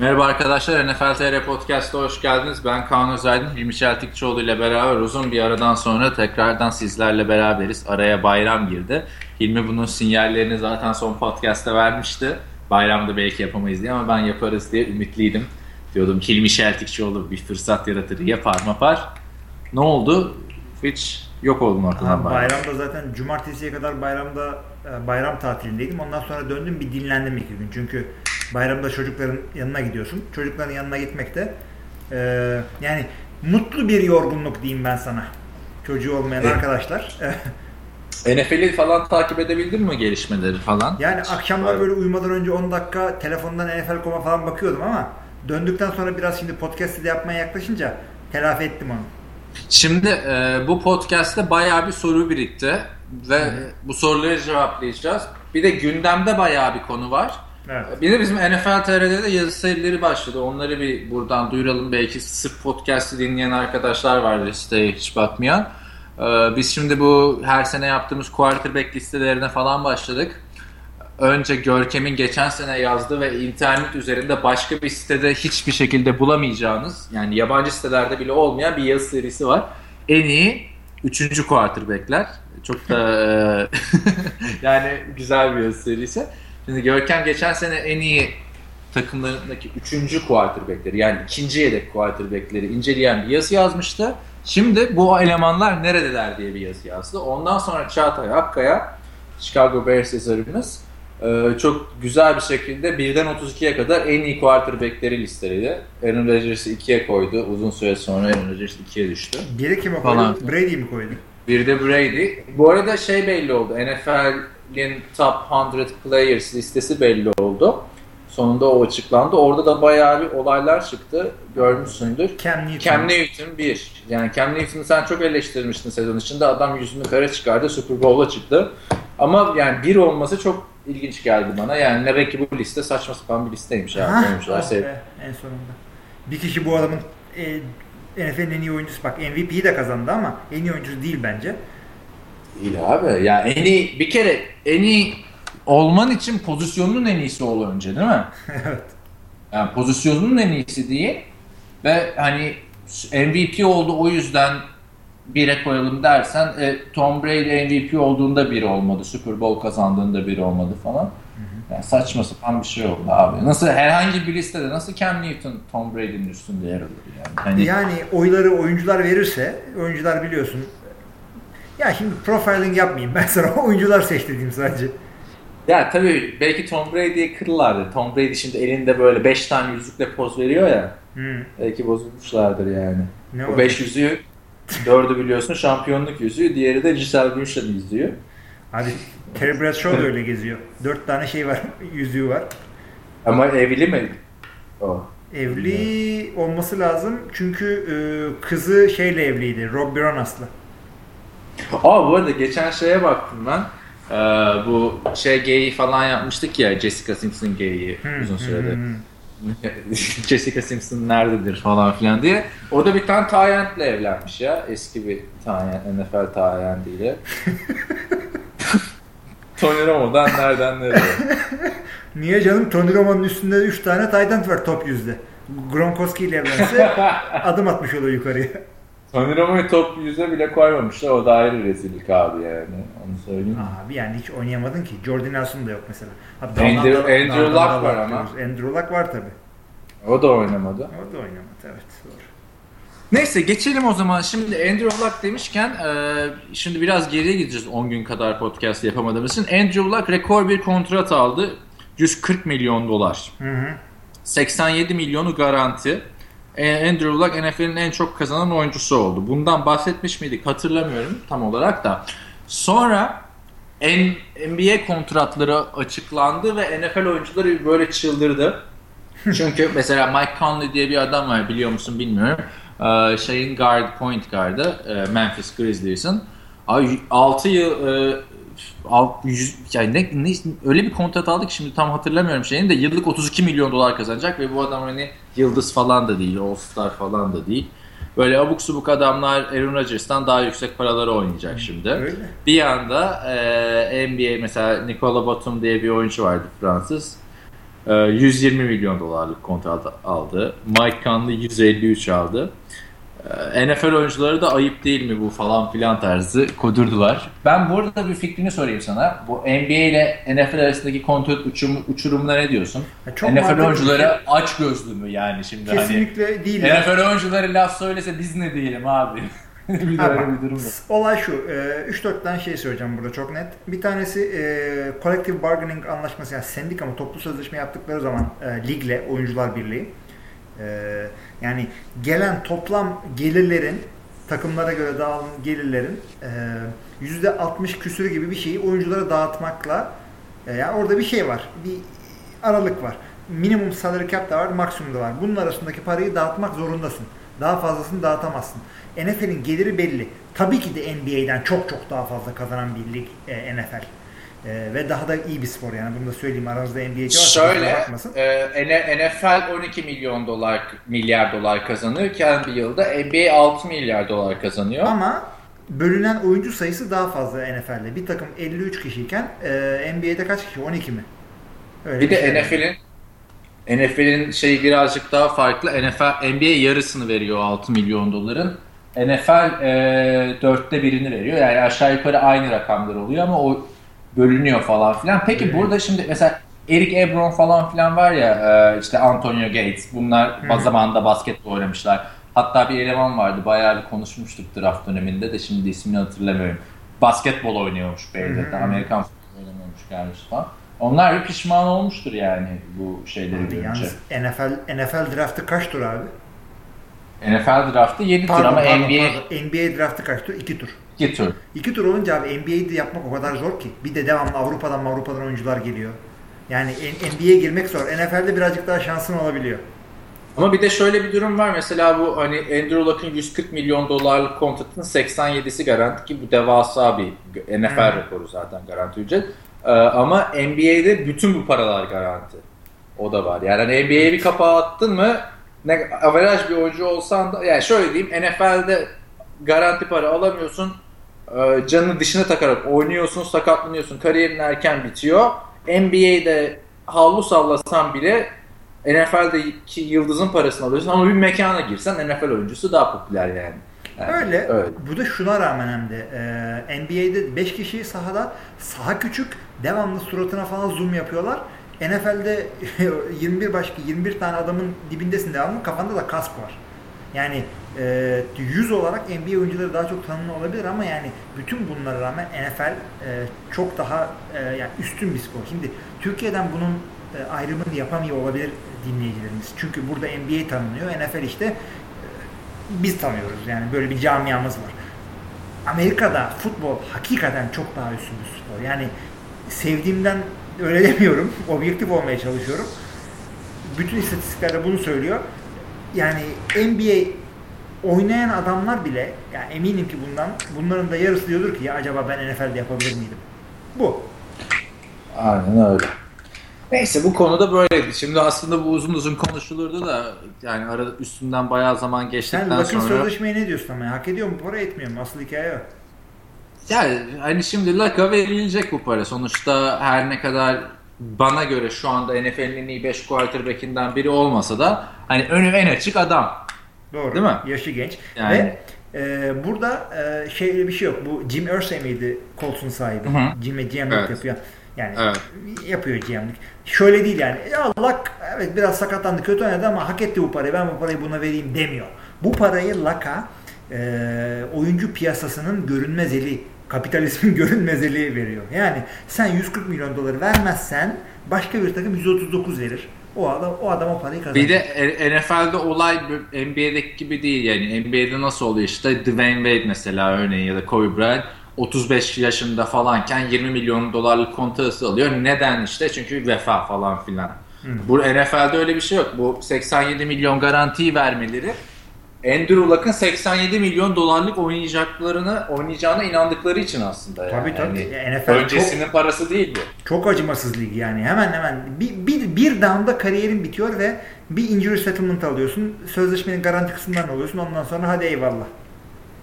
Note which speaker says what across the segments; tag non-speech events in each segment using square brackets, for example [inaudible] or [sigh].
Speaker 1: Merhaba arkadaşlar, NFL TR Podcast'a hoş geldiniz. Ben Kaan Özaydın, Hilmi Çeltikçioğlu ile beraber uzun bir aradan sonra tekrardan sizlerle beraberiz. Araya bayram girdi. Hilmi bunun sinyallerini zaten son podcast'ta vermişti. Bayramda belki yapamayız diye ama ben yaparız diye ümitliydim. Diyordum Hilmi Çeltikçioğlu bir fırsat yaratır, yapar mapar. Ne oldu? Hiç yok oldum ortadan
Speaker 2: bayram. Bayramda zaten cumartesiye kadar bayramda e, bayram tatilindeydim. Ondan sonra döndüm bir dinlendim iki gün. Çünkü bayramda çocukların yanına gidiyorsun. Çocukların yanına gitmekte e, yani mutlu bir yorgunluk diyeyim ben sana. Çocuğu olmayan evet. arkadaşlar. [laughs]
Speaker 1: NFL'i falan takip edebildin mi gelişmeleri falan?
Speaker 2: Yani akşamlar böyle uyumadan önce 10 dakika telefondan NFL.com'a falan bakıyordum ama döndükten sonra biraz şimdi podcast'ı da yapmaya yaklaşınca telafi ettim onu.
Speaker 1: Şimdi e, bu podcast'te bayağı bir soru birikti ve Hı. bu soruları cevaplayacağız. Bir de gündemde bayağı bir konu var. Evet. Bir de bizim NFL TR'de de yazı serileri başladı. Onları bir buradan duyuralım. Belki sırf podcast'ı dinleyen arkadaşlar vardır siteye hiç bakmayan. Ee, biz şimdi bu her sene yaptığımız quarterback listelerine falan başladık. Önce Görkem'in geçen sene yazdığı ve internet üzerinde başka bir sitede hiçbir şekilde bulamayacağınız yani yabancı sitelerde bile olmayan bir yazı serisi var. En iyi üçüncü quarterbackler. Çok da [laughs] yani güzel bir yazı serisi. Şimdi Görkem geçen sene en iyi takımlarındaki üçüncü quarterbackleri yani ikinci yedek quarterbackleri inceleyen bir yazı yazmıştı. Şimdi bu elemanlar neredeler diye bir yazı yazdı. Ondan sonra Çağatay Akkaya, Chicago Bears yazarımız e, çok güzel bir şekilde birden 32'ye kadar en iyi quarterbackleri listeledi. Aaron Rodgers'ı 2'ye koydu. Uzun süre sonra Aaron Rodgers 2'ye düştü.
Speaker 2: Biri kime koydu? Brady mi koydu?
Speaker 1: Bir de Brady. Bu arada şey belli oldu. NFL'in Top 100 Players listesi belli oldu. Sonunda o açıklandı. Orada da bayağı bir olaylar çıktı. Görmüşsündür.
Speaker 2: Cam Newton.
Speaker 1: Cam Newton bir. Yani Cam Newton'u sen çok eleştirmiştin sezon içinde. Adam yüzünü kara çıkardı. Super Bowl'a çıktı. Ama yani bir olması çok ilginç geldi bana. Yani demek ki bu liste saçma sapan bir listeymiş. Abi. Ha,
Speaker 2: oh be, en sonunda. Bir kişi bu adamın e, NFL'in en iyi oyuncusu bak MVP'yi de kazandı ama en iyi oyuncusu değil bence.
Speaker 1: Değil abi. Ya en iyi bir kere en iyi olman için pozisyonun en iyisi ol önce değil mi? [laughs] evet. Yani pozisyonun en iyisi değil ve hani MVP oldu o yüzden bire koyalım dersen e, Tom Brady MVP olduğunda bir olmadı. Super Bowl kazandığında bir olmadı falan. Yani saçma sapan bir şey oldu abi. Nasıl herhangi bir listede nasıl Cam Newton Tom Brady'nin üstünde yer alır yani?
Speaker 2: Hani... Yani oyları oyuncular verirse oyuncular biliyorsun ya şimdi profiling yapmayayım ben sana [laughs] oyuncular seç dediğim sadece.
Speaker 1: Ya tabii belki Tom Brady'ye kırırlardı. Tom Brady şimdi elinde böyle 5 tane yüzükle poz veriyor ya. Hmm. Belki bozulmuşlardır yani. Ne o 5 yüzüğü dördü biliyorsun şampiyonluk yüzüğü. Diğeri de Giselle Bündchen'i izliyor.
Speaker 2: Hadi Terry Bradshaw da öyle geziyor. Dört tane şey var, [laughs] yüzüğü var.
Speaker 1: Ama evli mi? O.
Speaker 2: Evli olması lazım çünkü e, kızı şeyle evliydi, Rob Bironas'la.
Speaker 1: Aa bu arada geçen şeye baktım ben. Ee, bu şey geyi falan yapmıştık ya Jessica Simpson geyi uzun sürede. [laughs] Jessica Simpson nerededir falan filan diye. O da bir tane Tayent'le evlenmiş ya. Eski bir Tayent, NFL Tayent'iyle. [laughs] Tony Romo'dan nereden nereye? [laughs]
Speaker 2: Niye canım? Tony Romo'nun üstünde 3 tane tight var top yüzde. Gronkowski ile evlense adım atmış olur yukarıya.
Speaker 1: Tony Romo'yu top yüze bile koymamışlar. O da ayrı rezillik abi yani. Onu söyleyeyim.
Speaker 2: Abi yani hiç oynayamadın ki. Jordan Nelson da yok mesela.
Speaker 1: Abi Andrew, da, Andrew Luck var ama.
Speaker 2: Andrew Luck var tabi.
Speaker 1: O da oynamadı.
Speaker 2: O da oynamadı evet. Doğru.
Speaker 1: Neyse geçelim o zaman. Şimdi Andrew Luck demişken e, şimdi biraz geriye gideceğiz 10 gün kadar podcast yapamadığımız için. Andrew Luck rekor bir kontrat aldı. 140 milyon dolar. Hı hı. 87 milyonu garanti. Andrew Luck NFL'in en çok kazanan oyuncusu oldu. Bundan bahsetmiş miydik hatırlamıyorum tam olarak da. Sonra NBA kontratları açıklandı ve NFL oyuncuları böyle çıldırdı. Çünkü mesela Mike Conley diye bir adam var biliyor musun bilmiyorum. Ee, şeyin guard, point guard'ı e, Memphis Grizzlies'in. 6 yıl e, alt, yüz, yani ne, ne, öyle bir kontrat aldık şimdi tam hatırlamıyorum şeyini de yıllık 32 milyon dolar kazanacak ve bu adam hani yıldız falan da değil, All-Star falan da değil. Böyle abuk subuk adamlar Aaron Rodgers'tan daha yüksek paraları oynayacak şimdi. Öyle. Bir yanda e, NBA mesela Nicola Batum diye bir oyuncu vardı Fransız. 120 milyon dolarlık kontrat aldı. Mike Conley 153 aldı. Ee, NFL oyuncuları da ayıp değil mi bu falan filan tarzı kudurdular. Ben burada bir fikrini sorayım sana. Bu NBA ile NFL arasındaki kontrat uçurum, uçurumuna ne diyorsun? çok NFL oyuncuları şey. aç gözlü mü yani şimdi?
Speaker 2: Hani Kesinlikle hani, değil.
Speaker 1: NFL ya. oyuncuları laf söylese biz ne diyelim abi? [laughs] bir
Speaker 2: ha, bir durum var. Olay şu. 3-4 e, tane şey söyleyeceğim burada çok net. Bir tanesi e, collective bargaining anlaşması yani sendika mı toplu sözleşme yaptıkları zaman e, ligle oyuncular birliği e, yani gelen toplam gelirlerin takımlara göre dağılan gelirlerin e, yüzde 60 küsürü gibi bir şeyi oyunculara dağıtmakla e, yani orada bir şey var. Bir aralık var. Minimum salary cap da var, maksimum da var. Bunun arasındaki parayı dağıtmak zorundasın. Daha fazlasını dağıtamazsın. NFL'in geliri belli. Tabii ki de NBA'den çok çok daha fazla kazanan bir lig e, NFL. Ee, ve daha da iyi bir spor yani bunu da söyleyeyim aranızda NBA'ci varsa
Speaker 1: Şöyle e, NFL 12 milyon dolar milyar dolar kazanırken bir yılda NBA 6 milyar dolar kazanıyor.
Speaker 2: Ama bölünen oyuncu sayısı daha fazla NFL'de. Bir takım 53 kişiyken e, NBA'de kaç kişi? 12 mi?
Speaker 1: Öyle bir, bir de şey NFL'in NFL'in şeyi birazcık daha farklı. NFL NBA yarısını veriyor 6 milyon doların. NFL e, dörtte birini veriyor. Yani aşağı yukarı aynı rakamlar oluyor ama o bölünüyor falan filan. Peki hmm. burada şimdi mesela Eric Ebron falan filan var ya e, işte Antonio Gates bunlar hmm. zamanında basketbol oynamışlar. Hatta bir eleman vardı bayağı bir konuşmuştuk draft döneminde de şimdi ismini hatırlamıyorum. Basketbol oynuyormuş hmm. Amerikan futbolu oynamıyormuş gelmiş falan. Onlar bir pişman olmuştur yani bu şeyleri abi, görünce.
Speaker 2: NFL, NFL draftı kaç tur abi?
Speaker 1: NFL draftı 7 tur ama pardon, NBA... Pardon.
Speaker 2: NBA draftı kaç tur? 2 tur.
Speaker 1: İki tur.
Speaker 2: İki tur olunca abi NBA'de yapmak o kadar zor ki. Bir de devamlı Avrupa'dan Avrupa'dan oyuncular geliyor. Yani NBA'ye girmek zor. NFL'de birazcık daha şansın olabiliyor.
Speaker 1: Ama bir de şöyle bir durum var. Mesela bu hani Andrew Luck'ın 140 milyon dolarlık kontratının 87'si garanti ki bu devasa bir NFL hmm. rekoru zaten garanti ücret. Ee, ama NBA'de bütün bu paralar garanti. O da var. Yani hani NBA'ye bir kapağı attın mı ne averaj bir oyuncu olsan da yani şöyle diyeyim NFL'de garanti para alamıyorsun canını dışına takarak oynuyorsun, sakatlanıyorsun, kariyerin erken bitiyor. NBA'de havlu sallasan bile NFL'deki yıldızın parasını alıyorsun ama bir mekana girsen NFL oyuncusu daha popüler yani.
Speaker 2: yani öyle. öyle. Bu da şuna rağmen hem de e, NBA'de 5 kişi sahada saha küçük devamlı suratına falan zoom yapıyorlar. NFL'de 21 [laughs] başka 21 tane adamın dibindesin devamlı kafanda da kask var. Yani e, yüz olarak NBA oyuncuları daha çok tanınır olabilir ama yani bütün bunlara rağmen NFL e, çok daha e, yani üstün bir spor. Şimdi Türkiye'den bunun e, ayrımını yapamıyor olabilir dinleyicilerimiz. Çünkü burada NBA tanınıyor. NFL işte e, biz tanıyoruz. Yani böyle bir camiamız var. Amerika'da futbol hakikaten çok daha üstün bir spor. Yani sevdiğimden öyle [laughs] demiyorum. Objektif olmaya çalışıyorum. Bütün istatistiklerde bunu söylüyor. Yani NBA oynayan adamlar bile yani eminim ki bundan bunların da yarısı diyordur ki ya acaba ben NFL'de yapabilir miydim? Bu.
Speaker 1: Aynen öyle. Neyse bu konuda böyleydi. Şimdi aslında bu uzun uzun konuşulurdu da yani arada üstünden bayağı zaman geçtikten Sen
Speaker 2: sonra...
Speaker 1: Sen
Speaker 2: sözleşmeye ne diyorsun ama? Hak ediyor mu para etmiyor mu? Asıl hikaye o.
Speaker 1: Yani hani şimdi Laka verilecek bu para. Sonuçta her ne kadar bana göre şu anda NFL'in en iyi 5 quarterback'inden biri olmasa da hani önü en açık adam.
Speaker 2: Doğru. Değil mi? Yaşı genç. Yani. Ve e, burada e, şey bir şey yok. Bu Jim Irsay miydi Colts'un sahibi? Hı-hı. Jim'e GM'lik evet. yapıyor. Yani evet. yapıyor GM'lik. Şöyle değil yani. Ya Luck evet biraz sakatlandı kötü oynadı ama hak etti bu parayı. Ben bu parayı buna vereyim demiyor. Bu parayı Luck'a e, oyuncu piyasasının görünmez eli kapitalizmin [laughs] görünmezliği veriyor. Yani sen 140 milyon doları vermezsen başka bir takım 139 verir. O adam o adam o parayı kazanır.
Speaker 1: Bir de NFL'de olay NBA'deki gibi değil yani. NBA'de nasıl oluyor işte Dwayne Wade mesela örneğin ya da Kobe Bryant 35 yaşında falanken 20 milyon dolarlık kontratı alıyor. Neden işte? Çünkü vefa falan filan. Hı. Bu NFL'de öyle bir şey yok. Bu 87 milyon garantiyi vermeleri Andrew Luck'ın 87 milyon dolarlık oynayacaklarını oynayacağına inandıkları için aslında yani. Tabii tabii. Yani NFL öncesinin çok, parası değil bu.
Speaker 2: Çok acımasız lig yani. Hemen hemen bir, bir, bir down'da kariyerin bitiyor ve bir injury settlement alıyorsun. Sözleşmenin garanti kısmından alıyorsun. Ondan sonra hadi eyvallah.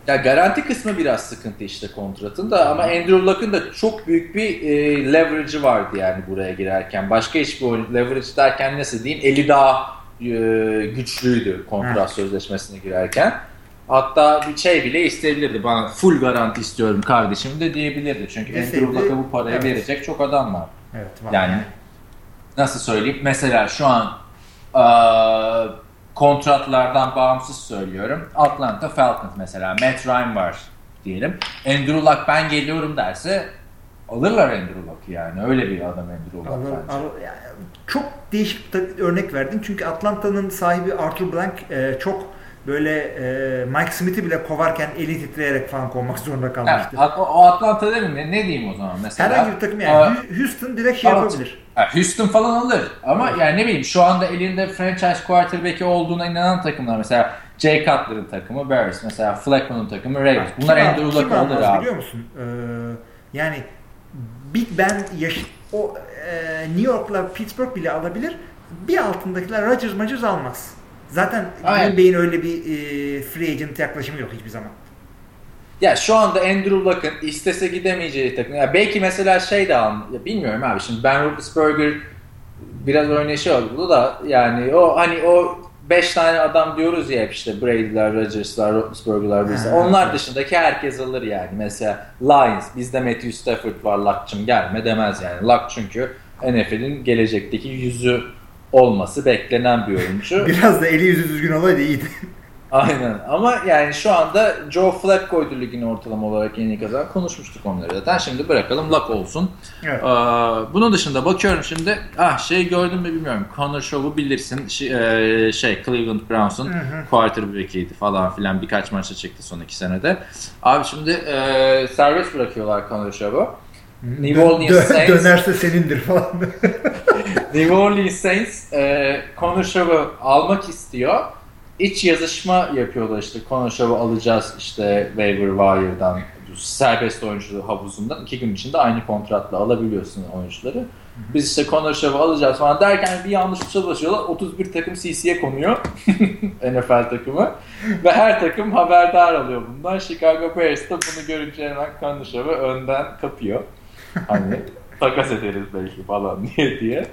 Speaker 1: Ya garanti kısmı biraz sıkıntı işte kontratın da ama Andrew Luck'ın da çok büyük bir e, leverage'ı vardı yani buraya girerken. Başka hiçbir leverage derken nasıl diyeyim eli daha e, güçlüydü kontrat evet. sözleşmesine girerken. Hatta bir şey bile isteyebilirdi. Bana full garanti istiyorum kardeşim de diyebilirdi. Çünkü Deseydi, Andrew Luck'a bu parayı evet. verecek çok adam var.
Speaker 2: Evet, var.
Speaker 1: Yani nasıl söyleyeyim? Mesela şu an e, kontratlardan bağımsız söylüyorum. Atlanta Falcons mesela Matt Ryan var diyelim. Andrew Luck ben geliyorum derse alırlar Andrew Luck'ı yani. Öyle bir adam Andrew Luck alır, bence. Alır.
Speaker 2: Yani çok değişik bir örnek verdin. Çünkü Atlanta'nın sahibi Arthur Blank e, çok böyle e, Mike Smith'i bile kovarken eli titreyerek falan kovmak [laughs] zorunda kalmıştı.
Speaker 1: Evet, o Atlanta değil mi? Ne diyeyim o zaman mesela?
Speaker 2: Herhangi bir takım yani. Ee, Houston direkt şey yapabilir.
Speaker 1: Houston falan alır. Ama evet. yani ne bileyim şu anda elinde franchise quarterback'i olduğuna inanan takımlar. Mesela Jay Cutler'ın takımı Bears. Mesela Flacco'nun takımı Ravens. Bunlar Andrew Luck'ı alır abi.
Speaker 2: biliyor musun? Ee, yani Big Ben yaş o e, New York'la Pittsburgh bile alabilir. Bir altındakiler Rodgers Rodgers almaz. Zaten Green Bay'in öyle bir e, free agent yaklaşımı yok hiçbir zaman.
Speaker 1: Ya şu anda Andrew Luck'ın istese gidemeyeceği takım. Ya belki mesela şey de al, ya bilmiyorum abi şimdi Ben Roethlisberger biraz oynayışı oldu da yani o hani o 5 tane adam diyoruz ya hep işte Brady'ler, Rodgers'lar, Roethlisberger'lar bilse. Onlar dışındaki herkes alır yani. Mesela Lions bizde Matthew Stafford var Luck'cım gelme demez yani. Luck çünkü NFL'in gelecekteki yüzü olması beklenen bir oyuncu. [laughs]
Speaker 2: Biraz da eli yüzü düzgün olaydı iyiydi.
Speaker 1: Aynen ama yani şu anda Joe Flacco'ydu ligin ortalama olarak en iyi kazan. Konuşmuştuk onları zaten. Şimdi bırakalım luck olsun. Evet. Ee, bunun dışında bakıyorum şimdi. Ah şey gördüm mü bilmiyorum. Connor Show'u bilirsin. Şey, e, şey Cleveland Browns'un quarterback'iydi falan filan. Birkaç maçta çıktı son iki senede. Abi şimdi e, serbest bırakıyorlar Connor Show'u.
Speaker 2: New Orleans Saints dönerse senindir falan. [laughs]
Speaker 1: New Orleans Saints e, Connor Show'u almak istiyor iç yazışma yapıyorlar işte Konuşav'ı alacağız işte waiver wire'dan serbest oyuncu havuzundan iki gün içinde aynı kontratla alabiliyorsun oyuncuları. Biz işte Konuşav'ı alacağız falan derken bir yanlış tuşa basıyorlar. 31 takım CC'ye konuyor. [laughs] NFL takımı. Ve her takım haberdar alıyor bundan. Chicago Bears de bunu görünce hemen Konuşav'ı önden kapıyor. Hani [laughs] takas ederiz belki falan [laughs] diye diye.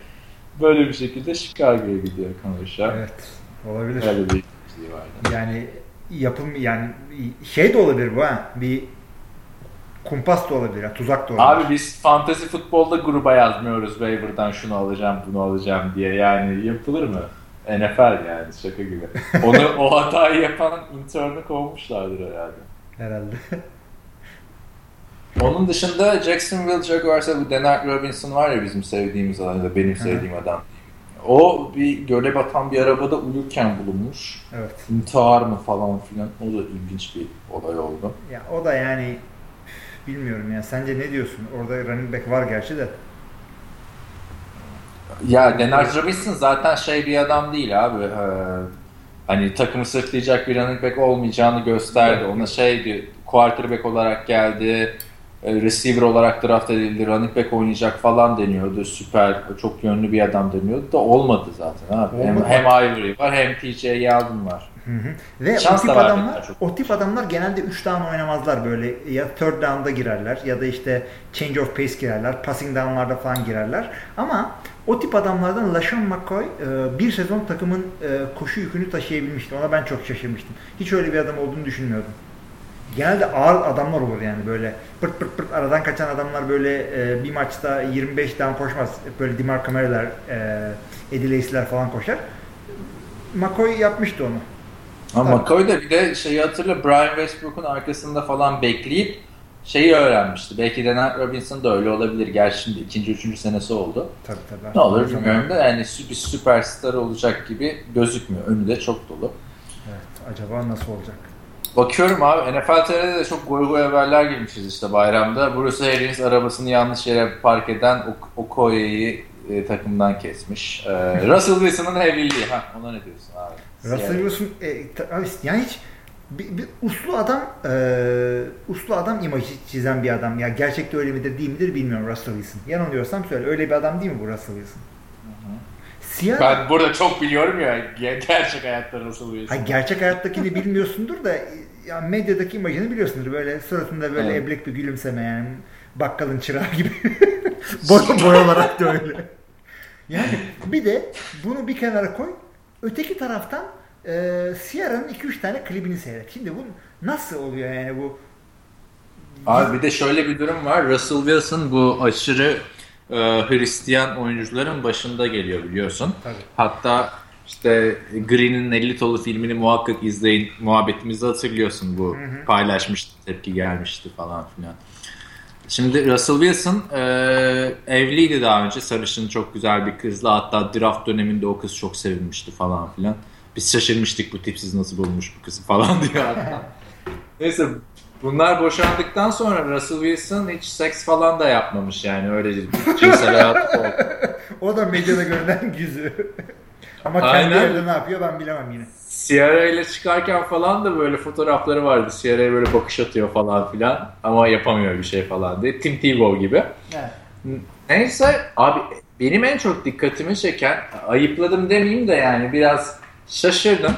Speaker 1: Böyle bir şekilde Chicago'ya gidiyor Konuşav.
Speaker 2: Evet. Olabilir. Öyle bir eksikliği vardı. Yani yapım yani şey de olabilir bu ha. Bir kumpas da olabilir, yani tuzak da olabilir.
Speaker 1: Abi biz fantasy futbolda gruba yazmıyoruz waiver'dan şunu alacağım, bunu alacağım diye. Yani yapılır mı? NFL yani şaka gibi. [laughs] Onu o hatayı yapan intern'ı kovmuşlardır herhalde.
Speaker 2: Herhalde. [laughs]
Speaker 1: Onun dışında Jacksonville Jaguars'a bu Denard Robinson var ya bizim sevdiğimiz adam, benim sevdiğim adam. O bir göle batan bir arabada uyurken bulunmuş.
Speaker 2: Evet.
Speaker 1: İntihar mı falan filan. O da ilginç bir olay oldu.
Speaker 2: Ya o da yani bilmiyorum ya. Sence ne diyorsun? Orada running back var gerçi de.
Speaker 1: Ya Denard Robinson zaten şey bir adam değil abi. Ee, hani takımı sırtlayacak bir running back olmayacağını gösterdi. Ona şeydi quarterback olarak geldi receiver olarak draft edildi, running back oynayacak falan deniyordu. Süper, çok yönlü bir adam deniyordu da olmadı zaten. Abi. Hem, hem Ivory var hem TJ Yeldon var.
Speaker 2: Hı hı. Ve Şans o tip adamlar, çok. o tip adamlar genelde 3 down oynamazlar böyle ya third down'da girerler ya da işte change of pace girerler, passing down'larda falan girerler. Ama o tip adamlardan LaShawn McCoy e, bir sezon takımın e, koşu yükünü taşıyabilmişti. Ona ben çok şaşırmıştım. Hiç öyle bir adam olduğunu düşünmüyordum genelde ağır adamlar olur yani böyle pırt pırt pırt aradan kaçan adamlar böyle e, bir maçta 25 down koşmaz. Böyle Dimar Kamera'lar, e, Eddie Lacy'ler falan koşar. McCoy yapmıştı onu.
Speaker 1: Ama McCoy da bir de şeyi hatırla Brian Westbrook'un arkasında falan bekleyip şeyi öğrenmişti. Belki de Robinson da öyle olabilir. Gerçi şimdi ikinci, üçüncü senesi oldu.
Speaker 2: Tabii tabii.
Speaker 1: Ne olur bilmiyorum da yani bir süperstar olacak gibi gözükmüyor. Önü de çok dolu.
Speaker 2: Evet. Acaba nasıl olacak?
Speaker 1: Bakıyorum abi NFL TR'de de çok goy goy haberler girmişiz işte bayramda. Bruce Arians arabasını yanlış yere park eden Okoye'yi e, takımdan kesmiş. E, [laughs] Russell Wilson'ın evliliği. Ha, ona ne diyorsun abi?
Speaker 2: Russell Wilson e, abi, yani hiç bir, bir uslu adam e, uslu adam imajı çizen bir adam. Ya gerçekte öyle midir değil midir bilmiyorum Russell Wilson. Yanılıyorsam söyle. Öyle bir adam değil mi bu Russell Wilson?
Speaker 1: Siyah... Ben burada çok biliyorum ya gerçek hayatta nasıl bir
Speaker 2: ha, Gerçek hayattakini bilmiyorsundur da ya medyadaki imajını biliyorsundur. Böyle suratında böyle evet. eblek bir gülümseme yani. Bakkalın çırağı gibi. [laughs] boy, boy olarak da öyle. Yani bir de bunu bir kenara koy. Öteki taraftan e, Sierra'nın 2-3 tane klibini seyret. Şimdi bu nasıl oluyor yani bu
Speaker 1: Abi bir de şöyle bir durum var. Russell Wilson bu aşırı e, Hristiyan oyuncuların başında geliyor biliyorsun. Tabii. Hatta işte Green'in 50 tolu filmini muhakkak izleyin. Muhabbetimizi hatırlıyorsun bu. Hı hı. Paylaşmıştı, tepki gelmişti falan filan. Şimdi Russell Wilson e, evliydi daha önce. Sarışın çok güzel bir kızla. Hatta draft döneminde o kız çok sevilmişti falan filan. Biz şaşırmıştık bu tipsiz nasıl bulmuş bu kızı falan [laughs] diyor hatta. [laughs] Neyse Bunlar boşandıktan sonra Russell Wilson hiç seks falan da yapmamış yani öyle cinsel hayatı oldu. [laughs]
Speaker 2: o da medyada görünen yüzü. [laughs] Ama kendi Aynen. evde ne yapıyor ben bilemem yine.
Speaker 1: Sierra ile çıkarken falan da böyle fotoğrafları vardı. Sierra'ya böyle bakış atıyor falan filan ama yapamıyor bir şey falan diye. Tim Tebow gibi. Evet. Neyse abi benim en çok dikkatimi çeken ayıpladım demeyeyim de yani biraz şaşırdım.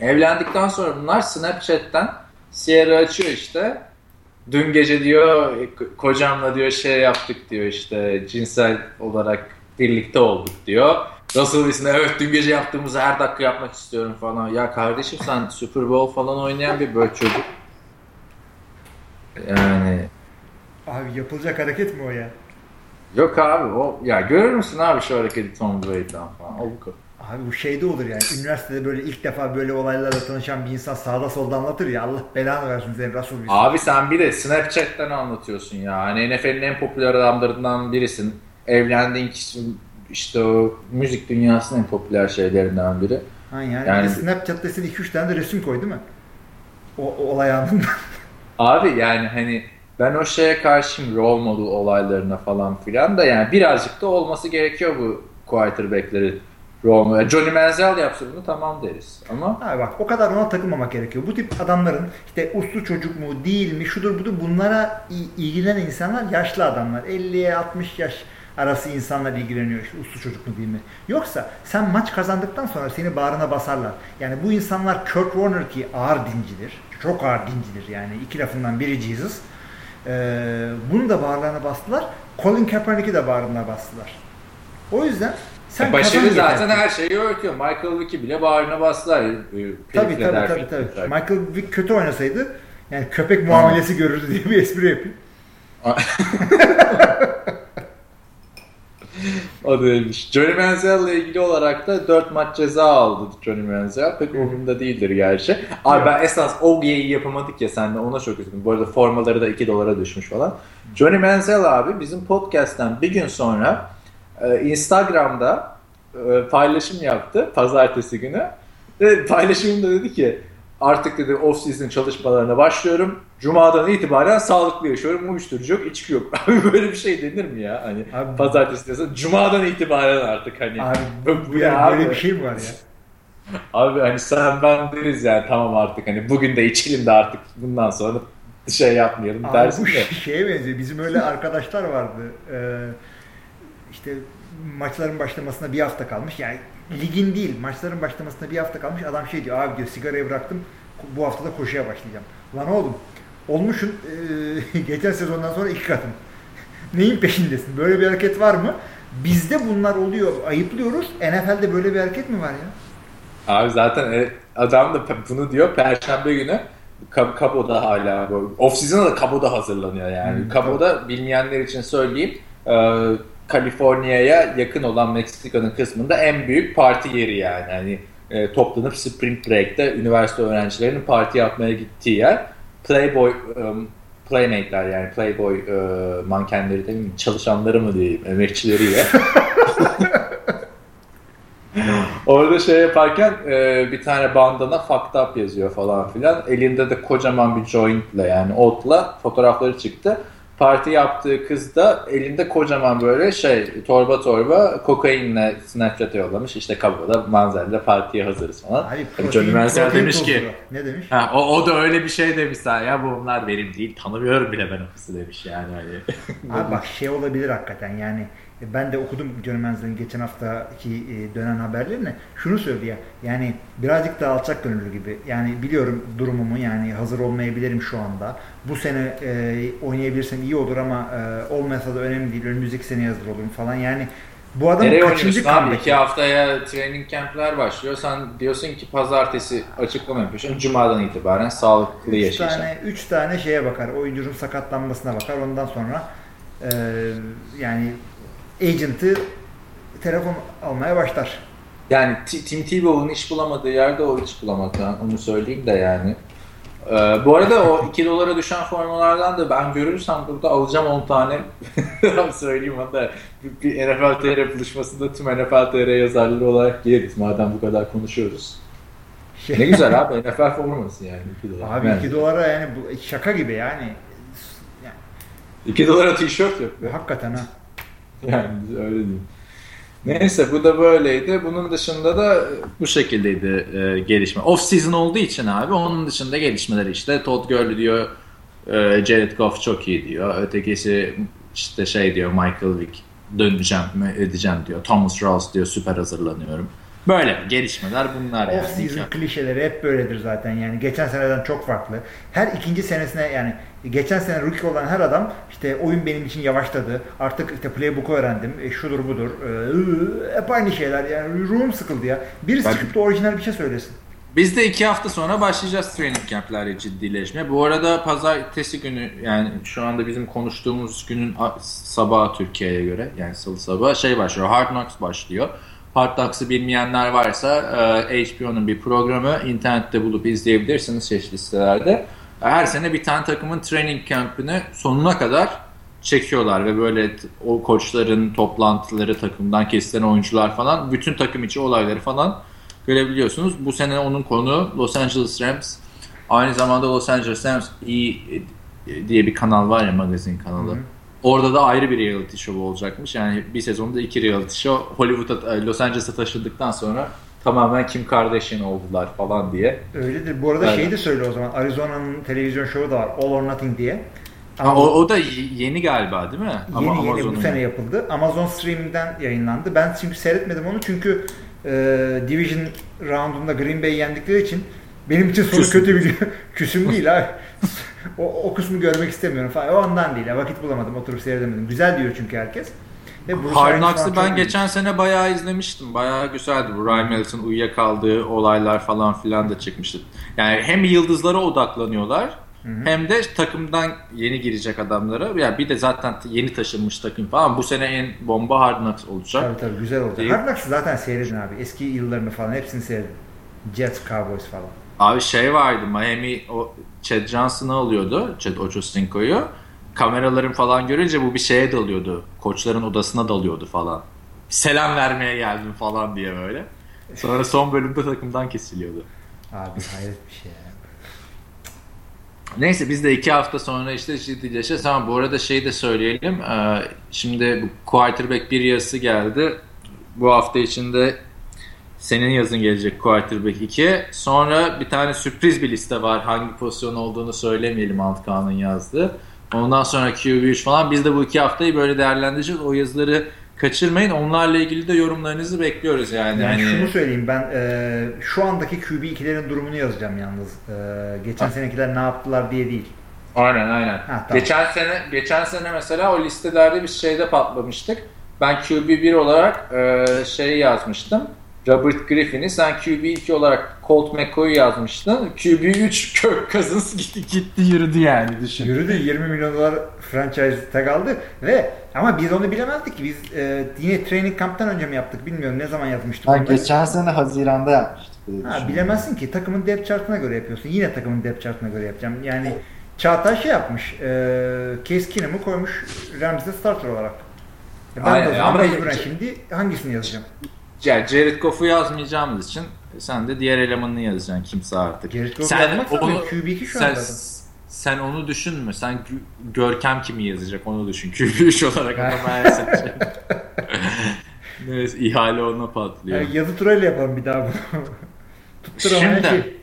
Speaker 1: Evlendikten sonra bunlar Snapchat'ten Sierra açıyor işte. Dün gece diyor kocamla diyor şey yaptık diyor işte cinsel olarak birlikte olduk diyor. Russell Wilson evet dün gece yaptığımızı her dakika yapmak istiyorum falan. Ya kardeşim sen [laughs] Super Bowl falan oynayan bir böyle çocuk. Yani.
Speaker 2: Abi yapılacak hareket mi o ya?
Speaker 1: Yok abi o ya görür müsün abi şu hareketi Tom Brady'den falan. O bu kadar.
Speaker 2: Abi bu şeyde olur yani. Üniversitede böyle ilk defa böyle olaylarla tanışan bir insan sağda solda anlatır ya. Allah belanı versin senin Russell Wilson.
Speaker 1: Abi sen bir de Snapchat'ten anlatıyorsun ya. Hani NFL'in en popüler adamlarından birisin. Evlendiğin kişi işte o müzik dünyasının en popüler şeylerinden biri.
Speaker 2: Ha yani, yani Snapchat'ta sen 2-3 tane de resim koy değil mi? O, o olay anında. [laughs]
Speaker 1: Abi yani hani ben o şeye karşıyım role model olaylarına falan filan da yani birazcık da olması gerekiyor bu quarterback'leri Roma. Johnny Manziel yapsa bunu tamam deriz. Ama
Speaker 2: ha bak o kadar ona takılmamak gerekiyor. Bu tip adamların işte uslu çocuk mu değil mi şudur budur bunlara ilgilenen insanlar yaşlı adamlar. 50'ye 60 yaş arası insanlar ilgileniyor işte uslu çocuk mu değil mi? Yoksa sen maç kazandıktan sonra seni bağrına basarlar. Yani bu insanlar Kurt Warner ki ağır dincidir. Çok ağır dincidir yani. iki lafından biri Jesus. Ee, bunu da bağırlarına bastılar. Colin Kaepernick'i de bağrına bastılar. O yüzden
Speaker 1: sen Başarı zaten her şeyi örtüyor. Michael Vick'i bile bağrına bastılar. E,
Speaker 2: tabii tabii, tabii, tabii. Michael Vick kötü oynasaydı yani köpek muamelesi görürdü diye bir espri yapayım. [laughs]
Speaker 1: o değilmiş. Johnny Manziel ile ilgili olarak da 4 maç ceza aldı Johnny Manziel. Pek umurumda değildir gerçi. Abi ben esas o OG'yi yapamadık ya sen de ona çok üzüldüm. Bu arada formaları da 2 dolara düşmüş falan. Johnny Manziel abi bizim podcast'ten bir gün sonra e, Instagram'da e, paylaşım yaptı pazartesi günü. Ve paylaşımında dedi ki artık dedi off season çalışmalarına başlıyorum. Cuma'dan itibaren sağlıklı yaşıyorum. Uyuşturucu yok, içki yok. [laughs] Abi böyle bir şey denir mi ya? Hani abi, pazartesi diyorsa Cuma'dan itibaren artık hani.
Speaker 2: Abi [laughs] bu, bu ya böyle abi. bir şey mi var ya? [laughs]
Speaker 1: Abi hani sen ben deriz yani tamam artık hani bugün de içelim de artık bundan sonra şey yapmayalım Abi dersin bu
Speaker 2: de. şeye benziyor. Bizim öyle arkadaşlar vardı. Ee, işte maçların başlamasına bir hafta kalmış. Yani ligin değil maçların başlamasına bir hafta kalmış. Adam şey diyor abi diyor sigarayı bıraktım bu hafta da koşuya başlayacağım. Lan oğlum olmuşun e, [laughs] geçen sezondan sonra iki katın. [laughs] Neyin peşindesin? Böyle bir hareket var mı? Bizde bunlar oluyor. Ayıplıyoruz. NFL'de böyle bir hareket mi var ya?
Speaker 1: Abi zaten e, adam da bunu diyor Perşembe günü Kabo'da hala off season'a da Kabo'da hazırlanıyor yani. Hmm, Kabo'da bilmeyenler için söyleyeyim. E, Kaliforniya'ya yakın olan Meksika'nın kısmında en büyük parti yeri yani. Hani e, toplanıp Spring Break'te üniversite öğrencilerinin parti yapmaya gittiği yer. Playboy um, Playmate'ler yani Playboy uh, mankenleri değil mi? Çalışanları mı diyeyim, emekçileriyle. [laughs] Orada şey yaparken e, bir tane bandana fucked up yazıyor falan filan. Elinde de kocaman bir jointle yani otla fotoğrafları çıktı parti yaptığı kız da elinde kocaman böyle şey torba torba kokainle Snapchat'e yollamış. İşte kabuğda manzarada partiye hazırız falan. Hayır, Johnny Manziel demiş ki
Speaker 2: ne demiş?
Speaker 1: Ha, o, o da öyle bir şey demiş ya bu onlar benim değil tanımıyorum bile ben o kızı demiş yani. Hani.
Speaker 2: Abi bak şey olabilir hakikaten yani ben de okudum Manziel'in geçen haftaki e, dönen haberlerini. Şunu söylüyor. Yani birazcık daha alçak gönüllü gibi. Yani biliyorum durumumu yani hazır olmayabilirim şu anda. Bu sene e, oynayabilirsem iyi olur ama e, olmasa da önemli değil. Önümüzdeki sene hazır olurum falan. Yani bu adam
Speaker 1: Nereye kaçıncı abi? İki haftaya training campler başlıyor. Sen diyorsun ki pazartesi açıklama yapıyorsun. Cumadan itibaren sağlıklı üç yaşayacağım.
Speaker 2: Tane, üç tane şeye bakar. Oyuncunun sakatlanmasına bakar. Ondan sonra e, yani agent'ı telefon almaya başlar.
Speaker 1: Yani Tim Tebow'un iş bulamadığı yerde o iş bulamadı. Onu söyleyeyim de yani. Ee, bu arada o [laughs] 2 dolara düşen formalardan da ben görürsem burada alacağım 10 tane [laughs] söyleyeyim hatta bir NFL TR buluşmasında tüm NFL TR yazarları olarak geliriz madem bu kadar konuşuyoruz. Şey- ne güzel abi NFL forması yani 2
Speaker 2: dolar. Abi 2 yani. dolara yani bu şaka gibi yani.
Speaker 1: yani. 2 dolara tişört.
Speaker 2: Be. Hakikaten ha. [laughs]
Speaker 1: Yani öyle diyeyim. Neyse bu da böyleydi. Bunun dışında da bu şekildeydi e, gelişme. Off season olduğu için abi onun dışında gelişmeler işte Todd Gurley diyor e, Jared Goff çok iyi diyor. Ötekisi işte şey diyor Michael Vick döneceğim edeceğim diyor. Thomas Ross diyor süper hazırlanıyorum. Böyle gelişmeler bunlar
Speaker 2: yani. Off-season klişeleri hep böyledir zaten yani. Geçen seneden çok farklı. Her ikinci senesine yani geçen sene rookie olan her adam işte oyun benim için yavaşladı. Artık işte playbook'u öğrendim. E, şudur budur. E, hep aynı şeyler yani. Ruhum sıkıldı ya. Birisi ben... çıkıp da orijinal bir şey söylesin.
Speaker 1: Biz de iki hafta sonra başlayacağız training camp'lerle ciddileşmeye. Bu arada pazartesi günü yani şu anda bizim konuştuğumuz günün sabahı Türkiye'ye göre yani salı sabahı şey başlıyor. Hard Knocks başlıyor. Hard Knocks'ı bilmeyenler varsa e, HBO'nun bir programı internette bulup izleyebilirsiniz çeşitli sitelerde. Her sene bir tane takımın training camp'ini sonuna kadar çekiyorlar ve böyle o koçların toplantıları takımdan kesilen oyuncular falan bütün takım içi olayları falan görebiliyorsunuz. Bu sene onun konu Los Angeles Rams. Aynı zamanda Los Angeles Rams iyi diye bir kanal var ya magazin kanalı. Hı hı. Orada da ayrı bir reality show olacakmış. Yani bir sezonda iki reality show. Hollywood'a, e, Los Angeles'a taşındıktan sonra tamamen Kim Kardashian oldular falan diye.
Speaker 2: Öyledir. Bu arada evet. şeyi de söyle o zaman. Arizona'nın televizyon şovu da var. All or Nothing diye.
Speaker 1: Ha, o, o da yeni galiba değil mi?
Speaker 2: Yeni Ama yeni bu sene yapıldı. Amazon Streaming'den yayınlandı. Ben çünkü seyretmedim onu çünkü e, Division roundunda Green Bay yendikleri için benim için sonu Küsüm. kötü bir [laughs] küsüm değil abi. [laughs] o, o kısmı görmek istemiyorum falan. O ondan değil. Vakit bulamadım. Oturup seyredemedim. Güzel diyor çünkü herkes.
Speaker 1: Hard Knocks'ı ben geçen sene bayağı izlemiştim. Bayağı güzeldi. Bu Ryan Mallison uyuyakaldığı olaylar falan filan da çıkmıştı. Yani hem yıldızlara odaklanıyorlar Hı-hı. hem de takımdan yeni girecek adamlara. Yani bir de zaten yeni taşınmış takım falan. Bu sene en bomba Hard Knocks olacak.
Speaker 2: Tabii tabii güzel olacak. Hard Knocks'ı zaten seyredin abi. Eski yıllarını falan hepsini seyredin. Jets, Cowboys falan.
Speaker 1: Abi şey vardı Miami o Chad Johnson'ı alıyordu. Chad Ochocinco'yu. Kameraların falan görünce bu bir şeye dalıyordu. Koçların odasına dalıyordu falan. Selam vermeye geldim falan diye böyle. Sonra son bölümde takımdan kesiliyordu.
Speaker 2: Abi hayret bir şey ya.
Speaker 1: Neyse biz de iki hafta sonra işte ciddileşeceğiz ama bu arada şey de söyleyelim. Ee, şimdi bu quarterback bir yarısı geldi. Bu hafta içinde senin yazın gelecek quarterback 2. Sonra bir tane sürpriz bir liste var. Hangi pozisyon olduğunu söylemeyelim Antkan'ın yazdığı. Ondan sonra QB3 falan. Biz de bu iki haftayı böyle değerlendireceğiz. O yazıları kaçırmayın. Onlarla ilgili de yorumlarınızı bekliyoruz yani.
Speaker 2: yani hani... Şunu söyleyeyim ben e, şu andaki QB2'lerin durumunu yazacağım yalnız. E, geçen ha. senekiler ne yaptılar diye değil.
Speaker 1: Aynen aynen. Ha, tamam. Geçen sene geçen sene mesela o listelerde bir şeyde patlamıştık. Ben QB1 olarak e, şey yazmıştım. Robert Griffin'i sen QB2 olarak Colt McCoy'u yazmıştın. QB3 Kirk Cousins gitti, gitti yürüdü yani düşün.
Speaker 2: Yürüdü 20 milyon dolar franchise tag aldı ve ama biz onu bilemezdik ki biz e, yine training camp'tan önce mi yaptık bilmiyorum ne zaman yazmıştık.
Speaker 3: Ha, geçen sene Haziran'da yapmıştık.
Speaker 2: Ha, bilemezsin ki takımın depth chart'ına göre yapıyorsun. Yine takımın depth chart'ına göre yapacağım. Yani Çağatay şey yapmış. E, Case Keenum'u koymuş Rams'de starter olarak. Ben Aynen, de o zaman mecburen şimdi hangisini yazacağım?
Speaker 1: Yani Jared Goff'u yazmayacağımız için sen de diğer elemanını yazacaksın kimse artık.
Speaker 2: Jared Goff sen onu, QB2 şu sen,
Speaker 1: sen onu düşünme. Sen Görkem kimi yazacak onu düşün. QB3 olarak adamı seçecek. [laughs] Neyse ihale ona patlıyor.
Speaker 2: Yani yazı turayla yapalım bir daha bunu. [laughs]
Speaker 1: Şimdi şey.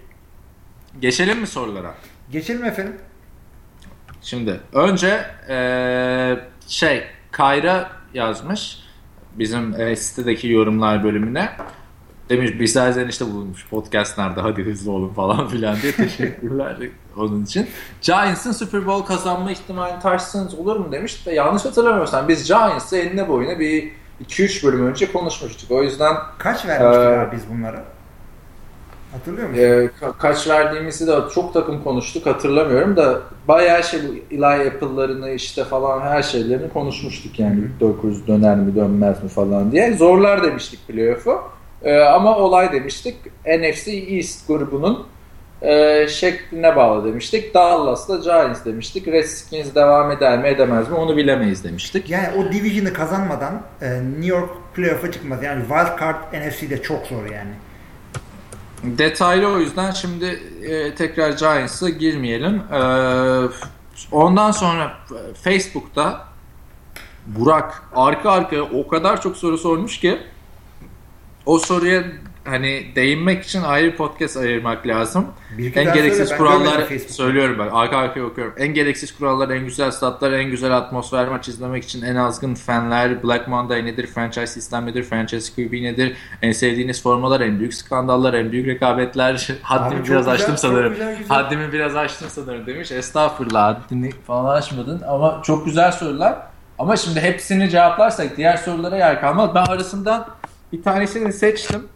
Speaker 1: geçelim mi sorulara?
Speaker 2: Geçelim efendim.
Speaker 1: Şimdi önce ee, şey Kayra yazmış. Bizim e, sitedeki yorumlar bölümüne. Demiş bir serzenişte bulunmuş podcastlerde hadi hızlı olun falan [laughs] filan diye teşekkürler onun için. Giants'ın Super Bowl kazanma ihtimali tartışsanız olur mu demiş de yanlış hatırlamıyorsam biz Giants'ı eline boyuna bir 2-3 bölüm önce konuşmuştuk. O yüzden
Speaker 2: kaç vermiştik abi biz bunlara? Hatırlıyor musun?
Speaker 1: E, ka- kaç verdiğimizi de çok takım konuştuk hatırlamıyorum da bayağı şey Eli Apple'larını işte falan her şeylerini konuşmuştuk yani. 900 döner mi dönmez mi falan diye. Zorlar demiştik playoff'u. E, ama olay demiştik NFC East grubunun e, şekline bağlı demiştik. Dallas'la Giants demiştik. Redskins devam eder mi edemez mi onu bilemeyiz demiştik.
Speaker 2: Yani o division'ı kazanmadan e, New York playoff'a çıkmaz. Yani wild card NFC'de çok zor yani.
Speaker 1: Detaylı o yüzden şimdi e, tekrar Giants'a girmeyelim. E, ondan sonra Facebook'ta Burak arka arkaya o kadar çok soru sormuş ki o soruya hani değinmek için ayrı podcast ayırmak lazım. Bir en gereksiz kurallar söylüyorum ben. Arka arkaya okuyorum. En gereksiz kurallar, en güzel statlar, en güzel atmosfer maç izlemek için en azgın fanlar, Black Monday nedir, franchise sistem nedir, franchise QB nedir, en sevdiğiniz formalar, en büyük skandallar, en büyük rekabetler. [laughs] Haddimi biraz güzel, açtım sanırım. Güzel, güzel. Haddimi biraz açtım sanırım demiş. Estağfurullah haddini falan açmadın ama çok güzel sorular. Ama şimdi hepsini cevaplarsak diğer sorulara yer kalmaz. Ben arasından bir tanesini seçtim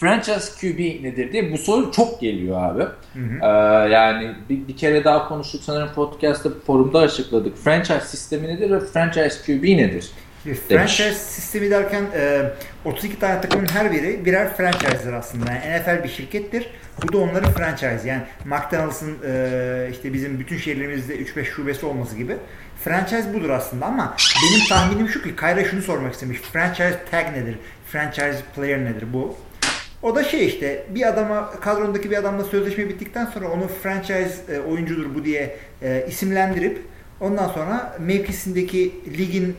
Speaker 1: franchise QB nedir diye bu soru çok geliyor abi. Hı hı. Ee, yani bir, bir kere daha konuştuk sanırım podcast'ta forumda açıkladık. Franchise sistemi nedir ve franchise QB nedir?
Speaker 2: Franchise demiş. sistemi derken e, 32 tane takımın her biri birer franchise'dır aslında. Yani NFL bir şirkettir. Bu da onların franchise. Yani McDonald's'ın e, işte bizim bütün şehirlerimizde 3-5 şubesi olması gibi. Franchise budur aslında ama benim tahminim şu ki Kayra şunu sormak istemiş. Franchise tag nedir? Franchise player nedir? Bu. O da şey işte bir adama kadrondaki bir adamla sözleşme bittikten sonra onu franchise e, oyuncudur bu diye e, isimlendirip ondan sonra mevkisindeki ligin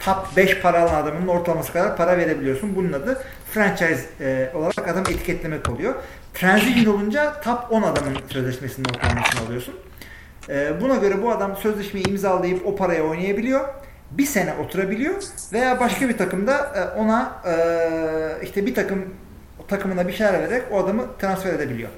Speaker 2: top 5 para alan adamının ortalaması kadar para verebiliyorsun. Bunun adı franchise e, olarak adam etiketlemek oluyor. Transition olunca top 10 adamın sözleşmesinin ortalamasını alıyorsun. E, buna göre bu adam sözleşmeyi imzalayıp o paraya oynayabiliyor. Bir sene oturabiliyor veya başka bir takımda e, ona e, işte bir takım takımına bir şeyler vererek o adamı transfer edebiliyor.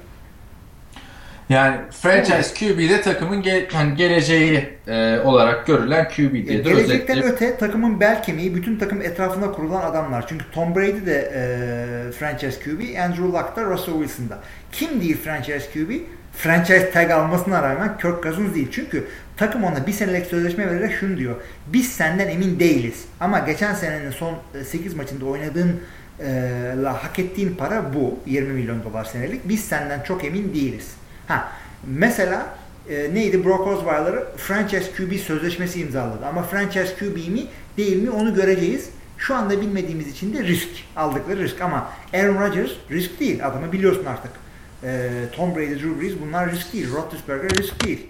Speaker 1: Yani franchise QB'de takımın ge yani geleceği e, olarak görülen QB'dir.
Speaker 2: Gelecekten özetle. öte takımın bel kemiği bütün takım etrafında kurulan adamlar. Çünkü Tom Brady de e, franchise QB, Andrew Luck da Russell Wilson da. Kim değil franchise QB? Franchise tag almasına rağmen Kirk Cousins değil. Çünkü takım ona bir senelik sözleşme vererek şunu diyor. Biz senden emin değiliz. Ama geçen senenin son 8 maçında oynadığın e, la hak ettiğin para bu. 20 milyon dolar senelik. Biz senden çok emin değiliz. Ha, mesela e, neydi? Brock Osweiler franchise QB sözleşmesi imzaladı. Ama franchise QB mi değil mi onu göreceğiz. Şu anda bilmediğimiz için de risk. Aldıkları risk ama Aaron Rodgers risk değil. Adamı biliyorsun artık. E, Tom Brady, Drew Brees bunlar risk değil. Roethlisberger risk değil.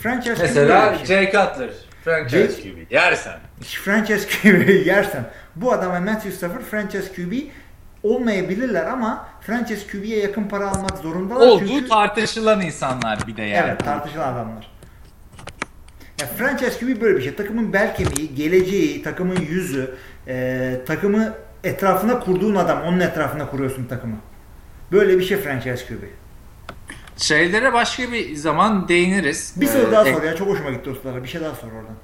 Speaker 1: Franchise Mesela şey. Jay Cutler franchise Jay, QB yersen. [laughs]
Speaker 2: Franchise QB yersen bu adama Matthew Stafford franchise QB olmayabilirler ama franchise QB'ye yakın para almak zorundalar.
Speaker 1: Olduğu çünkü... tartışılan insanlar bir de yani.
Speaker 2: Evet tartışılan adamlar. Ya franchise QB böyle bir şey. Takımın bel kemiği, geleceği, takımın yüzü, e, takımı etrafına kurduğun adam, onun etrafına kuruyorsun takımı. Böyle bir şey franchise QB.
Speaker 1: Şeylere başka bir zaman değiniriz.
Speaker 2: Bir soru ee, daha sor ya. Çok hoşuma gitti dostlara. Bir şey daha sor oradan.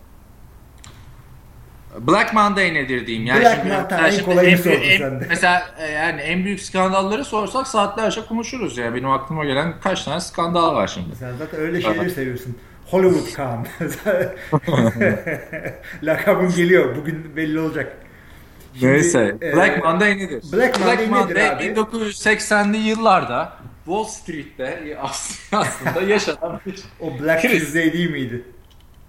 Speaker 1: Black Monday nedir diyeyim. Yani
Speaker 2: Black şimdi, Monday en kolayını sordun
Speaker 1: sen de. Mesela e, yani en büyük skandalları sorsak saatlerce konuşuruz ya. Benim aklıma gelen kaç tane skandal var şimdi.
Speaker 2: Sen zaten öyle şeyleri seviyorsun. Hollywood Kaan. [laughs] Lakabın geliyor. Bugün belli olacak.
Speaker 1: Şimdi, Neyse. E, Black Monday nedir?
Speaker 2: Black Monday, Black Monday nedir abi?
Speaker 1: 1980'li yıllarda Wall Street'te [laughs] aslında yaşanan bir [laughs]
Speaker 2: O Black Tuesday değil miydi?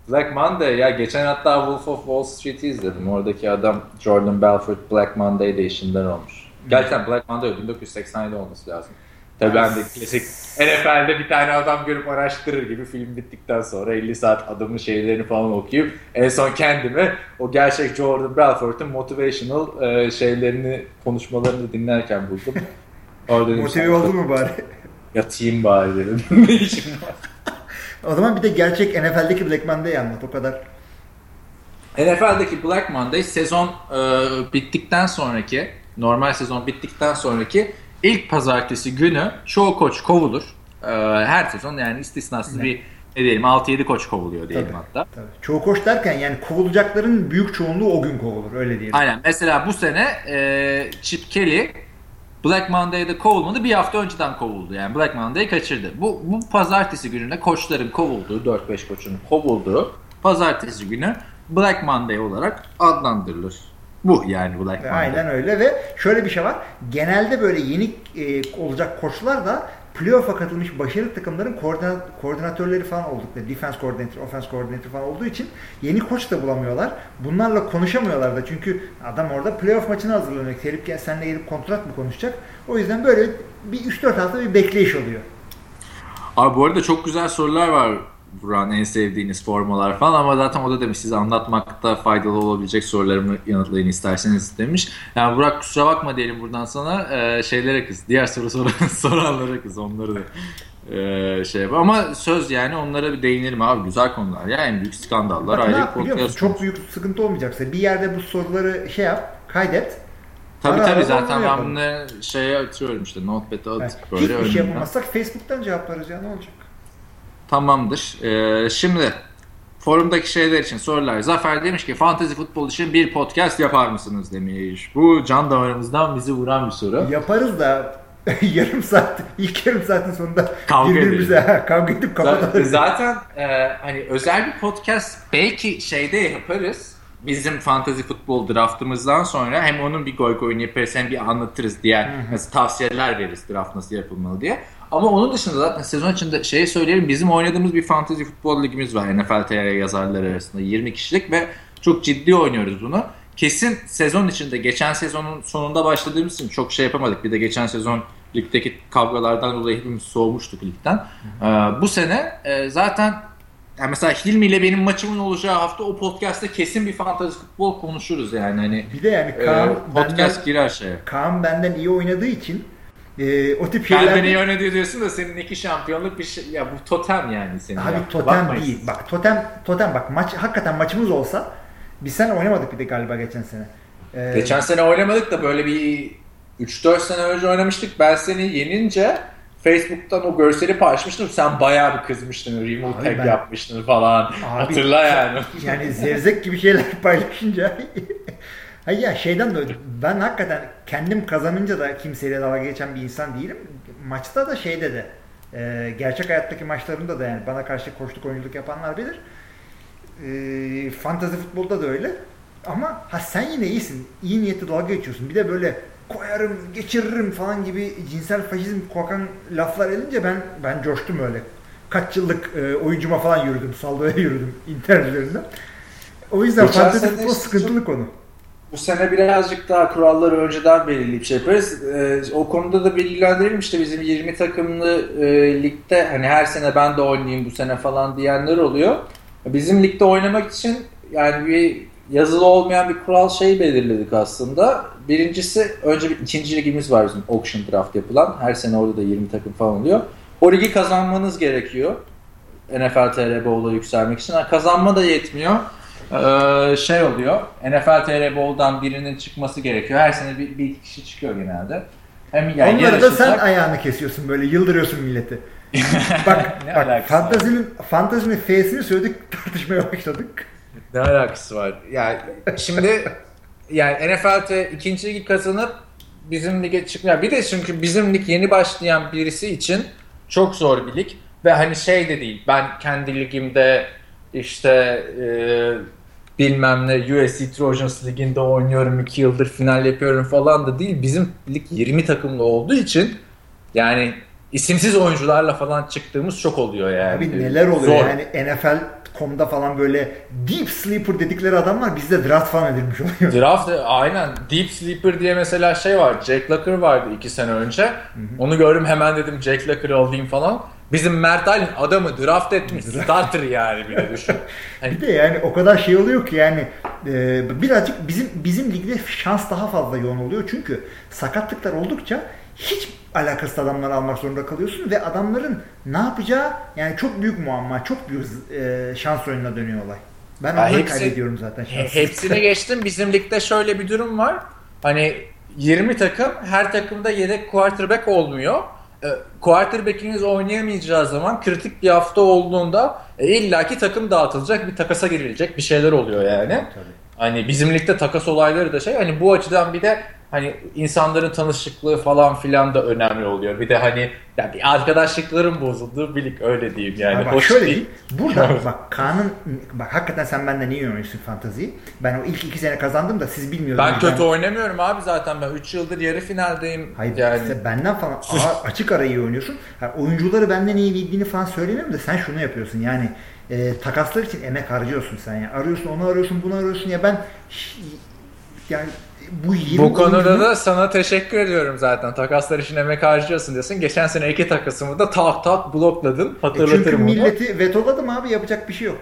Speaker 1: Black Monday ya geçen hatta Wolf of Wall Street'i izledim. Oradaki adam Jordan Belfort Black Monday'de işinden olmuş. Gerçekten Black Monday 1987 olması lazım. Tabii ben de klasik NFL'de bir tane adam görüp araştırır gibi film bittikten sonra 50 saat adamın şeylerini falan okuyup en son kendimi o gerçek Jordan Belfort'un motivational e, şeylerini konuşmalarını dinlerken buldum. [laughs]
Speaker 2: Orada Motive oldu mu bari?
Speaker 1: Yatayım bari dedim. [laughs] ne işim var?
Speaker 2: O zaman bir de gerçek NFL'deki Black Monday'i anlat o kadar.
Speaker 1: NFL'deki Black Monday sezon e, bittikten sonraki normal sezon bittikten sonraki ilk pazartesi günü çoğu koç kovulur. E, her sezon yani istisnasız ne? bir ne diyelim 6-7 koç kovuluyor diyelim tabii, hatta.
Speaker 2: Tabii. Çoğu koç derken yani kovulacakların büyük çoğunluğu o gün kovulur öyle diyelim.
Speaker 1: Aynen. Mesela bu sene e, Chip Kelly Black Monday'da kovulmadı. Bir hafta önceden kovuldu. Yani Black Monday'ı kaçırdı. Bu, bu pazartesi gününe koçların kovulduğu, 4-5 koçun kovulduğu pazartesi günü Black Monday olarak adlandırılır. Bu yani Black Monday.
Speaker 2: Aynen öyle ve şöyle bir şey var. Genelde böyle yeni e, olacak koçlar da playoff'a katılmış başarılı takımların koordinat, koordinatörleri falan oldukları, defense coordinator, offense coordinator falan olduğu için yeni koç da bulamıyorlar. Bunlarla konuşamıyorlar da çünkü adam orada playoff maçına hazırlanıyor. Gelip gel seninle gelip kontrat mı konuşacak? O yüzden böyle bir 3-4 hafta bir bekleyiş oluyor.
Speaker 1: Abi bu arada çok güzel sorular var Buran en sevdiğiniz formalar falan ama zaten o da demiş size anlatmakta faydalı olabilecek sorularımı yanıtlayın isterseniz demiş. Yani Burak kusura bakma diyelim buradan sana e, şeylere kız. Diğer soru soran, [laughs] soranlara kız onları da e, şey yapar. Ama söz yani onlara bir değinelim abi güzel konular ya en büyük skandallar
Speaker 2: Bak, ayrı podcast. Çok büyük sıkıntı olmayacaksa bir yerde bu soruları şey yap kaydet.
Speaker 1: Tabii tabii zaten ben bunu şeye atıyorum işte notepad'e atıp
Speaker 2: evet. böyle. Hiçbir şey yapamazsak Facebook'tan cevaplarız ya ne olacak?
Speaker 1: Tamamdır. Ee, şimdi forumdaki şeyler için sorular. Zafer demiş ki fantezi futbol için bir podcast yapar mısınız demiş. Bu can damarımızdan bizi vuran bir soru.
Speaker 2: Yaparız da [laughs] yarım saat, ilk yarım saatin sonunda kavga birbirimize kavga edip kapatalım.
Speaker 1: Zaten e, hani özel bir podcast belki şeyde yaparız. Bizim fantezi futbol draftımızdan sonra hem onun bir goy goyunu yaparız hem bir anlatırız diğer mesela tavsiyeler veririz draft nasıl yapılmalı diye. Ama onun dışında zaten sezon içinde şeyi söyleyelim bizim oynadığımız bir fantasy futbol ligimiz var NFL TR yazarları arasında 20 kişilik ve çok ciddi oynuyoruz bunu. Kesin sezon içinde geçen sezonun sonunda başladığımız için çok şey yapamadık. Bir de geçen sezon ligdeki kavgalardan dolayı hepimiz soğumuştuk ligden. Ee, bu sene e, zaten yani mesela Hilmi ile benim maçımın olacağı hafta o podcast'te kesin bir fantasy futbol konuşuruz yani. Hani,
Speaker 2: bir de yani Kaan e,
Speaker 1: podcast benden, girer şeye.
Speaker 2: Kaan benden iyi oynadığı için e, o tip
Speaker 1: şeyler... Kendini yönetiyor diyorsun da senin iki şampiyonluk bir şey. Ya bu totem yani senin.
Speaker 2: Abi ya. totem Bakmayız. değil. Bak totem totem bak maç hakikaten maçımız olsa biz sen oynamadık bir de galiba geçen sene.
Speaker 1: Ee, geçen sene oynamadık da böyle bir 3-4 sene önce oynamıştık. Ben seni yenince Facebook'tan o görseli paylaşmıştım. Sen bayağı bir kızmıştın. Remove tag ben... yapmıştın falan. Abi, Hatırla yani.
Speaker 2: Yani zevzek gibi şeyler [laughs] paylaşınca Hayır ya şeyden de ben hakikaten kendim kazanınca da kimseyle dalga geçen bir insan değilim. Maçta da şeyde de e, gerçek hayattaki maçlarında da yani bana karşı koştuk oyunculuk yapanlar bilir. E, fantazi futbolda da öyle. Ama ha sen yine iyisin. İyi niyetli dalga geçiyorsun. Bir de böyle koyarım, geçiririm falan gibi cinsel faşizm kokan laflar edince ben ben coştum öyle. Kaç yıllık e, oyuncuma falan yürüdüm. Saldoya yürüdüm internet üzerinden. O yüzden fantazi futbol sıkıntılı konu
Speaker 1: bu sene birazcık daha kuralları önceden belirleyip şey yaparız. Ee, o konuda da bilgilendirelim işte bizim 20 takımlı e, ligde hani her sene ben de oynayayım bu sene falan diyenler oluyor. Bizim ligde oynamak için yani bir yazılı olmayan bir kural şey belirledik aslında. Birincisi önce bir ikinci ligimiz var bizim auction draft yapılan. Her sene orada da 20 takım falan oluyor. O ligi kazanmanız gerekiyor. NFL TR Bowl'a yükselmek için. Yani kazanma da yetmiyor ee, şey oluyor. NFL TR Bowl'dan birinin çıkması gerekiyor. Her sene bir, bir kişi çıkıyor genelde.
Speaker 2: Hem yani Onları da sen ayağını kesiyorsun böyle yıldırıyorsun milleti. [laughs] bak bak fantazinin, fantazinin F'sini söyledik [laughs] tartışmaya başladık.
Speaker 1: Ne alakası var? Yani şimdi yani NFL'te ikinci ligi kazanıp bizim lige çıkmıyor. Bir de çünkü bizim lig yeni başlayan birisi için çok zor bir lig. Ve hani şey de değil. Ben kendi ligimde işte e, bilmem ne USC Trojans liginde oynuyorum 2 yıldır final yapıyorum falan da değil. Bizim lig 20 takımlı olduğu için yani isimsiz oyuncularla falan çıktığımız çok oluyor yani.
Speaker 2: Abi neler oluyor Zor. yani NFL komda falan böyle deep sleeper dedikleri adamlar bizde draft falan edilmiş oluyor.
Speaker 1: Draft aynen deep sleeper diye mesela şey var. Jack Locker vardı iki sene önce. Hı hı. Onu gördüm hemen dedim Jack Locker'ı alayım falan. Bizim Mert Aylin adamı draft etmiş. Starter yani bir de [laughs] düşün.
Speaker 2: Hani... Bir de yani o kadar şey oluyor ki yani e, birazcık bizim bizim ligde şans daha fazla yoğun oluyor. Çünkü sakatlıklar oldukça hiç alakasız adamları almak zorunda kalıyorsun ve adamların ne yapacağı yani çok büyük muamma, çok büyük e, şans oyununa dönüyor olay. Ben onları hepsi, kaybediyorum zaten.
Speaker 1: Şanssız. Hepsini [laughs] geçtim. Bizim ligde şöyle bir durum var. Hani 20 takım her takımda yedek quarterback olmuyor. E, quarterback'iniz oynayamayacağı zaman kritik bir hafta olduğunda e, illaki takım dağıtılacak, bir takasa girilecek, bir şeyler oluyor yani. Tabii. Hani bizim ligde takas olayları da şey hani bu açıdan bir de hani insanların tanışıklığı falan filan da önemli oluyor. Bir de hani yani arkadaşlıkların bozulduğu birlik öyle diyeyim yani.
Speaker 2: Ama bak Hoş şöyle değil. Burada [laughs] bak Kaan'ın bak hakikaten sen benden iyi oynuyorsun fantaziyi. Ben o ilk iki sene kazandım da siz bilmiyordunuz.
Speaker 1: Ben kötü ben... oynamıyorum abi zaten ben 3 yıldır yarı finaldeyim.
Speaker 2: Hayır yani. işte benden falan açık ara iyi oynuyorsun. Yani oyuncuları benden iyi bildiğini falan söylemiyorum da sen şunu yapıyorsun yani e, takaslar için emek harcıyorsun sen ya. Arıyorsun onu arıyorsun bunu arıyorsun ya ben
Speaker 1: yani bu 20 Bu konuda oyuncu... da sana teşekkür ediyorum zaten. Takaslar için emek harcıyorsun diyorsun. Geçen sene iki takasımı da tak tak blokladın. Hatırlatırım e çünkü
Speaker 2: milleti onu. vetoladım abi yapacak bir şey yok.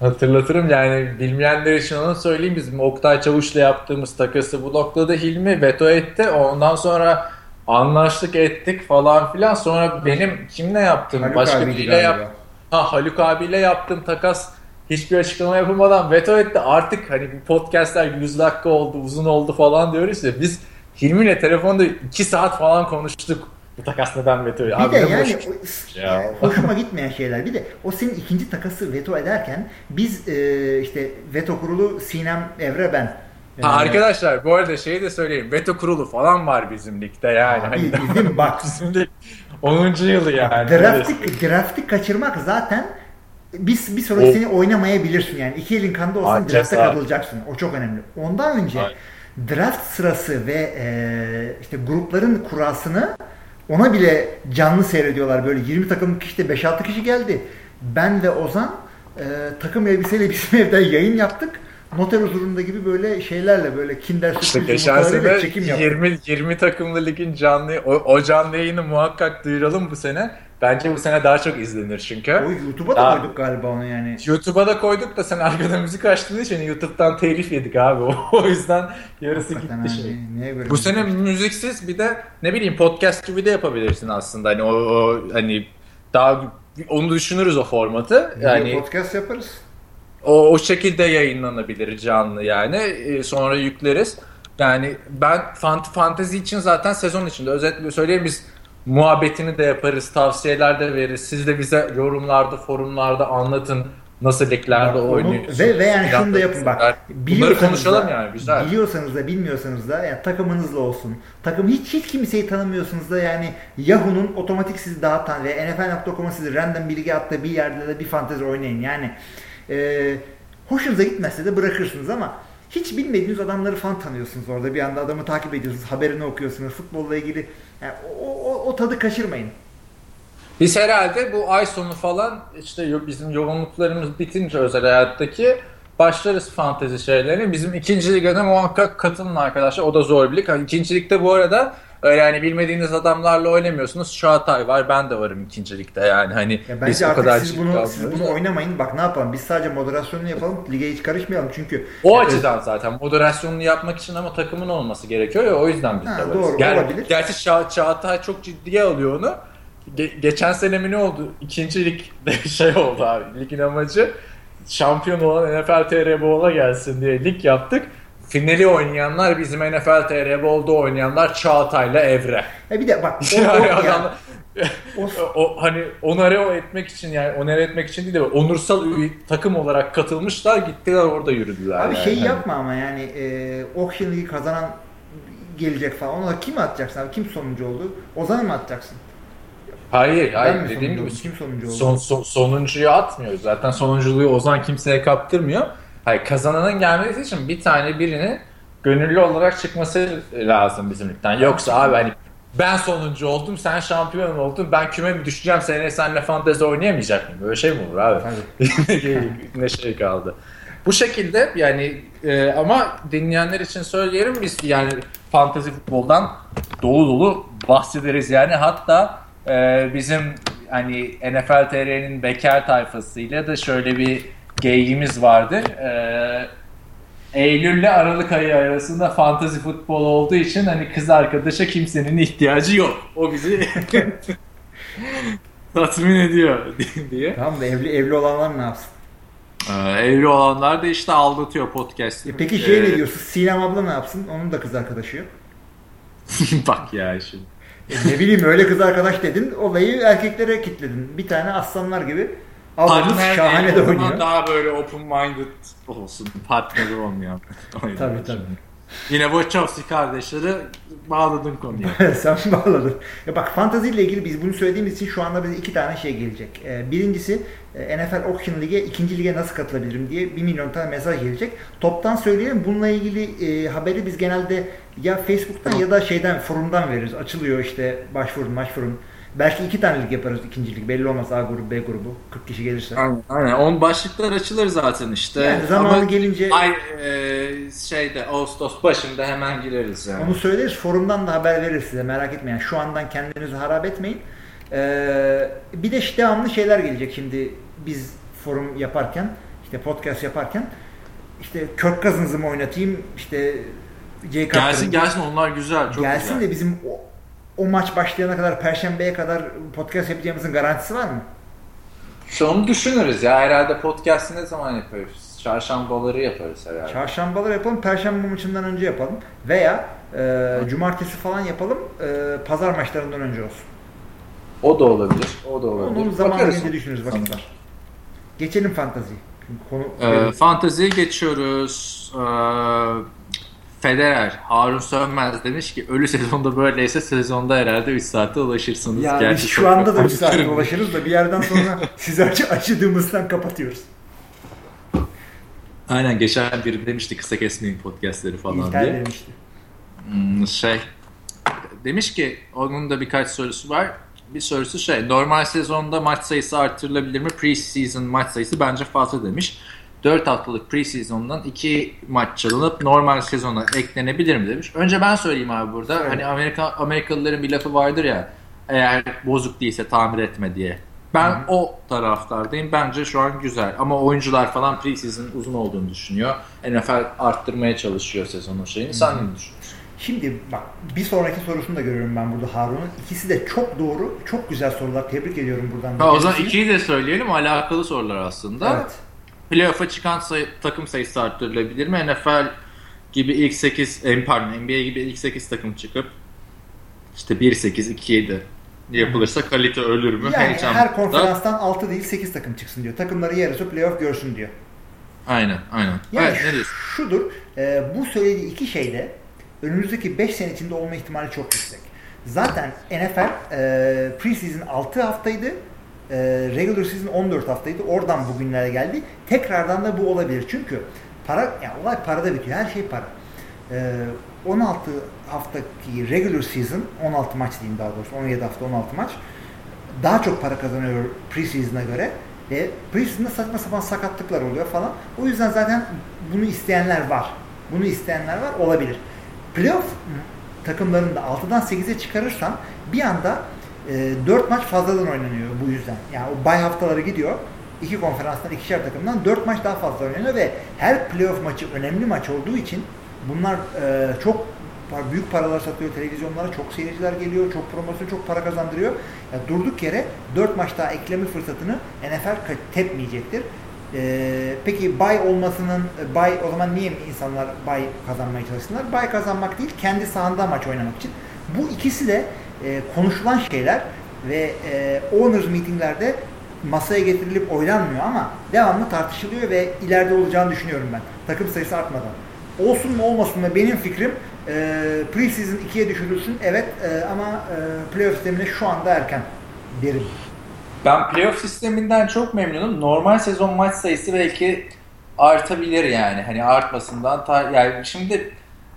Speaker 1: Hatırlatırım yani bilmeyenler için onu söyleyeyim. Bizim Oktay Çavuş'la yaptığımız takası blokladı Hilmi veto etti. Ondan sonra anlaştık ettik falan filan. Sonra benim kimle yaptım? Haluk Başka biriyle yaptım. Ha Haluk abiyle yaptığım takas hiçbir açıklama yapılmadan veto etti. Artık hani bu podcastler 100 dakika oldu, uzun oldu falan diyoruz ya. Biz Hilmi'yle telefonda 2 saat falan konuştuk. Bu takas neden veto?
Speaker 2: Bir Abi de yani ya. hoşuma gitmeyen şeyler. Bir de o senin ikinci takası veto ederken biz e, işte veto kurulu Sinem Evre ben
Speaker 1: Ha, arkadaşlar bu arada şeyi de söyleyeyim. Veto kurulu falan var bizim ligde yani. Abi,
Speaker 2: hani, bak. [laughs]
Speaker 1: bizim lig 10. yılı yani.
Speaker 2: Draftik, draftik kaçırmak zaten bir, bir sonraki sene oynamayabilirsin yani. iki elin kanda olsan drafta katılacaksın. O çok önemli. Ondan önce Aynen. draft sırası ve e, işte grupların kurasını ona bile canlı seyrediyorlar. Böyle 20 takımlık işte 5-6 kişi geldi. Ben ve Ozan e, takım elbiseyle bizim [laughs] evden yayın yaptık noter huzurunda gibi böyle şeylerle böyle kinder
Speaker 1: işte geçen sene çekim 20, 20 takımlı ligin canlı o, o canlı yayını muhakkak duyuralım bu sene. Bence bu sene daha çok izlenir çünkü.
Speaker 2: O YouTube'a da daha, koyduk galiba onu yani.
Speaker 1: YouTube'a da koyduk da sen arkada müzik açtığın için YouTube'dan telif yedik abi. [laughs] o yüzden yarısı Hakikaten gitti şey. Niye bu sene müziksiz bir de ne bileyim podcast gibi de yapabilirsin aslında. Hani o, o hani daha onu düşünürüz o formatı. Yani
Speaker 2: podcast yaparız.
Speaker 1: O, o şekilde yayınlanabilir canlı yani. E, sonra yükleriz. Yani ben fant fantezi için zaten sezon içinde özetle söyleyeyim biz muhabbetini de yaparız, tavsiyeler de veririz. Siz de bize yorumlarda, forumlarda anlatın nasıl liglerde oynuyorsunuz.
Speaker 2: Ve, ve yani şunu da yapın bak.
Speaker 1: Bunları konuşalım da, yani güzel.
Speaker 2: Biliyorsanız da bilmiyorsanız da yani takımınızla olsun. Takım hiç hiç kimseyi tanımıyorsunuz da yani Yahoo'nun otomatik sizi dağıtan ve NFL.com'a sizi random bilgi attığı bir yerde de bir fantezi oynayın. Yani e, hoşunuza gitmezse de bırakırsınız ama hiç bilmediğiniz adamları falan tanıyorsunuz orada. Bir anda adamı takip ediyorsunuz, haberini okuyorsunuz, futbolla ilgili. O, o, o tadı kaçırmayın.
Speaker 1: Biz herhalde bu ay sonu falan işte bizim yoğunluklarımız bitince özel hayattaki başlarız fantezi şeylerine. Bizim ikinci ligde muhakkak katılın arkadaşlar. O da zor bir lig. İkinci ligde bu arada Öyle yani bilmediğiniz adamlarla oynamıyorsunuz. Çağatay var ben de varım ikincilikte yani. Hani
Speaker 2: ya bence biz o kadar siz bunu, siz bunu oynamayın. Bak ne yapalım biz sadece moderasyonunu yapalım. Lige hiç karışmayalım çünkü.
Speaker 1: O yani, açıdan zaten moderasyonunu yapmak için ama takımın olması gerekiyor ya o yüzden biz ha, de varız. Doğru Ger- olabilir. Gerçi Ça Çağatay çok ciddiye alıyor onu. Ge- geçen sene mi ne oldu? İkincilik [laughs] şey oldu abi. Ligin amacı şampiyon olan NFL TR Bowl'a gelsin diye lig yaptık finali oynayanlar bizim NFL TR Bowl'da oynayanlar Çağatay'la Evre.
Speaker 2: E bir de bak [laughs]
Speaker 1: o, yani o, adam, [laughs] o, o, hani onore etmek için yani onore etmek için değil de onursal takım olarak katılmışlar gittiler orada yürüdüler.
Speaker 2: Abi yani. şey yapma ama yani e, League kazanan gelecek falan. Ona kim atacaksın abi? Kim sonuncu oldu? Ozan'ı mı atacaksın?
Speaker 1: Hayır, hayır. Dediğim gibi kim sonuncu oldu? Son, son, sonuncuyu atmıyor. Zaten sonunculuğu Ozan kimseye kaptırmıyor. Hayır kazananın gelmesi için bir tane birini gönüllü olarak çıkması lazım bizim ligden. Yoksa abi hani ben sonuncu oldum, sen şampiyon oldun, ben küme mi düşeceğim, seneye senle fantezi oynayamayacak mıyım? Böyle şey mi olur abi? [laughs] ne şey kaldı. Bu şekilde yani e, ama dinleyenler için söyleyelim biz yani fantezi futboldan dolu dolu bahsederiz yani hatta e, bizim hani NFL TR'nin bekar tayfasıyla da şöyle bir geyiğimiz vardır. Ee, Eylül ile Aralık ayı arasında fantazi futbol olduğu için hani kız arkadaşa kimsenin ihtiyacı yok. O bizi [laughs] tatmin ediyor [laughs] diye.
Speaker 2: Tamam da evli evli olanlar ne yapsın?
Speaker 1: Ee, evli olanlar da işte aldatıyor podcast'i.
Speaker 2: E peki şey ee, ne diyorsun? Sinem abla ne yapsın? Onun da kız arkadaşı yok. [laughs]
Speaker 1: Bak ya şimdi.
Speaker 2: E ne bileyim öyle kız arkadaş dedin olayı erkeklere kitledin. Bir tane aslanlar gibi ablamız şahane de oynuyor.
Speaker 1: Daha böyle open minded olsun. Partneri olmayan. [laughs]
Speaker 2: tabii tabii.
Speaker 1: Yine Wachowski kardeşleri bağladın konuyu. [laughs]
Speaker 2: Sen bağladın. Ya bak fantazi ile ilgili biz bunu söylediğimiz için şu anda bize iki tane şey gelecek. Ee, birincisi e, NFL Auction Lig'e ikinci lige nasıl katılabilirim diye bir milyon tane mesaj gelecek. Toptan söyleyelim bununla ilgili e, haberi biz genelde ya Facebook'tan ya da şeyden forumdan veririz. Açılıyor işte başvurun başvurun Belki iki tane lig yaparız ikincilik. Belli olmaz A grubu B grubu. 40 kişi gelirse.
Speaker 1: Aynen. aynen. On başlıklar açılır zaten işte.
Speaker 2: Yani zamanı Ama gelince
Speaker 1: ay, e, şeyde Ağustos başında hemen gireriz yani.
Speaker 2: Onu söyleriz. Forumdan da haber veririz size. Merak etmeyin. Şu andan kendinizi harap etmeyin. Ee, bir de işte devamlı şeyler gelecek şimdi biz forum yaparken işte podcast yaparken işte Kirk Cousins'ı mı oynatayım işte
Speaker 1: Jay Gelsin gelsin onlar güzel. Çok
Speaker 2: gelsin
Speaker 1: güzel.
Speaker 2: de bizim o maç başlayana kadar Perşembe'ye kadar podcast yapacağımızın garantisi var mı?
Speaker 1: Şu onu düşünürüz ya. Herhalde podcast'i ne zaman yaparız? Çarşambaları yaparız herhalde.
Speaker 2: Çarşambaları yapalım. Perşembe maçından önce yapalım. Veya e, cumartesi falan yapalım. E, pazar maçlarından önce olsun.
Speaker 1: O da olabilir. O da olabilir.
Speaker 2: Onun zamanı gelince düşünürüz. Vakit var. Geçelim fantazi.
Speaker 1: Konu, ee, fantaziye geçiyoruz. Ee, Federer, Harun Sönmez demiş ki ölü sezonda böyleyse sezonda herhalde 3 saate ulaşırsınız.
Speaker 2: Ya Gerçi biz şu anda da 3 saate ulaşırız da bir yerden sonra [laughs] sizi açı açıdığımızdan kapatıyoruz.
Speaker 1: Aynen geçen biri demişti kısa kesmeyin podcastleri falan İlker diye. demişti. Hmm, şey demiş ki onun da birkaç sorusu var. Bir sorusu şey normal sezonda maç sayısı artırılabilir mi? Pre-season maç sayısı bence fazla demiş. 4 haftalık preseason'dan 2 maç çalınıp normal sezona eklenebilir mi demiş. Önce ben söyleyeyim abi burada. Evet. Hani Amerika Amerikalıların bir lafı vardır ya eğer bozuk değilse tamir etme diye. Ben Hı-hı. o taraftardayım. Bence şu an güzel. Ama oyuncular falan preseason uzun olduğunu düşünüyor. NFL arttırmaya çalışıyor sezonun şeyini. Sen ne düşünüyorsun?
Speaker 2: Şimdi bak bir sonraki sorusunu da görüyorum ben burada Harun'un. İkisi de çok doğru, çok güzel sorular. Tebrik ediyorum buradan.
Speaker 1: Ha, o zaman ikiyi de söyleyelim. Alakalı sorular aslında. Evet. Playoff'a çıkan sayı, takım sayısı arttırılabilir mi? NFL gibi ilk 8, pardon NBA gibi ilk 8 takım çıkıp işte 1-8, 2-7 yapılırsa kalite ölür mü?
Speaker 2: Yani Heyecan her konferanstan 6 değil 8 takım çıksın diyor. Takımları yarısı playoff görsün diyor.
Speaker 1: Aynen, aynen.
Speaker 2: Yani evet, ne diyorsun? Şudur, e, bu söylediği iki şeyde önümüzdeki 5 sene içinde olma ihtimali çok yüksek. Zaten NFL e, preseason 6 haftaydı e, regular season 14 haftaydı. Oradan bugünlere geldi. Tekrardan da bu olabilir. Çünkü para, yani olay parada bitiyor. Her şey para. E, 16 haftaki regular season, 16 maç diyeyim daha doğrusu, 17 hafta 16 maç. Daha çok para kazanıyor preseason'a göre. E, preseason'da saçma sapan sakatlıklar oluyor falan. O yüzden zaten bunu isteyenler var. Bunu isteyenler var. Olabilir. Playoff takımlarında 6'dan 8'e çıkarırsan bir anda e, ee, 4 maç fazladan oynanıyor bu yüzden. Yani o bay haftaları gidiyor. İki konferanstan ikişer takımdan 4 maç daha fazla oynanıyor ve her playoff maçı önemli maç olduğu için bunlar e, çok büyük paralar satıyor televizyonlara, çok seyirciler geliyor, çok promosyon, çok para kazandırıyor. Yani durduk yere 4 maç daha ekleme fırsatını NFL tepmeyecektir. Ee, peki bay olmasının bay o zaman niye insanlar bay kazanmaya çalışsınlar? Bay kazanmak değil, kendi sahanda maç oynamak için. Bu ikisi de e, konuşulan şeyler ve e, owners meetinglerde masaya getirilip oylanmıyor ama devamlı tartışılıyor ve ileride olacağını düşünüyorum ben. Takım sayısı artmadan. Olsun mu olmasın mı benim fikrim e, preseason 2'ye düşürülsün evet e, ama e, playoff sistemine şu anda erken derim.
Speaker 1: Ben playoff sisteminden çok memnunum. Normal sezon maç sayısı belki artabilir yani. Hani artmasından ta- yani şimdi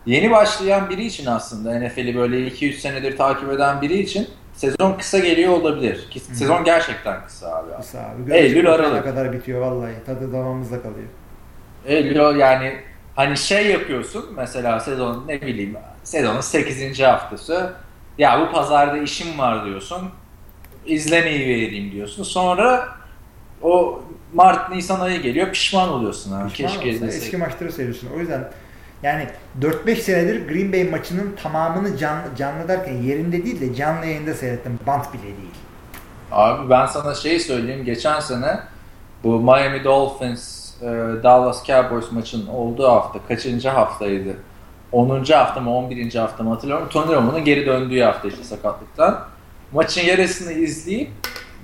Speaker 1: yeni başlayan biri için aslında NFL'i böyle 2-3 senedir takip eden biri için sezon kısa geliyor olabilir. Sezon gerçekten kısa abi.
Speaker 2: Kısa abi. Eylül Aralık. kadar bitiyor vallahi. Tadı damağımızda kalıyor.
Speaker 1: Eylül yani hani şey yapıyorsun mesela sezon ne bileyim sezonun 8. haftası ya bu pazarda işim var diyorsun izlemeyi vereyim diyorsun. Sonra o Mart Nisan ayı geliyor pişman oluyorsun ha.
Speaker 2: Pişman Keşke olsun. Eski maçları seviyorsun. O yüzden yani 4-5 senedir Green Bay maçının tamamını canlı, canlı derken yerinde değil de canlı yayında seyrettim. Bant bile değil.
Speaker 1: Abi ben sana şeyi söyleyeyim. Geçen sene bu Miami Dolphins e, Dallas Cowboys maçının olduğu hafta kaçıncı haftaydı? 10. hafta mı 11. hafta mı hatırlamıyorum. Tony Romo'nun geri döndüğü hafta işte sakatlıktan. Maçın yarısını izleyip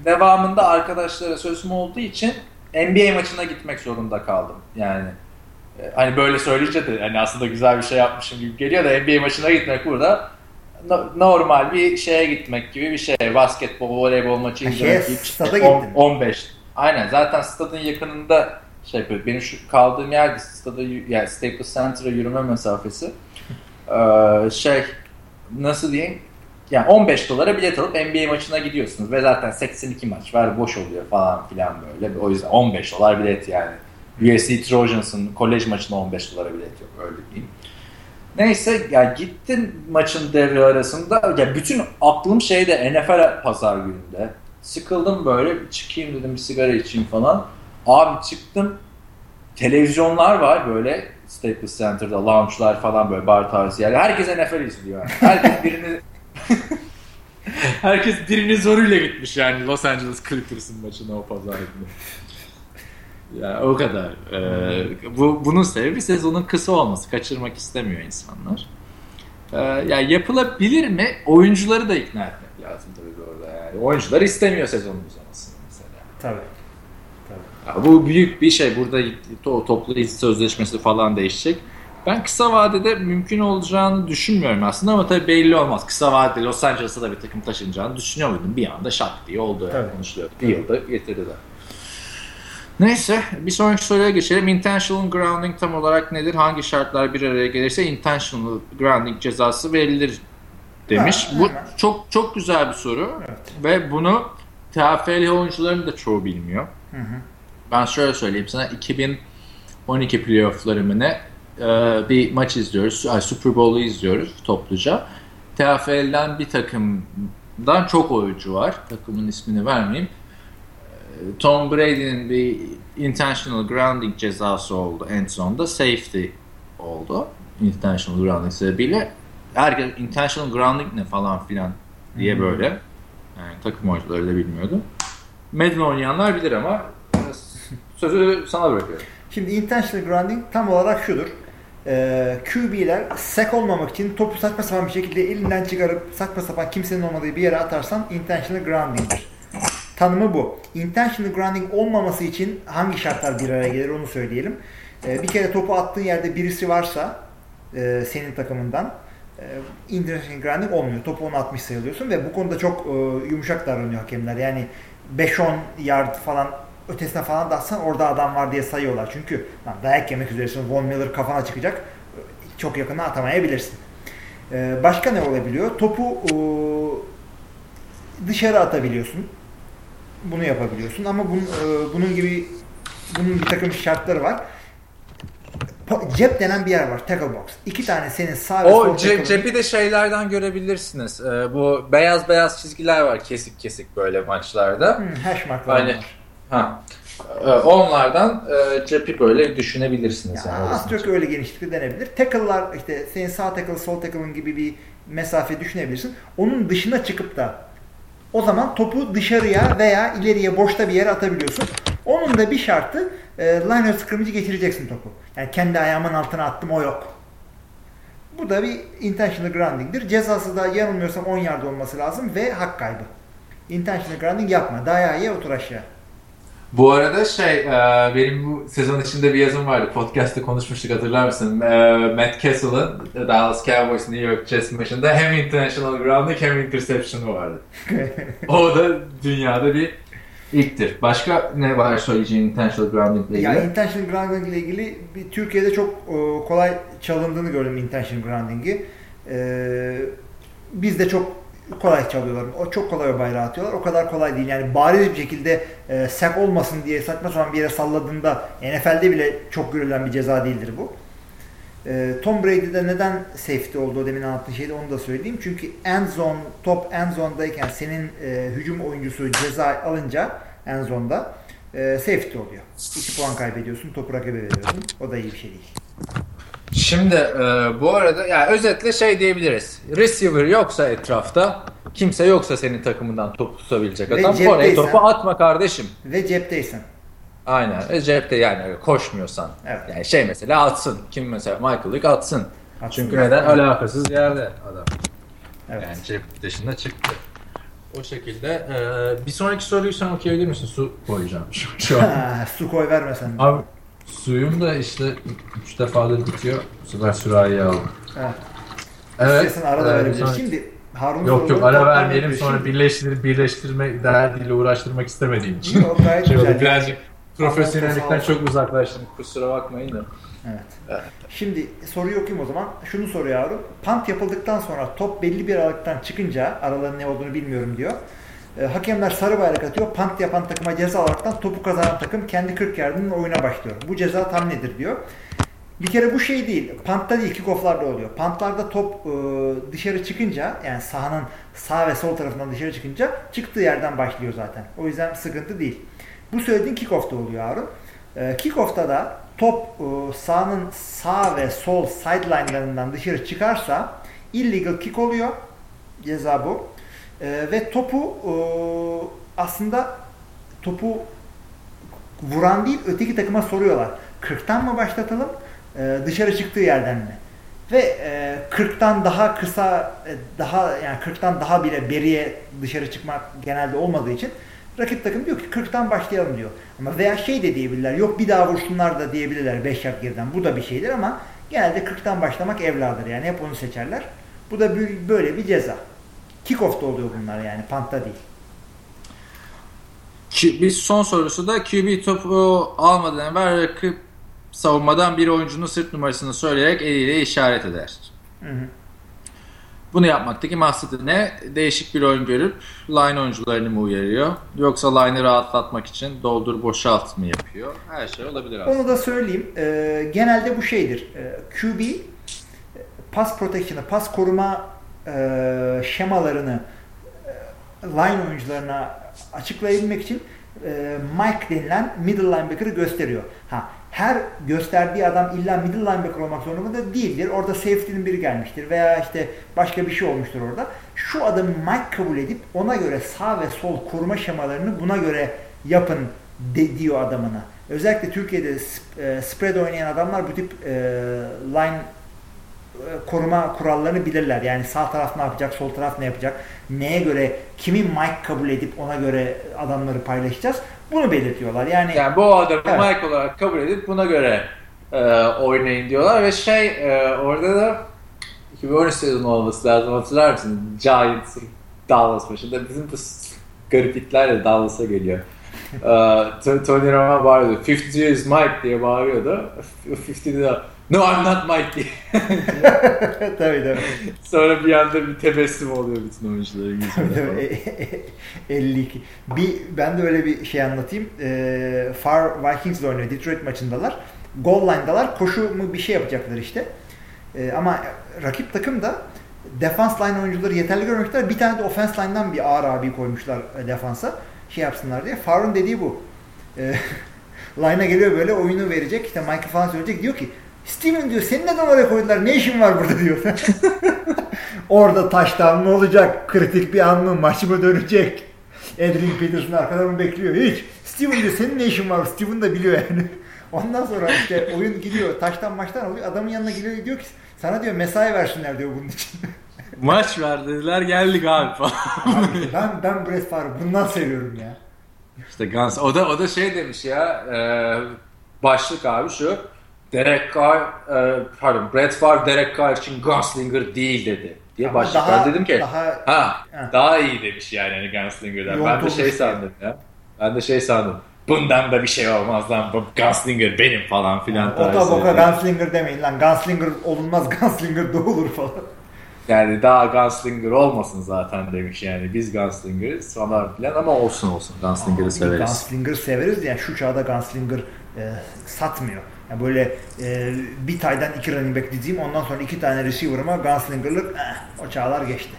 Speaker 1: devamında arkadaşlara sözüm olduğu için NBA maçına gitmek zorunda kaldım. Yani hani böyle söyleyince de hani aslında güzel bir şey yapmışım gibi geliyor da NBA maçına gitmek burada normal bir şeye gitmek gibi bir şey. Basketbol, voleybol maçı
Speaker 2: izlemek gibi. Stada gittin.
Speaker 1: 15. Aynen zaten stadın yakınında şey yapıyor. Benim şu kaldığım yerde stada yani Staples Center'a yürüme mesafesi. Ee, şey nasıl diyeyim? Yani 15 dolara bilet alıp NBA maçına gidiyorsunuz ve zaten 82 maç var boş oluyor falan filan böyle. O yüzden 15 dolar bilet yani. USC Trojans'ın kolej maçına 15 dolara bilet yok öyle diyeyim. Neyse ya gittim maçın devre arasında ya bütün aklım şeyde NFL pazar gününde. Sıkıldım böyle çıkayım dedim bir sigara içeyim falan. Abi çıktım televizyonlar var böyle Staples Center'da lounge'lar falan böyle bar tarzı yerler. Herkes NFL izliyor. Yani. Herkes birini [laughs] Herkes birini zoruyla gitmiş yani Los Angeles Clippers'ın maçına o pazar günü. Yani o kadar. Ee, bu bunun sebebi sezonun kısa olması. Kaçırmak istemiyor insanlar. Ee, yani yapılabilir mi? Oyuncuları da ikna etmek lazım tabii orada yani. Oyuncular istemiyor sezonun uzamasını mesela.
Speaker 2: Tabii.
Speaker 1: tabii. bu büyük bir şey. Burada to toplu izin sözleşmesi falan değişecek. Ben kısa vadede mümkün olacağını düşünmüyorum aslında ama tabii belli olmaz. Kısa vadede Los Angeles'a da bir takım taşınacağını düşünüyor muydum? Bir anda şak diye oldu yani konuşuluyor. Bir yılda getirdiler. Neyse bir sonraki soruya geçelim. Intentional grounding tam olarak nedir? Hangi şartlar bir araya gelirse intentional grounding cezası verilir demiş. Ha, Bu hemen. çok çok güzel bir soru evet. ve bunu TFL oyuncuların da çoğu bilmiyor. Hı hı. Ben şöyle söyleyeyim sana 2012 playoff'ları ne e, bir maç izliyoruz. Super Bowl'u izliyoruz topluca. TFL'den bir takımdan çok oyuncu var. Takımın ismini vermeyeyim. Tom Brady'nin bir intentional grounding cezası oldu en sonunda. Safety oldu. Intentional grounding sebebiyle. Herkes intentional grounding ne falan filan diye hmm. böyle. Yani takım oyuncuları da bilmiyordu. Madden oynayanlar bilir ama [laughs] sözü sana bırakıyorum.
Speaker 2: Şimdi intentional grounding tam olarak şudur. Ee, QB'ler sek olmamak için topu saçma sapan bir şekilde elinden çıkarıp saçma sapan kimsenin olmadığı bir yere atarsan intentional grounding'dir tanımı bu. Intentional grounding olmaması için hangi şartlar bir araya gelir onu söyleyelim. E, bir kere topu attığın yerde birisi varsa e, senin takımından e, grounding olmuyor. Topu ona atmış sayılıyorsun ve bu konuda çok e, yumuşak davranıyor hakemler. Yani 5-10 yard falan ötesine falan da atsan orada adam var diye sayıyorlar. Çünkü lan dayak yemek üzeresin. Von Miller kafana çıkacak. Çok yakına atamayabilirsin. Ee, başka ne olabiliyor? Topu e, dışarı atabiliyorsun bunu yapabiliyorsun ama bunun, e, bunun gibi bunun bir takım şartları var. Cep denen bir yer var. Tackle box. İki tane senin sağ ve
Speaker 1: sol ce- cepi de şeylerden görebilirsiniz. Ee, bu beyaz beyaz çizgiler var kesik kesik böyle maçlarda.
Speaker 2: Hmm, hash marklar hani.
Speaker 1: Ha. Ee, onlardan e, cepi böyle düşünebilirsiniz.
Speaker 2: Yani, yani az çok öyle genişlikte denebilir. Tackle'lar işte senin sağ tackle sol tackle'ın gibi bir mesafe düşünebilirsin. Onun dışına çıkıp da o zaman topu dışarıya veya ileriye boşta bir yere atabiliyorsun. Onun da bir şartı e, line of scrimmage'i geçireceksin topu. Yani kendi ayağımın altına attım o yok. Bu da bir intentional grounding'dir. Cezası da yanılmıyorsam 10 yard olması lazım ve hak kaybı. Intentional grounding yapma. Dayağı ye otur aşağı.
Speaker 1: Bu arada şey e, benim bu sezon içinde bir yazım vardı. Podcast'te konuşmuştuk hatırlar mısın? E, Matt Castle'ın Dallas Cowboys New York Jets maçında hem intentional grounding hem interception'ı vardı. [laughs] o da dünyada bir ilktir. Başka ne var söyleyeceğin intentional grounding ile ilgili?
Speaker 2: Ya intentional grounding ile ilgili bir Türkiye'de çok e, kolay çalındığını gördüm intentional grounding'i. Biz de çok kolay çalıyorlar. O çok kolay o bayrağı atıyorlar. O kadar kolay değil. Yani bariz bir şekilde e, sek olmasın diye saçma sapan bir yere salladığında NFL'de bile çok görülen bir ceza değildir bu. E, Tom Brady'de neden safety olduğu demin anlattığın şeyde onu da söyleyeyim. Çünkü end zone, top end zone'dayken senin e, hücum oyuncusu ceza alınca end zone'da e, safety oluyor. 2 puan kaybediyorsun, topu rakibe veriyorsun. O da iyi bir şey değil.
Speaker 1: Şimdi e, bu arada yani özetle şey diyebiliriz. Receiver yoksa etrafta kimse yoksa senin takımından top tutabilecek adam oraya topu atma kardeşim.
Speaker 2: Ve cepteysen.
Speaker 1: Aynen. E, cepte yani koşmuyorsan. Evet. Yani şey mesela atsın. Kim mesela Michael Vick atsın. atsın. Çünkü neden? Alakasız yerde adam. Evet. Yani cep dışında çıktı. O şekilde. Ee, bir sonraki soruyu sen okuyabilir misin? Su koyacağım şu, şu an. [laughs]
Speaker 2: su koy vermesen.
Speaker 1: Abi suyum da işte üç defadır bitiyor. Bu sefer sürahiye aldım.
Speaker 2: Evet. Evet. İstersen arada e, verebiliriz. Şimdi
Speaker 1: Harun Yok yok ara vermeyelim sonra birleştir, birleştirme derdiyle uğraştırmak istemediğim için. Yok gayet şey güzel. Birazcık profesyonellikten çok uzaklaştım. Kusura bakmayın da.
Speaker 2: Evet. evet. Şimdi soruyu okuyayım o zaman. Şunu soruyor Harun. Pant yapıldıktan sonra top belli bir aralıktan çıkınca araların ne olduğunu bilmiyorum diyor. E, hakemler sarı bayrak atıyor. Pant yapan takıma ceza alaraktan topu kazanan takım kendi 40 yardının oyuna başlıyor. Bu ceza tam nedir diyor. Bir kere bu şey değil. Pantta değil kickoff'larda oluyor. Pantlarda top e, dışarı çıkınca yani sahanın sağ ve sol tarafından dışarı çıkınca çıktığı yerden başlıyor zaten. O yüzden sıkıntı değil. Bu söylediğin kickoff'ta oluyor Harun. E, kickoff'ta da top e, sahanın sağ ve sol sideline'larından dışarı çıkarsa illegal kick oluyor. Ceza bu. E, ve topu e, aslında topu vuran değil öteki takıma soruyorlar. 40'tan mı başlatalım e, dışarı çıktığı yerden mi? Ve e, 40'tan daha kısa e, daha yani 40'tan daha bile beriye dışarı çıkmak genelde olmadığı için rakip takım diyor ki 40'tan başlayalım diyor. Ama veya şey de diyebilirler. Yok bir daha vursunlar da diyebilirler 5 yard geriden. Bu da bir şeydir ama genelde 40'tan başlamak evladır yani. Hep onu seçerler. Bu da böyle bir ceza. Kickoff'ta oluyor bunlar yani. Pantta değil.
Speaker 1: Bir son sorusu da QB topu almadan evvel rakip savunmadan bir oyuncunun sırt numarasını söyleyerek eliyle işaret eder. Hı hı. Bunu yapmaktaki maksadı ne? Değişik bir oyun görüp line oyuncularını mı uyarıyor? Yoksa line'ı rahatlatmak için doldur boşalt mı yapıyor? Her şey olabilir aslında.
Speaker 2: Onu da söyleyeyim. Ee, genelde bu şeydir. Ee, QB pas protection'ı, pas koruma e, şemalarını e, line oyuncularına açıklayabilmek için e, Mike denilen middle linebacker'ı gösteriyor. Ha her gösterdiği adam illa middle linebacker olmak zorunda da değildir. Orada safety'nin biri gelmiştir veya işte başka bir şey olmuştur orada. Şu adamı Mike kabul edip ona göre sağ ve sol koruma şemalarını buna göre yapın de, diyor adamına. Özellikle Türkiye'de e, spread oynayan adamlar bu tip e, line koruma kurallarını bilirler. Yani sağ taraf ne yapacak, sol taraf ne yapacak, neye göre kimi Mike kabul edip ona göre adamları paylaşacağız. Bunu belirtiyorlar. Yani,
Speaker 1: yani bu adamı evet. Mike olarak kabul edip buna göre e, oynayın diyorlar ve şey e, orada da 2013 sezonu olması lazım hatırlar mısın? Giants'ın Dallas başında bizim bu gariplikler de Dallas'a geliyor. uh, [laughs] Tony Romo bağırıyordu. 50 years Mike diye bağırıyordu. 50'de No I'm not Mike [laughs]
Speaker 2: tabii tabii.
Speaker 1: Sonra bir anda bir tebessüm oluyor bütün oyuncuların
Speaker 2: yüzünde. 52. [laughs] Bir, ben de öyle bir şey anlatayım. Ee, Far Vikings oynuyor. Detroit maçındalar. Goal line'dalar. Koşu mu bir şey yapacaklar işte. Ee, ama rakip takım da defans line oyuncuları yeterli görmekler. Bir tane de offense line'dan bir ağır abi koymuşlar e, defansa. Şey yapsınlar diye. Far'ın dediği bu. Ee, [laughs] line'a geliyor böyle oyunu verecek. İşte Michael falan söyleyecek. Diyor ki Steven diyor seni neden oraya koydular? Ne işin var burada diyor. [laughs] Orada taştan mı olacak? Kritik bir an mı? Maç mı dönecek? Adrian Peterson arkadan mı bekliyor? Hiç. Steven diyor senin ne işin var? Steven de biliyor yani. [laughs] Ondan sonra işte oyun gidiyor. Taştan maçtan oluyor. Adamın yanına geliyor diyor ki sana diyor mesai versinler diyor bunun için. [laughs]
Speaker 1: Maç ver dediler geldik abi falan.
Speaker 2: Abi, ben, ben Brett Favre bundan seviyorum ya.
Speaker 1: İşte Guns. O da, o da şey demiş ya e, başlık abi şu Derek Carr, e, pardon Brett Favre Derek Carr için Gunslinger değil dedi diye başladı. Ben dedim ki daha, ha, ha, daha iyi demiş yani hani Gunslinger'dan. Ben de şey sandım ya. Ben de şey sandım. Bundan da bir şey olmaz lan. Bu Gunslinger benim falan filan.
Speaker 2: Yani, o da boka Gunslinger demeyin lan. Gunslinger olunmaz [laughs] Gunslinger de olur falan.
Speaker 1: Yani daha Gunslinger olmasın zaten demiş yani. Biz Gunslingeriz falan filan ama olsun olsun. Gunslinger'ı severiz.
Speaker 2: Gunslinger severiz yani şu çağda Gunslinger e, satmıyor. Yani böyle e, bir taydan iki running back dizeyim ondan sonra iki tane receiver'ıma gunslinger'lık eh, o çağlar geçti.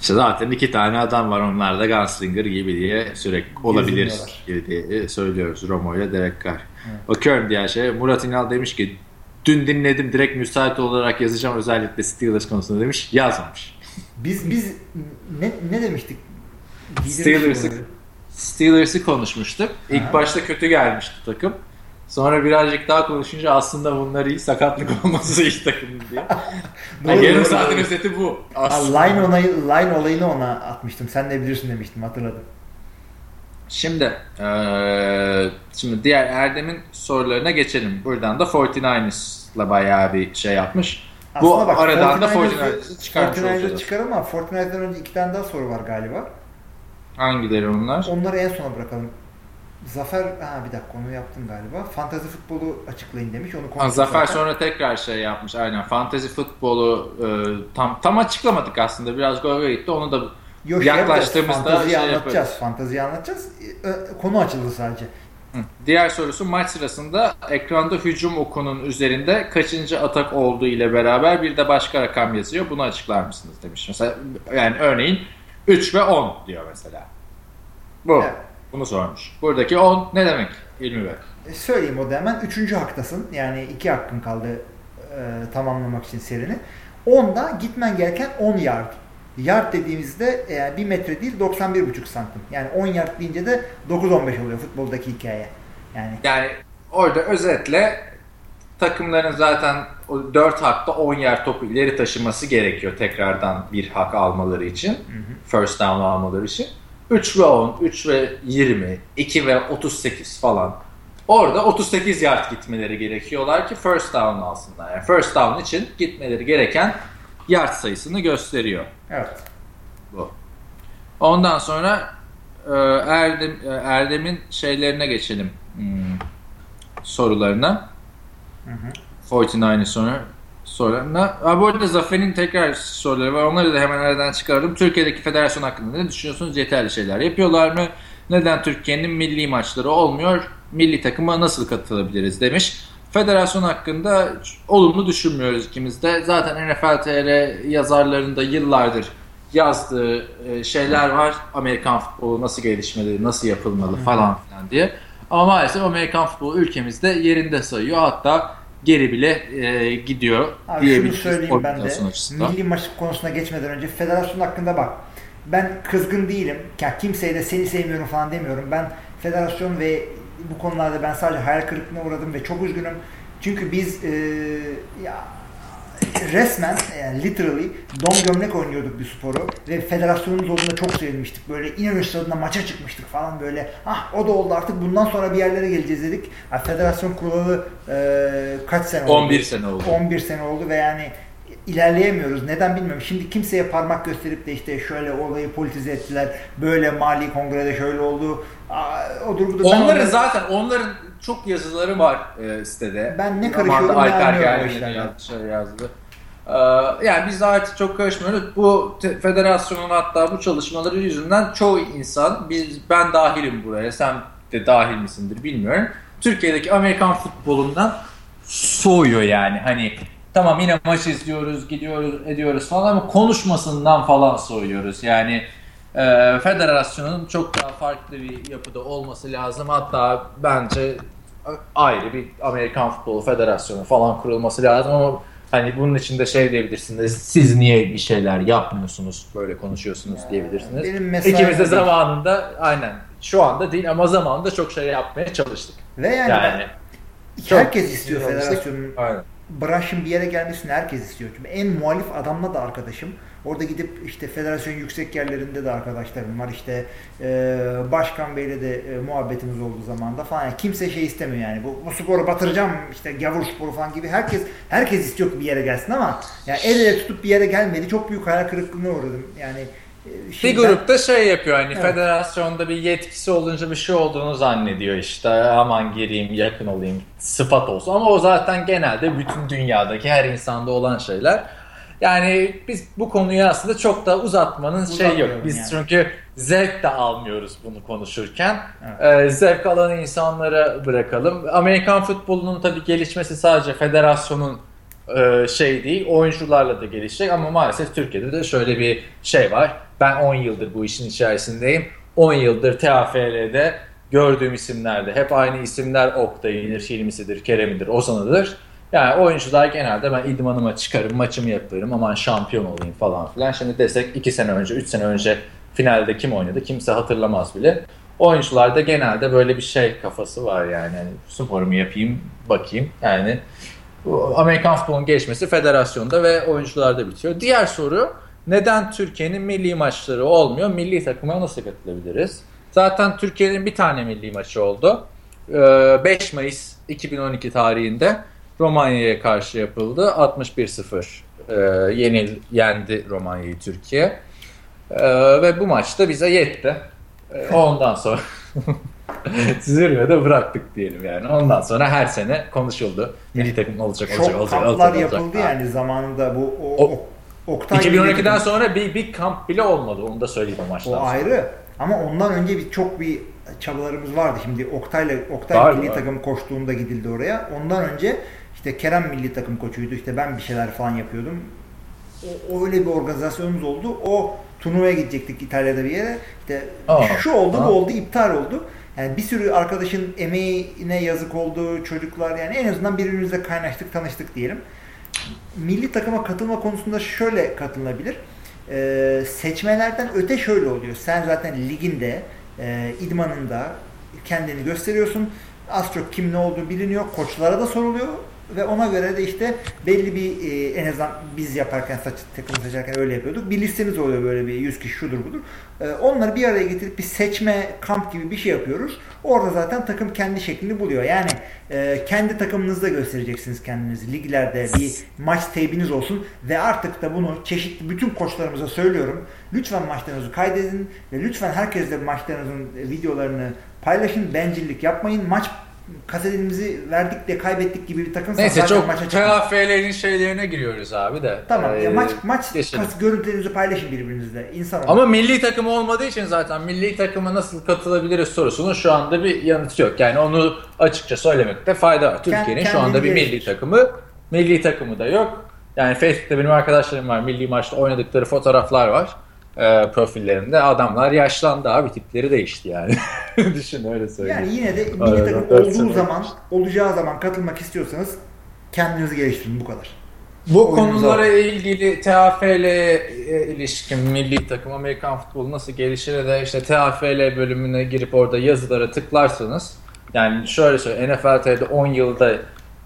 Speaker 1: İşte zaten iki tane adam var onlar da gunslinger gibi diye sürekli olabilir gibi diye söylüyoruz Romo ile Derek Carr. Evet. Bakıyorum diğer şey Murat İnal demiş ki dün dinledim direkt müsait olarak yazacağım özellikle Steelers konusunda demiş yazmamış.
Speaker 2: Biz biz ne, ne demiştik?
Speaker 1: Steelers'ı Steelers'ı konuşmuştuk. İlk Aha. başta kötü gelmişti takım. Sonra birazcık daha konuşunca aslında bunlar iyi sakatlık [laughs] olması iyi takım diye. [laughs] yani yarım saatin özeti bu.
Speaker 2: Aslında. Line, olayı, line olayını ona atmıştım. Sen de bilirsin demiştim hatırladım.
Speaker 1: Şimdi ee, şimdi diğer Erdem'in sorularına geçelim. Buradan da 49ers'la bayağı bir şey yapmış. Aslında Bu bak, aradan da 49ers'ı çıkarmış 49ers'ı
Speaker 2: çıkar ama Fortnite'dan önce iki tane daha soru var galiba.
Speaker 1: Hangileri onlar?
Speaker 2: Onları en sona bırakalım. Zafer, ha bir dakika onu yaptın galiba. Fantazi futbolu açıklayın demiş. Onu
Speaker 1: ha, Zafer zaten. sonra tekrar şey yapmış. Aynen. Fantazi futbolu e, tam tam açıklamadık aslında. Biraz goga gitti. Onu da Yok, şey yaklaştığımızda
Speaker 2: fantaziyi şey anlatacağız. Yaparız. Fantaziyi anlatacağız. E, konu açıldı sadece.
Speaker 1: Diğer sorusu maç sırasında ekranda hücum okunun üzerinde kaçıncı atak olduğu ile beraber bir de başka rakam yazıyor. Bunu açıklar mısınız demiş. Mesela yani örneğin 3 ve 10 diyor mesela. Bu. Evet. Bunu sormuş. Buradaki 10 ne demek İlmi Bey?
Speaker 2: E, söyleyeyim o da hemen. Üçüncü haktasın. Yani iki hakkın kaldı e, tamamlamak için serini. 10'da gitmen gereken 10 yard. Yard dediğimizde yani 1 metre değil 91,5 santim. Yani 10 yard deyince de 9-15 oluyor futboldaki hikaye. Yani,
Speaker 1: yani orada özetle takımların zaten o 4 hakta 10 yer topu ileri taşıması gerekiyor tekrardan bir hak almaları için. Hı hı. First down almaları için. 3 ve 10, 3 ve 20, 2 ve 38 falan. Orada 38 yard gitmeleri gerekiyorlar ki first down alsınlar. Yani first down için gitmeleri gereken yard sayısını gösteriyor.
Speaker 2: Evet.
Speaker 1: Bu. Ondan sonra e, Erdem, e, Erdem'in şeylerine geçelim. Hmm, sorularına. Hı hı. 49'ı sonra sorularına. Ha, bu arada Zafer'in tekrar soruları var. Onları da hemen aradan çıkardım. Türkiye'deki federasyon hakkında ne düşünüyorsunuz? Yeterli şeyler yapıyorlar mı? Neden Türkiye'nin milli maçları olmuyor? Milli takıma nasıl katılabiliriz demiş. Federasyon hakkında olumlu düşünmüyoruz ikimiz de. Zaten NFL TR yazarlarında yıllardır yazdığı e, şeyler var. Amerikan futbolu nasıl gelişmeli, nasıl yapılmalı falan filan diye. Ama maalesef Amerikan futbolu ülkemizde yerinde sayıyor. Hatta geri bile e, gidiyor
Speaker 2: Abi diyebiliriz. Şunu söyleyeyim ben de. Açısından. Milli maç konusuna geçmeden önce federasyon hakkında bak. Ben kızgın değilim. Ya kimseye de seni sevmiyorum falan demiyorum. Ben federasyon ve bu konularda ben sadece hayal kırıklığına uğradım ve çok üzgünüm. Çünkü biz e, ya resmen yani literally don gömlek oynuyorduk bir sporu ve federasyonumuz olduğunda çok sevinmiştik. Böyle İnönü stadında maça çıkmıştık falan böyle. Ah o da oldu artık bundan sonra bir yerlere geleceğiz dedik. Yani federasyon kurulu e, kaç sene oldu?
Speaker 1: 11 sene oldu.
Speaker 2: 11 sene oldu ve yani ilerleyemiyoruz. Neden bilmiyorum. Şimdi kimseye parmak gösterip de işte şöyle olayı politize ettiler. Böyle mali kongrede şöyle oldu.
Speaker 1: Odur budur. Onların onları... zaten onların çok yazıları var e, sitede.
Speaker 2: Ben ne karışıyorum Alper
Speaker 1: ne anlıyorum. Şey yazdı. Ee, yani biz artık çok karışmıyoruz. Bu federasyonun hatta bu çalışmaları yüzünden çoğu insan, biz ben dahilim buraya, sen de dahil misindir bilmiyorum. Türkiye'deki Amerikan futbolundan soğuyor yani. Hani tamam yine maç izliyoruz, gidiyoruz, ediyoruz falan ama konuşmasından falan soğuyoruz. Yani e, federasyonun çok daha farklı bir yapıda olması lazım. Hatta bence ayrı bir Amerikan Futbolu Federasyonu falan kurulması lazım ama Hani bunun içinde şey diyebilirsiniz. Siz niye bir şeyler yapmıyorsunuz? Böyle konuşuyorsunuz diyebilirsiniz. Benim İkimiz de zamanında aynen şu anda değil ama zamanında çok şey yapmaya çalıştık.
Speaker 2: Ve yani, yani herkes istiyor federasyonun branşın bir yere gelmesini herkes istiyor. Çünkü en muhalif adamla da arkadaşım. Orada gidip işte federasyon yüksek yerlerinde de arkadaşlarım var. İşte e, başkan beyle de e, muhabbetimiz olduğu zamanda falan. Yani kimse şey istemiyor yani. Bu, bu sporu batıracağım işte gavur sporu falan gibi. Herkes herkes istiyor ki bir yere gelsin ama yani el ele tutup bir yere gelmedi. Çok büyük hayal kırıklığına uğradım. Yani
Speaker 1: Şimdi bir grupta şey yapıyor hani evet. federasyonda bir yetkisi olunca bir şey olduğunu zannediyor işte aman gireyim yakın olayım sıfat olsun ama o zaten genelde bütün dünyadaki her insanda olan şeyler. Yani biz bu konuyu aslında çok da uzatmanın şey yok. Biz yani. çünkü zevk de almıyoruz bunu konuşurken. Evet. Ee, zevk alan insanlara bırakalım. Amerikan futbolunun tabii gelişmesi sadece federasyonun e, şey değil, oyuncularla da gelişecek ama maalesef Türkiye'de de şöyle bir şey var. Ben 10 yıldır bu işin içerisindeyim. 10 yıldır TAFL'de gördüğüm isimlerde hep aynı isimler Oktay'ıdır, Hilmi'sidir, Kerem'idir, Ozan'ıdır. Yani oyuncular genelde ben idmanıma çıkarım, maçımı yaparım, aman şampiyon olayım falan filan. Şimdi desek 2 sene önce, 3 sene önce finalde kim oynadı kimse hatırlamaz bile. Oyuncularda genelde böyle bir şey kafası var yani. yani sporumu yapayım, bakayım. Yani Amerikan futbolunun gelişmesi federasyonda ve oyuncularda bitiyor. Diğer soru neden Türkiye'nin milli maçları olmuyor? Milli takıma nasıl katılabiliriz? Zaten Türkiye'nin bir tane milli maçı oldu. 5 ee, Mayıs 2012 tarihinde Romanya'ya karşı yapıldı. 61-0 e, yenil, yendi Romanya'yı Türkiye. E, ve bu maçta bize yetti. E, ondan sonra [laughs] zirvede bıraktık diyelim yani. Ondan sonra her sene konuşuldu. Milli takım olacak, olacak,
Speaker 2: Çok
Speaker 1: olacak,
Speaker 2: kamplar
Speaker 1: olacak,
Speaker 2: yapıldı
Speaker 1: olacak.
Speaker 2: yani zamanında bu o,
Speaker 1: o, Oktay 2012'den sonra bir, bir kamp bile olmadı. Onu da söyleyeyim o maçtan
Speaker 2: O
Speaker 1: sonra.
Speaker 2: ayrı. Ama ondan önce bir çok bir çabalarımız vardı. Şimdi Oktay'la Oktay var, milli takım koştuğunda gidildi oraya. Ondan önce işte Kerem milli takım koçuydu. İşte ben bir şeyler falan yapıyordum. O, öyle bir organizasyonumuz oldu. O turnuvaya gidecektik İtalya'da bir yere. İşte Aa, şu oldu, bu oldu, iptal oldu. Yani bir sürü arkadaşın emeğine yazık oldu, çocuklar yani en azından birbirimizle kaynaştık, tanıştık diyelim. Milli takıma katılma konusunda şöyle katılınabilir. Ee, seçmelerden öte şöyle oluyor. Sen zaten liginde, e, idmanında kendini gösteriyorsun. Az çok kim ne olduğu biliniyor. Koçlara da soruluyor ve ona göre de işte belli bir e, en azından biz yaparken saç takımı seçerken öyle yapıyorduk. Bir listemiz oluyor böyle bir 100 kişi şudur budur. E, onları bir araya getirip bir seçme kamp gibi bir şey yapıyoruz. Orada zaten takım kendi şeklini buluyor. Yani e, kendi takımınızda göstereceksiniz kendinizi. Liglerde bir maç teybiniz olsun ve artık da bunu çeşitli bütün koçlarımıza söylüyorum. Lütfen maçlarınızı kaydedin ve lütfen herkesle maçlarınızın videolarını paylaşın. Bencillik yapmayın. Maç kasetimizi verdik de kaybettik gibi bir takım
Speaker 1: Neyse çok TFL'nin şeylerine giriyoruz abi de.
Speaker 2: Tamam ee, ya maç maç kas, görüntülerinizi paylaşın birbirinizle. İnsan olarak.
Speaker 1: Ama milli takım olmadığı için zaten milli takıma nasıl katılabiliriz sorusunun şu anda bir yanıtı yok. Yani onu açıkça söylemekte fayda var. Türkiye'nin şu anda bir milli takımı milli takımı da yok. Yani Facebook'ta benim arkadaşlarım var. Milli maçta oynadıkları fotoğraflar var e, profillerinde adamlar yaşlandı abi tipleri değişti yani. [laughs] Düşün öyle söyleyeyim.
Speaker 2: Yani yine de milli takım olduğu zaman, olacağı zaman katılmak istiyorsanız kendinizi geliştirin bu kadar.
Speaker 1: Bu Oyunumuza konulara ilgili TAFL ilişkin milli takım Amerikan futbolu nasıl gelişir de işte TAFL bölümüne girip orada yazılara tıklarsanız yani şöyle söyleyeyim NFL TV'de 10 yılda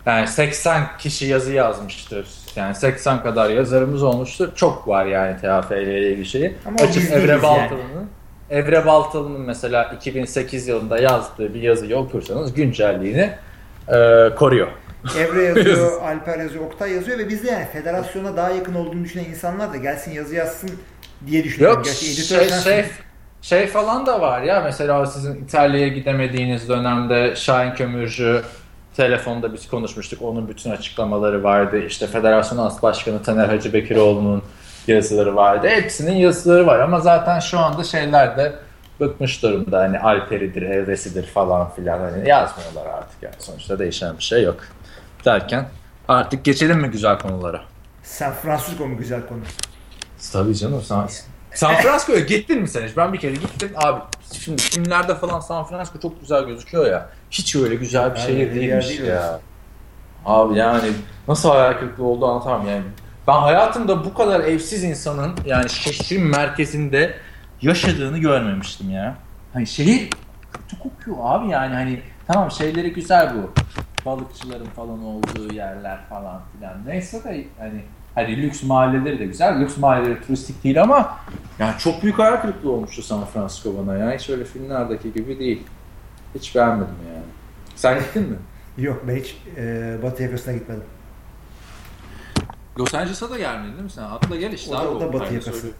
Speaker 1: yani 80 kişi yazı yazmıştır. Yani 80 kadar yazarımız olmuştur. Çok var yani TFL ile ilgili şeyi.
Speaker 2: Ama Açık Evre Baltalı'nın yani.
Speaker 1: Evre Baltalı'nın mesela 2008 yılında yazdığı bir yazıyı okursanız güncelliğini e, koruyor.
Speaker 2: Evre yazıyor, [laughs] Alper yazıyor, Oktay yazıyor ve bizde yani federasyona daha yakın olduğunu düşünen insanlar da gelsin yazı yazsın diye düşünüyorum.
Speaker 1: Yok Gerçi şey, şey, şey falan da var ya mesela sizin İtalya'ya gidemediğiniz dönemde Şahin Kömürcü telefonda biz konuşmuştuk. Onun bütün açıklamaları vardı. İşte Federasyon As Başkanı Taner Hacı Bekiroğlu'nun yazıları vardı. Hepsinin yazıları var ama zaten şu anda şeyler de bıkmış durumda. Hani Alper'idir, Evresi'dir falan filan. Hani yazmıyorlar artık yani. Sonuçta değişen bir şey yok. Derken artık geçelim mi güzel konulara?
Speaker 2: San Francisco mu güzel konu?
Speaker 1: Tabii canım. San, San Francisco'ya gittin mi sen hiç? Ben bir kere gittim. Abi şimdi filmlerde falan San Francisco çok güzel gözüküyor ya. Hiç öyle güzel bir şehir değilmiş değil ya. Abi yani nasıl hayal kırıklığı oldu anlatamam yani. Ben hayatımda bu kadar evsiz insanın yani şehrin merkezinde yaşadığını görmemiştim ya. Hani şehir kötü kokuyor abi yani hani tamam şeyleri güzel bu. Balıkçıların falan olduğu yerler falan filan. Neyse de hani Hani lüks mahalleleri de güzel. Lüks mahalleleri turistik değil ama yani çok büyük hayal kırıklığı olmuştu San Francisco bana ya. Hiç öyle filmlerdeki gibi değil. Hiç beğenmedim yani. Sen gittin mi?
Speaker 2: Yok ben hiç e, Batı yakasına gitmedim.
Speaker 1: Los Angeles'a da gelmedin değil mi sen? Atla gel işte.
Speaker 2: O da, o da Batı yakası. Söyleyeyim.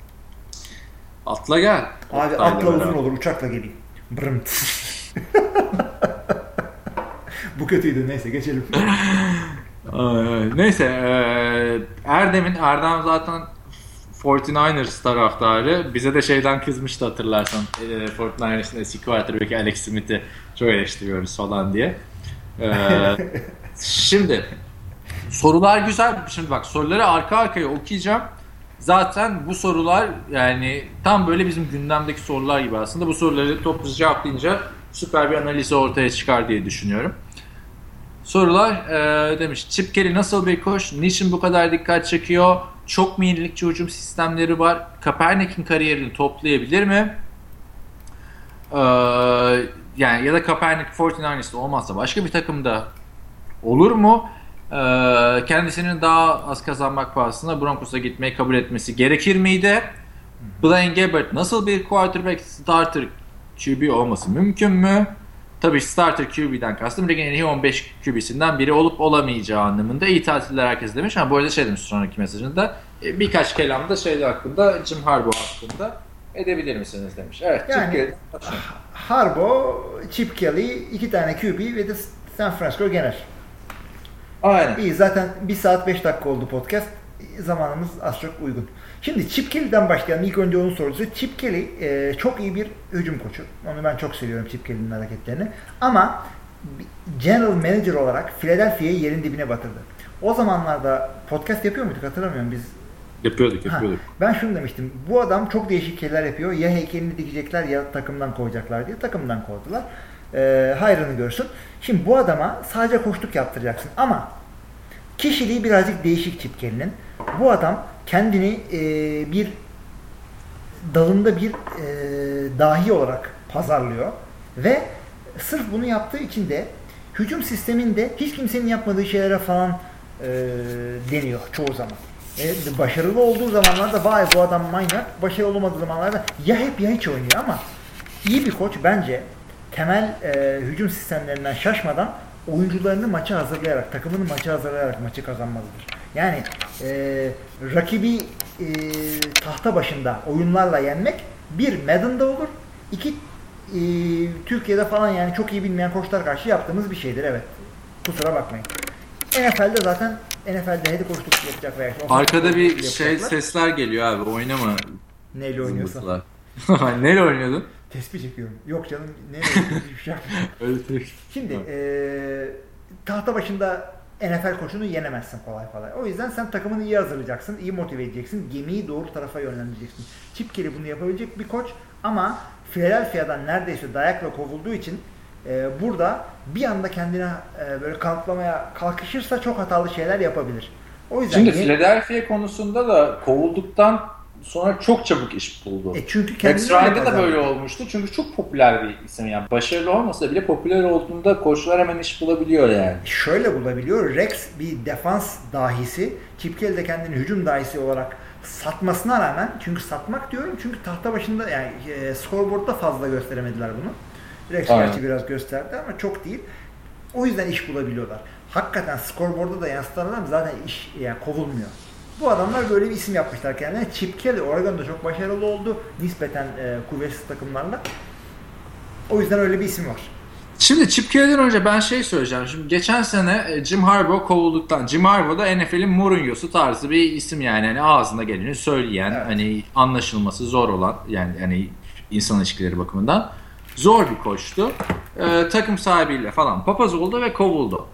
Speaker 1: Atla gel.
Speaker 2: Abi atla uzun olur uçakla geleyim. Brımt. [laughs] Bu kötüydü neyse geçelim. [laughs]
Speaker 1: Neyse Erdem'in Erdem zaten 49ers taraftarı. Bize de şeyden kızmıştı hatırlarsan. E, 49ers'ın eski quarterback'i Alex Smith'i çok eleştiriyoruz falan diye. [laughs] şimdi sorular güzel. Şimdi bak soruları arka arkaya okuyacağım. Zaten bu sorular yani tam böyle bizim gündemdeki sorular gibi aslında. Bu soruları topluca cevaplayınca süper bir analizi ortaya çıkar diye düşünüyorum. Sorular e, demiş. Chip Kelly nasıl bir koş? Niçin bu kadar dikkat çekiyor? Çok mu yenilikçi hücum sistemleri var? Kaepernick'in kariyerini toplayabilir mi? Ee, yani ya da Kaepernick 49ers'da olmazsa başka bir takımda olur mu? Ee, kendisinin daha az kazanmak pahasına Broncos'a gitmeyi kabul etmesi gerekir miydi? Blaine Gabbert nasıl bir quarterback starter QB olması mümkün mü? Tabii starter QB'den kastım ligin en iyi 15 QB'sinden biri olup olamayacağı anlamında iyi tatiller herkes demiş. Ama bu arada şey demiş sonraki mesajında e, birkaç kelam da şey hakkında Jim Harbaugh hakkında edebilir misiniz demiş. Evet.
Speaker 2: Yani Harbaugh, Chip Kelly, iki tane QB ve de San Francisco Genel.
Speaker 1: Aynen.
Speaker 2: İyi zaten 1 saat 5 dakika oldu podcast. Zamanımız az çok uygun. Şimdi Chip Kelly'den başlayalım. İlk önce onun sorusu. Chip Kelly e, çok iyi bir hücum koçu. Onu ben çok seviyorum Chip Kelly'nin hareketlerini. Ama general manager olarak Philadelphia'yı yerin dibine batırdı. O zamanlarda podcast yapıyor muyduk hatırlamıyorum biz.
Speaker 1: Yapıyorduk yapıyorduk. Ha,
Speaker 2: ben şunu demiştim. Bu adam çok değişik şeyler yapıyor. Ya heykelini dikecekler ya takımdan koyacaklar diye. Takımdan koydular. E, hayrını görsün. Şimdi bu adama sadece koştuk yaptıracaksın. Ama kişiliği birazcık değişik Chip Kelly'nin. Bu adam kendini e, bir dalında bir e, dahi olarak pazarlıyor ve sırf bunu yaptığı için de hücum sisteminde hiç kimsenin yapmadığı şeylere falan e, deniyor çoğu zaman. E, başarılı olduğu zamanlarda vay bu adam manyak, başarılı olmadığı zamanlarda ya hep ya hiç oynuyor ama iyi bir koç bence temel e, hücum sistemlerinden şaşmadan oyuncularını maça hazırlayarak, takımını maça hazırlayarak maçı kazanmalıdır. Yani e, rakibi e, tahta başında oyunlarla yenmek bir Madden'da olur, iki e, Türkiye'de falan yani çok iyi bilmeyen koçlar karşı yaptığımız bir şeydir evet. Kusura bakmayın. NFL'de zaten NFL'de head coachluk yapacak veya
Speaker 1: Arkada bir şey sesler geliyor abi oynama.
Speaker 2: Neyle oynuyorsa. [laughs]
Speaker 1: Neyle oynuyordun?
Speaker 2: Tespih çekiyorum. Yok canım ne bir şey [laughs]
Speaker 1: Öyle
Speaker 2: Şimdi e, tahta başında NFL koçunu yenemezsin kolay kolay. O yüzden sen takımını iyi hazırlayacaksın, iyi motive edeceksin, gemiyi doğru tarafa yönlendireceksin. Chip Kelly bunu yapabilecek bir koç ama Philadelphia'dan neredeyse dayakla kovulduğu için e, burada bir anda kendine e, böyle kanıtlamaya kalkışırsa çok hatalı şeyler yapabilir.
Speaker 1: O yüzden Şimdi Philadelphia konusunda da kovulduktan sonra çok çabuk iş buldu.
Speaker 2: E çünkü
Speaker 1: Max Ryan'da da böyle olmuştu. Çünkü çok popüler bir isim yani. Başarılı olmasa bile popüler olduğunda koçlar hemen iş bulabiliyor yani.
Speaker 2: Şöyle bulabiliyor. Rex bir defans dahisi. Chip Kelly de kendini hücum dahisi olarak satmasına rağmen çünkü satmak diyorum çünkü tahta başında yani e, scoreboard'da fazla gösteremediler bunu. Rex gerçi biraz gösterdi ama çok değil. O yüzden iş bulabiliyorlar. Hakikaten scoreboard'da da yansıtan zaten iş yani kovulmuyor. Bu adamlar böyle bir isim yapmışlar kendine. Chip Kelly Oregon'da çok başarılı oldu. Nispeten e, kuvvetsiz takımlarla. O yüzden öyle bir isim var.
Speaker 1: Şimdi Chip Kelly'den önce ben şey söyleyeceğim. Şimdi geçen sene e, Jim Harbaugh kovulduktan. Jim Harbaugh da NFL'in Mourinho'su tarzı bir isim yani. Hani ağzında geleni söyleyen, evet. hani anlaşılması zor olan yani hani insan ilişkileri bakımından zor bir koçtu. Ee, takım sahibiyle falan papaz oldu ve kovuldu.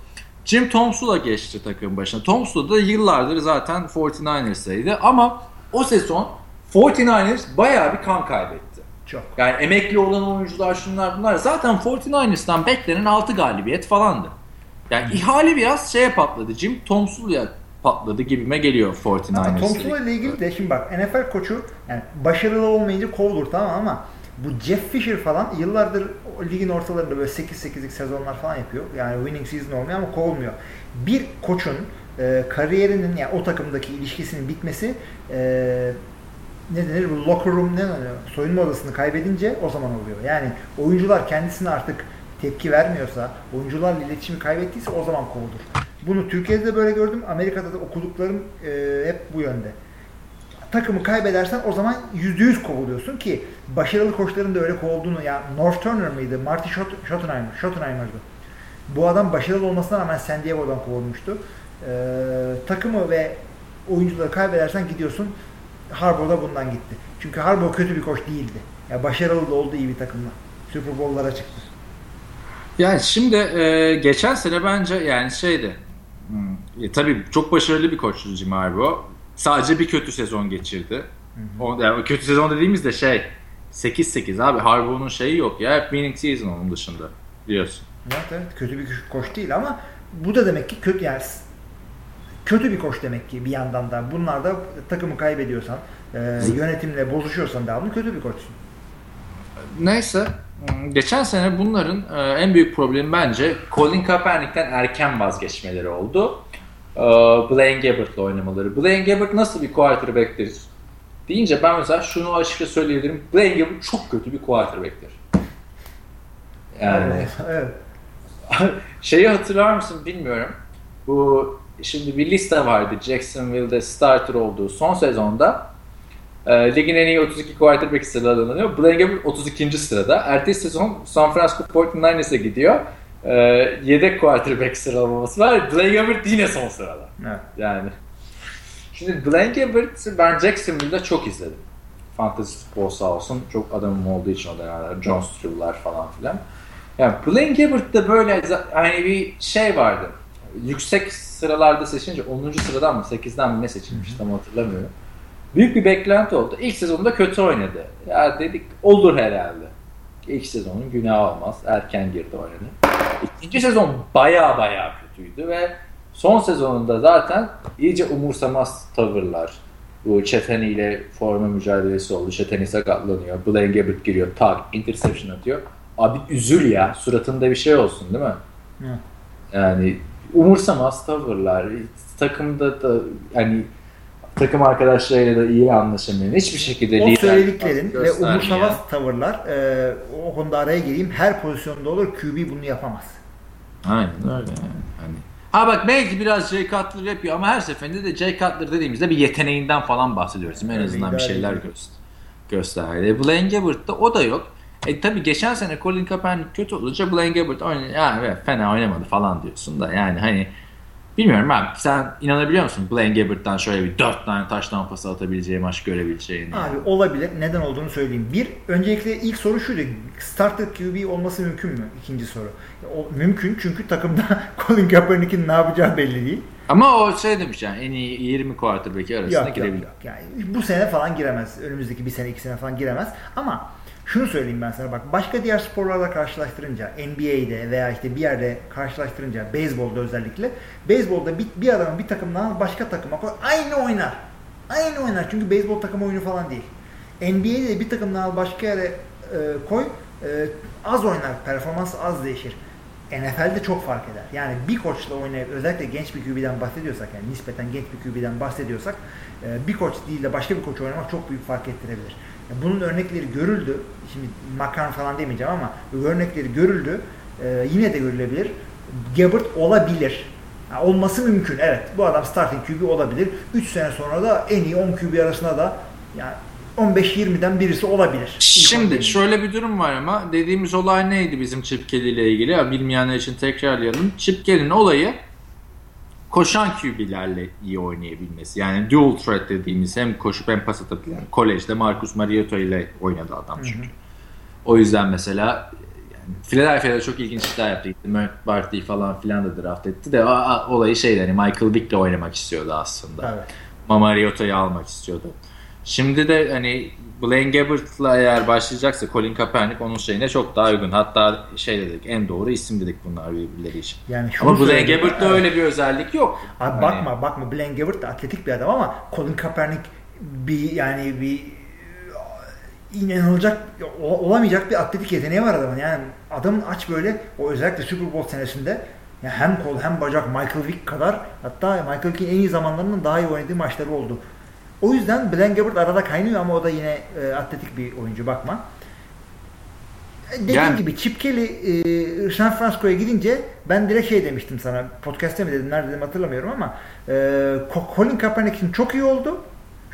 Speaker 1: Jim Tomsula geçti takım başına. Tomsula da yıllardır zaten 49ers'taydı ama o sezon 49ers bayağı bir kan kaybetti.
Speaker 2: Çok.
Speaker 1: Yani emekli olan oyuncular şunlar bunlar zaten 49ers'tan beklenen 6 galibiyet falandı. Yani hmm. ihale biraz şeye patladı. Jim Tomsula'ya patladı gibime geliyor 49ers'ta.
Speaker 2: Tomsula ile ilgili de şimdi bak NFL koçu yani başarılı olmayınca kovulur tamam ama bu Jeff Fisher falan yıllardır ligin ortalarında böyle 8-8'lik sezonlar falan yapıyor. Yani winning season olmuyor ama kovulmuyor. Bir koçun e, kariyerinin yani o takımdaki ilişkisinin bitmesi e, ne denir bu locker room ne denir? Soyunma odasını kaybedince o zaman oluyor. Yani oyuncular kendisine artık tepki vermiyorsa, oyuncularla iletişimi kaybettiyse o zaman kovulur. Bunu Türkiye'de de böyle gördüm. Amerika'da da okuduklarım e, hep bu yönde takımı kaybedersen o zaman %100 kovuluyorsun ki başarılı koçların da öyle kovulduğunu ya North Turner mıydı? Marty Schottenheimer, Schottenheimer'dı. Bu adam başarılı olmasına rağmen San Diego'dan kovulmuştu. Ee, takımı ve oyuncuları kaybedersen gidiyorsun. Harbaugh da bundan gitti. Çünkü Harbaugh kötü bir koç değildi. Ya başarılı da oldu iyi bir takımla. Super Bowl'lara çıktı.
Speaker 1: Yani şimdi e, geçen sene bence yani şeydi. Hmm, e, tabii çok başarılı bir koçtu Jim Harbaugh. Sadece bir kötü sezon geçirdi. O, yani kötü sezon dediğimizde şey 8-8 abi Harbaugh'un şeyi yok ya. Hep winning season onun dışında biliyorsun.
Speaker 2: Evet evet kötü bir koç değil ama bu da demek ki kötü yani kötü bir koç demek ki bir yandan da. Bunlar da takımı kaybediyorsan, e, yönetimle bozuşuyorsan devamlı kötü bir koçsun.
Speaker 1: neyse geçen sene bunların e, en büyük problemi bence Colin Kaepernick'ten erken vazgeçmeleri oldu. E, Blaine Gabbert'la oynamaları. Blaine Gabbert nasıl bir quarterback'tir deyince ben mesela şunu açıkça söyleyebilirim. Blaine Gabbert çok kötü bir quarterback'tir. Yani evet. [laughs] şeyi hatırlar mısın bilmiyorum. Bu şimdi bir liste vardı Jacksonville'de starter olduğu son sezonda. E, ligin en iyi 32 quarterback sıralanıyor. Blaine Gabbert 32. sırada. Ertesi sezon San Francisco 49ers'e gidiyor. E, yedek quarterback sıralaması var. Blaine Gabbert yine son sırada. Evet. Yani. Şimdi Blaine Gabbert'ı ben Jacksonville'da çok izledim. Fantasy futbol sağ olsun. Çok adamım olduğu için o dönemler. John Strew'lar falan filan. Yani Blaine Gabbert'ta böyle hani bir şey vardı. Yüksek sıralarda seçince 10. sıradan mı 8'den mi ne seçilmiş tam hatırlamıyorum. Büyük bir beklenti oldu. İlk sezonda kötü oynadı. Ya dedik olur herhalde. İlk sezonun günahı olmaz. Erken girdi oynadı. İkinci sezon baya baya kötüydü ve son sezonunda zaten iyice umursamaz tavırlar. Bu Çeteni ile forma mücadelesi oldu. Çeteni sakatlanıyor. Blaine Gabbert giriyor. Tak interception atıyor. Abi üzül ya. Suratında bir şey olsun değil mi? Hı. Yani umursamaz tavırlar. Takımda da hani takım arkadaşlarıyla da iyi anlaşamayan hiçbir şekilde
Speaker 2: o söylediklerin ve umursamaz tavırlar e, o konuda araya gireyim her pozisyonda olur QB bunu yapamaz.
Speaker 1: Aynen öyle yani. Hani Ha bak belki biraz Jay Cutler yapıyor ama her seferinde de Jay Cutler dediğimizde bir yeteneğinden falan bahsediyoruz. En azından bir şeyler göster gösterdi. Blaine Gabbert'ta o da yok. E tabi geçen sene Colin Kaepernick kötü olunca Blaine Gabbert oynadı. Yani fena oynamadı falan diyorsun da yani hani bilmiyorum ben sen inanabiliyor musun Blaine Gabbert'tan şöyle bir dört tane taş pası atabileceği maç görebileceğini?
Speaker 2: Abi olabilir. Neden olduğunu söyleyeyim. Bir, öncelikle ilk soru şuydu. Starter QB olması mümkün mü? İkinci soru. O, mümkün çünkü takımda [laughs] Colin Kaepernick'in ne yapacağı belli değil.
Speaker 1: Ama o şey demiş yani en iyi 20 quarterback'i arasında yok, girebilir. Yok, yok.
Speaker 2: Yani bu sene falan giremez. Önümüzdeki bir sene iki sene falan giremez. Ama şunu söyleyeyim ben sana bak başka diğer sporlarla karşılaştırınca NBA'de veya işte bir yerde karşılaştırınca beyzbolda özellikle beyzbolda bir, bir adamın bir takımdan başka takıma koy aynı oynar. Aynı oynar çünkü beyzbol takım oyunu falan değil. NBA'de bir takımdan başka yere e, koy e, az oynar performans az değişir. NFL'de çok fark eder. Yani bir koçla oynayıp özellikle genç bir QB'den bahsediyorsak yani nispeten genç bir QB'den bahsediyorsak e, bir koç değil de başka bir koç oynamak çok büyük fark ettirebilir. Bunun örnekleri görüldü. Şimdi makarna falan demeyeceğim ama örnekleri görüldü. Ee, yine de görülebilir. Gabbert olabilir. Yani olması mümkün. Evet. Bu adam starting QB olabilir. 3 sene sonra da en iyi 10 QB arasında da yani 15-20'den birisi olabilir.
Speaker 1: Şimdi şöyle bir durum var ama dediğimiz olay neydi bizim Chip ile ilgili? Ya, bilmeyenler için tekrarlayalım. Chip olayı koşan QB'lerle iyi oynayabilmesi. Yani dual threat dediğimiz hem koşup hem pas atabilen. Kolejde Marcus Mariota ile oynadı adam çünkü. Hı hı. O yüzden mesela yani Philadelphia'da çok ilginç işler yaptı. Mark Barkley falan filan da draft etti de o, olayı şeydi hani Michael Vick'le oynamak istiyordu aslında. Evet. Mariota'yı almak istiyordu. Şimdi de hani Blaine Gabbert'la eğer başlayacaksa Colin Kaepernick onun şeyine çok daha uygun. Hatta şey dedik en doğru isim dedik bunlar birbirleri için. Yani ama Blaine Gabbert'ta evet. öyle bir özellik yok.
Speaker 2: Abi hani... bakma bakma Blaine Gabbert da atletik bir adam ama Colin Kaepernick bir yani bir inanılacak olamayacak bir atletik yeteneği var adamın. Yani adamın aç böyle o özellikle Super Bowl senesinde yani hem kol hem bacak Michael Vick kadar hatta Michael Vick'in en iyi zamanlarının daha iyi oynadığı maçları oldu. O yüzden Blaine Gabbert arada kaynıyor ama o da yine e, atletik bir oyuncu bakma. E, dediğim yani, gibi Chip Kelly e, San Francisco'ya gidince ben direkt şey demiştim sana podcast'te mi dedim nerede dedim hatırlamıyorum ama e, Colin Kaepernick için çok iyi oldu.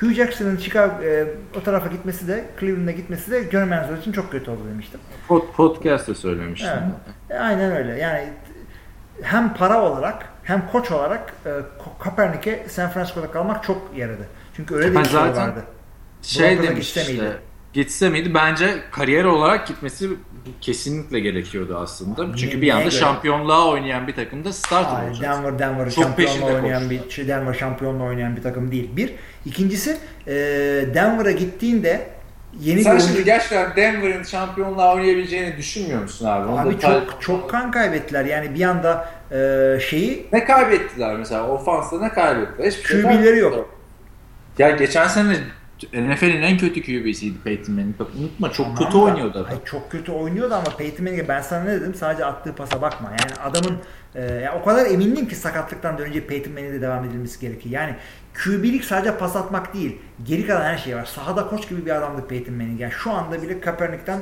Speaker 2: Hugh Jackson'ın Chicago e, o tarafa gitmesi de Cleveland'a gitmesi de Johnny Manziel için çok kötü oldu demiştim.
Speaker 1: Pod, podcast'te söylemiştim. Evet.
Speaker 2: E, aynen öyle. Yani hem para olarak hem koç olarak e, Kaepernick'e San Francisco'da kalmak çok yaradı. Çünkü öyle bir şey vardı.
Speaker 1: Şey demiş gitse işte, miydi? Gitse miydi? Bence kariyer olarak gitmesi kesinlikle gerekiyordu aslında. Abi, Çünkü bir anda göre? şampiyonluğa oynayan bir takımda starter olacak.
Speaker 2: Denver Denver şampiyonla oynayan bir şey Denver şampiyonla oynayan bir takım değil. Bir. İkincisi e, Denver'a gittiğinde
Speaker 1: yeni Sen şimdi gerçekten Denver'ın şampiyonluğa oynayabileceğini düşünmüyor musun abi?
Speaker 2: Onu abi çok çok kan kaybettiler. Yani bir anda e, şeyi
Speaker 1: ne kaybettiler mesela? Ofansta ne kaybettiler?
Speaker 2: Hiçbir şey QB'leri yok.
Speaker 1: Ya geçen sene NFL'in en kötü QB'siydi Peyton Manning. Bak unutma çok tamam kötü da, oynuyordu
Speaker 2: adam. çok kötü oynuyordu ama Peyton Manning'e ben sana ne dedim? Sadece attığı pasa bakma. Yani adamın e, yani o kadar emindim ki sakatlıktan dönünce Peyton Manning'de devam edilmesi gerekir. Yani QB'lik sadece pas atmak değil. Geri kalan her şey var. Sahada koç gibi bir adamdı Peyton Manning. Yani şu anda bile Kaepernick'ten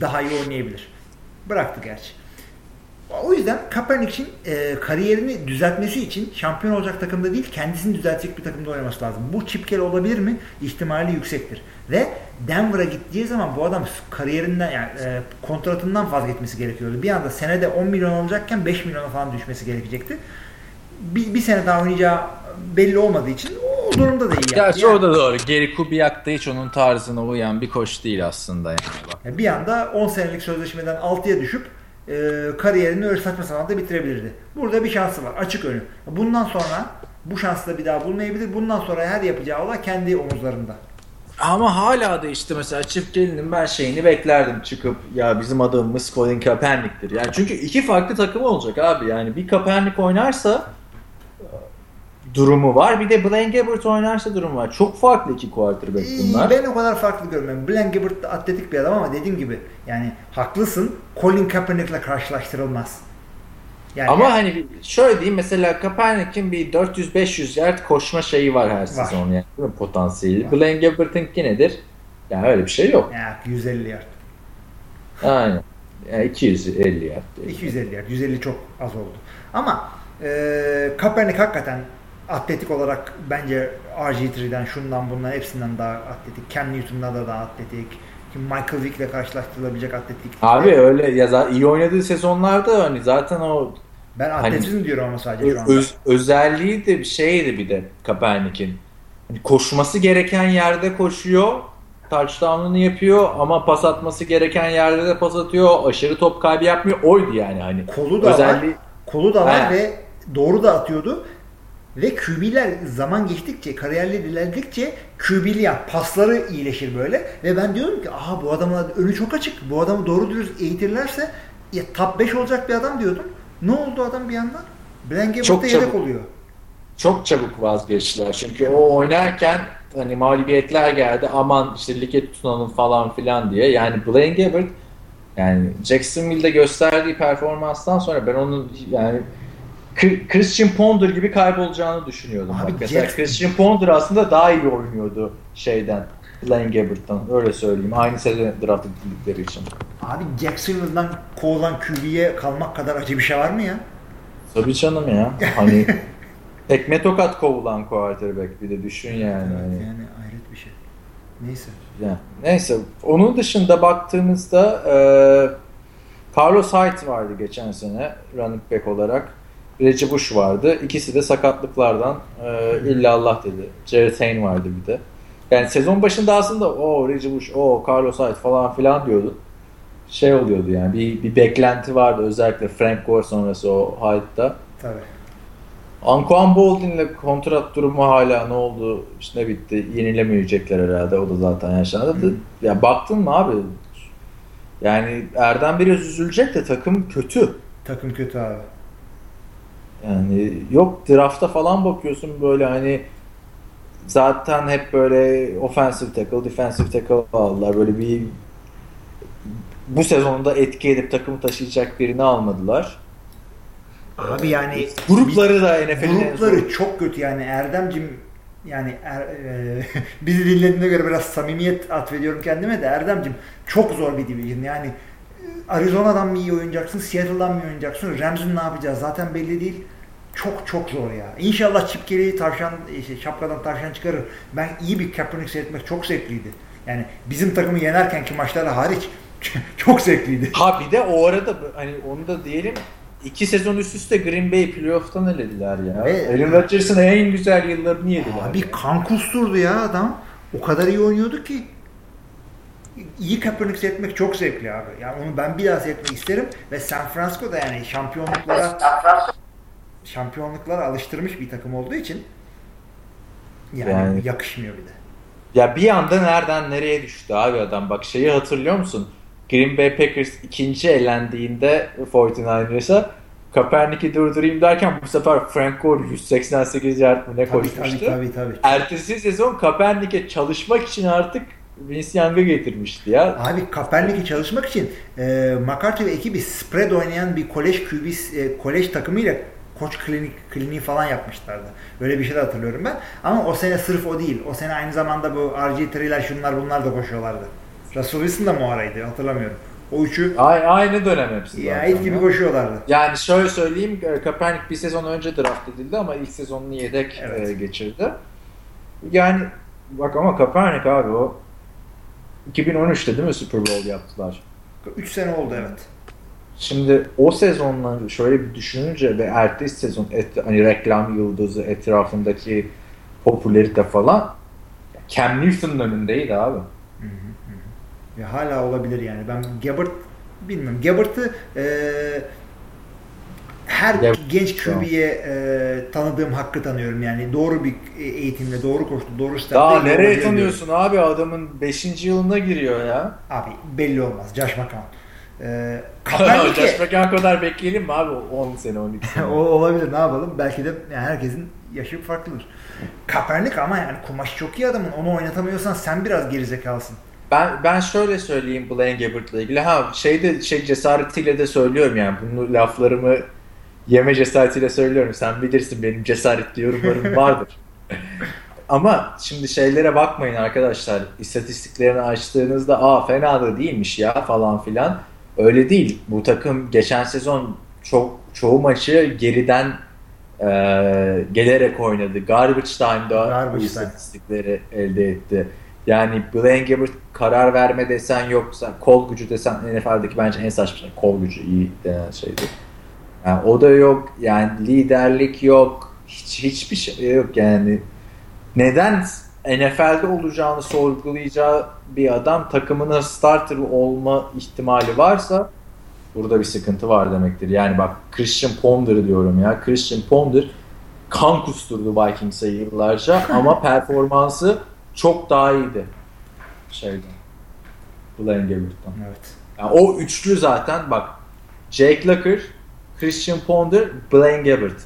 Speaker 2: daha iyi oynayabilir. Bıraktı gerçi. O yüzden Kaepernick'in e, kariyerini düzeltmesi için şampiyon olacak takımda değil kendisini düzeltecek bir takımda oynaması lazım. Bu Chip olabilir mi? İhtimali yüksektir. Ve Denver'a gittiği zaman bu adam kariyerinden yani e, kontratından vazgeçmesi gerekiyordu. Bir anda senede 10 milyon olacakken 5 milyona falan düşmesi gerekecekti. Bir, bir sene daha oynayacağı belli olmadığı için o durumda da iyi
Speaker 1: Gerçi yani. o da doğru. Geri Kubiak da hiç onun tarzına uyan bir koç değil aslında yani.
Speaker 2: yani bir anda 10 senelik sözleşmeden 6'ya düşüp e, kariyerini öyle saçma sapan da bitirebilirdi. Burada bir şansı var. Açık önü. Bundan sonra bu şansı da bir daha bulmayabilir. Bundan sonra her yapacağı olay kendi omuzlarında.
Speaker 1: Ama hala da işte mesela çift gelinin ben şeyini beklerdim çıkıp ya bizim adamımız Colin Kaepernick'tir. Yani çünkü iki farklı takım olacak abi. Yani bir Kaepernick oynarsa durumu var. Bir de Blaine Gabbert oynarsa durum var. Çok farklı iki quarterback bunlar.
Speaker 2: Ben o kadar farklı görmüyorum. Blaine Gabbert atletik bir adam ama dediğim gibi yani haklısın. Colin Kaepernick'le karşılaştırılmaz.
Speaker 1: Yani ama hani şöyle diyeyim mesela Kaepernick'in bir 400-500 yard koşma şeyi var her var. sezon yani değil mi? potansiyeli. Var. Blaine Gabbert'ınki nedir? Yani öyle bir şey yok.
Speaker 2: Ya 150 yard.
Speaker 1: Aynen. Yani 250 yard.
Speaker 2: 250 yard. 150 çok az oldu. Ama e, Kaepernick hakikaten atletik olarak bence RG3'den şundan bundan hepsinden daha atletik. Cam Newton'dan da daha atletik. Michael Vick ile karşılaştırılabilecek atletik.
Speaker 1: Abi öyle ya iyi oynadığı sezonlarda hani zaten o
Speaker 2: ben hani atletizm hani, diyorum ama sadece şu anda.
Speaker 1: Öz, özelliği de bir şeydi bir de Kaepernick'in. Hani koşması gereken yerde koşuyor. Touchdown'unu yapıyor ama pas atması gereken yerde de pas atıyor. Aşırı top kaybı yapmıyor. Oydu yani hani.
Speaker 2: Kolu da özelliği... var. Kolu da var He. ve doğru da atıyordu. Ve QB'ler zaman geçtikçe, kariyerleri ilerledikçe QB'li pasları iyileşir böyle. Ve ben diyorum ki aha bu adamın önü çok açık. Bu adamı doğru dürüst eğitirlerse ya, top 5 olacak bir adam diyordum. Ne oldu adam bir yandan? Gabbert'ta yedek oluyor.
Speaker 1: Çok çabuk vazgeçtiler. Çünkü o oynarken hani mağlubiyetler geldi. Aman işte lige tutunalım falan filan diye. Yani Blaine Gabbert yani Jacksonville'de gösterdiği performanstan sonra ben onun yani Christian Ponder gibi kaybolacağını düşünüyordum. Abi, Bak, mesela Jack... Christian Ponder aslında daha iyi oynuyordu şeyden. Blaine Gabbert'tan öyle söyleyeyim. Aynı sene draft edildikleri için.
Speaker 2: Abi Jacksonville'dan kovulan QB'ye kalmak kadar acı bir şey var mı ya?
Speaker 1: Tabii canım ya. Hani [laughs] tekme tokat kovulan quarterback bir de düşün yani. Evet,
Speaker 2: hani. Yani ayrıt bir şey. Neyse.
Speaker 1: Ya, neyse. Onun dışında baktığımızda e, Carlos Hyde vardı geçen sene running back olarak. Reggie Bush vardı. İkisi de sakatlıklardan e, illallah dedi. Jared Hayne vardı bir de. Yani sezon başında aslında o Reggie Bush, o Carlos Hyde falan filan diyordu. Şey oluyordu yani bir, bir beklenti vardı özellikle Frank Gore sonrası o Hyde'da.
Speaker 2: Tabii.
Speaker 1: Anquan Boldin'le kontrat durumu hala ne oldu işte ne bitti yenilemeyecekler herhalde o da zaten yaşandı. Hı. Ya baktın mı abi yani Erdem biraz üzülecek de takım kötü.
Speaker 2: Takım kötü abi.
Speaker 1: Yani yok drafta falan bakıyorsun böyle hani zaten hep böyle offensive tackle, defensive tackle aldılar. Böyle bir bu sezonda etki edip takımı taşıyacak birini almadılar.
Speaker 2: Abi yani
Speaker 1: grupları da NFL'in
Speaker 2: grupları çok kötü yani Erdemcim yani er, e, [laughs] bizi dinlediğine göre biraz samimiyet atfediyorum kendime de Erdemcim çok zor bir division yani Arizona'dan mı iyi oynayacaksın, Seattle'dan mı oynayacaksın, Rams'ın ne yapacağız zaten belli değil. Çok çok zor ya. İnşallah Chip Kelly tavşan, işte, şapkadan tavşan çıkarır. Ben iyi bir Kaepernick seyretmek çok zevkliydi. Yani bizim takımı yenerkenki maçlara hariç [laughs] çok zevkliydi.
Speaker 1: Ha bir de o arada hani onu da diyelim iki sezon üst üste Green Bay playoff'tan elediler ya. Ve, Aaron Rodgers'ın en güzel yıllarını yediler.
Speaker 2: Abi kan kusturdu ya adam. O kadar iyi oynuyordu ki iyi Kaepernick seyretmek çok zevkli abi. Yani onu ben bir daha seyretmek isterim ve San Francisco'da yani şampiyonluklara şampiyonluklara alıştırmış bir takım olduğu için yani, yani yakışmıyor bir de.
Speaker 1: Ya bir anda nereden nereye düştü abi adam. Bak şeyi hatırlıyor musun? Green Bay Packers ikinci elendiğinde 49ers'a Kaepernick'i durdurayım derken bu sefer Frank Gore 188 yard mı ne
Speaker 2: Tabii
Speaker 1: koşmuştu.
Speaker 2: tabii tabii. tabii.
Speaker 1: Ertesi sezon Kaepernick'e çalışmak için artık Vince Young'ı getirmişti ya.
Speaker 2: Abi Kaepernick'i çalışmak için e, McCarthy ve ekibi spread oynayan bir kolej QB, e, kolej takımıyla koç klinik, kliniği falan yapmışlardı. Böyle bir şey de hatırlıyorum ben. Ama o sene sırf o değil. O sene aynı zamanda bu RG3'ler şunlar bunlar da koşuyorlardı. Russell Wilson da mı araydı hatırlamıyorum. O üçü
Speaker 1: Ay, aynı dönem hepsi.
Speaker 2: ya it gibi koşuyorlardı.
Speaker 1: Yani şöyle söyleyeyim e, Kaepernick bir sezon önce draft edildi ama ilk sezonunu yedek
Speaker 2: Evet.
Speaker 1: e, geçirdi. Yani bak ama Kaepernick abi o 2013'te değil mi Super Bowl yaptılar?
Speaker 2: 3 sene oldu evet.
Speaker 1: Şimdi o sezonları şöyle bir düşününce ve ertesi sezon et, hani reklam yıldızı etrafındaki popülerite falan Cam Newton'un önündeydi abi.
Speaker 2: Ve hala olabilir yani. Ben Gabbard bilmiyorum. Gabbard'ı e, her
Speaker 1: Gabbard,
Speaker 2: genç. QB'ye e, tanıdığım hakkı tanıyorum. Yani doğru bir eğitimle, doğru koştu, doğru stepte
Speaker 1: Daha nereye tanıyorsun abi adamın 5. yılına giriyor ya.
Speaker 2: diyorum. Abi belli olmaz. Josh McCown. E, [laughs]
Speaker 1: Josh McCown kadar bekleyelim mi abi 10 sene 12 [laughs] sene.
Speaker 2: o olabilir ne yapalım? Belki de yani herkesin yaşı farklıdır. Kaepernick ama yani kumaşı çok iyi adamın. Onu oynatamıyorsan sen biraz gerizekalısın.
Speaker 1: Ben ben şöyle söyleyeyim Blaine Gabbert'la ilgili. Ha şeyde şey cesaretiyle de söylüyorum yani. Bunu laflarımı yeme cesaretiyle söylüyorum. Sen bilirsin benim cesaretli yorumlarım [laughs] vardır. Ama şimdi şeylere bakmayın arkadaşlar. İstatistiklerini açtığınızda aa fena da değilmiş ya falan filan. Öyle değil. Bu takım geçen sezon çok çoğu maçı geriden e, gelerek oynadı. Garbage time'da
Speaker 2: Garbage
Speaker 1: bu
Speaker 2: time.
Speaker 1: istatistikleri elde etti. Yani Blaine Gabbert karar verme desen yoksa kol gücü desen NFL'deki bence en saçma şey kol gücü iyi denen şeydi. Yani o da yok. Yani liderlik yok. Hiç hiçbir şey yok yani. Neden NFL'de olacağını sorgulayacağı bir adam takımının starter olma ihtimali varsa burada bir sıkıntı var demektir. Yani bak Christian Ponder diyorum ya. Christian Ponder kan kusturdu Vikings'e yıllarca [laughs] ama performansı çok daha iyiydi şeyden. Blaine Gabbert'tan.
Speaker 2: Evet.
Speaker 1: Yani o üçlü zaten bak Jake Locker, Christian Ponder, Blaine Gabbert.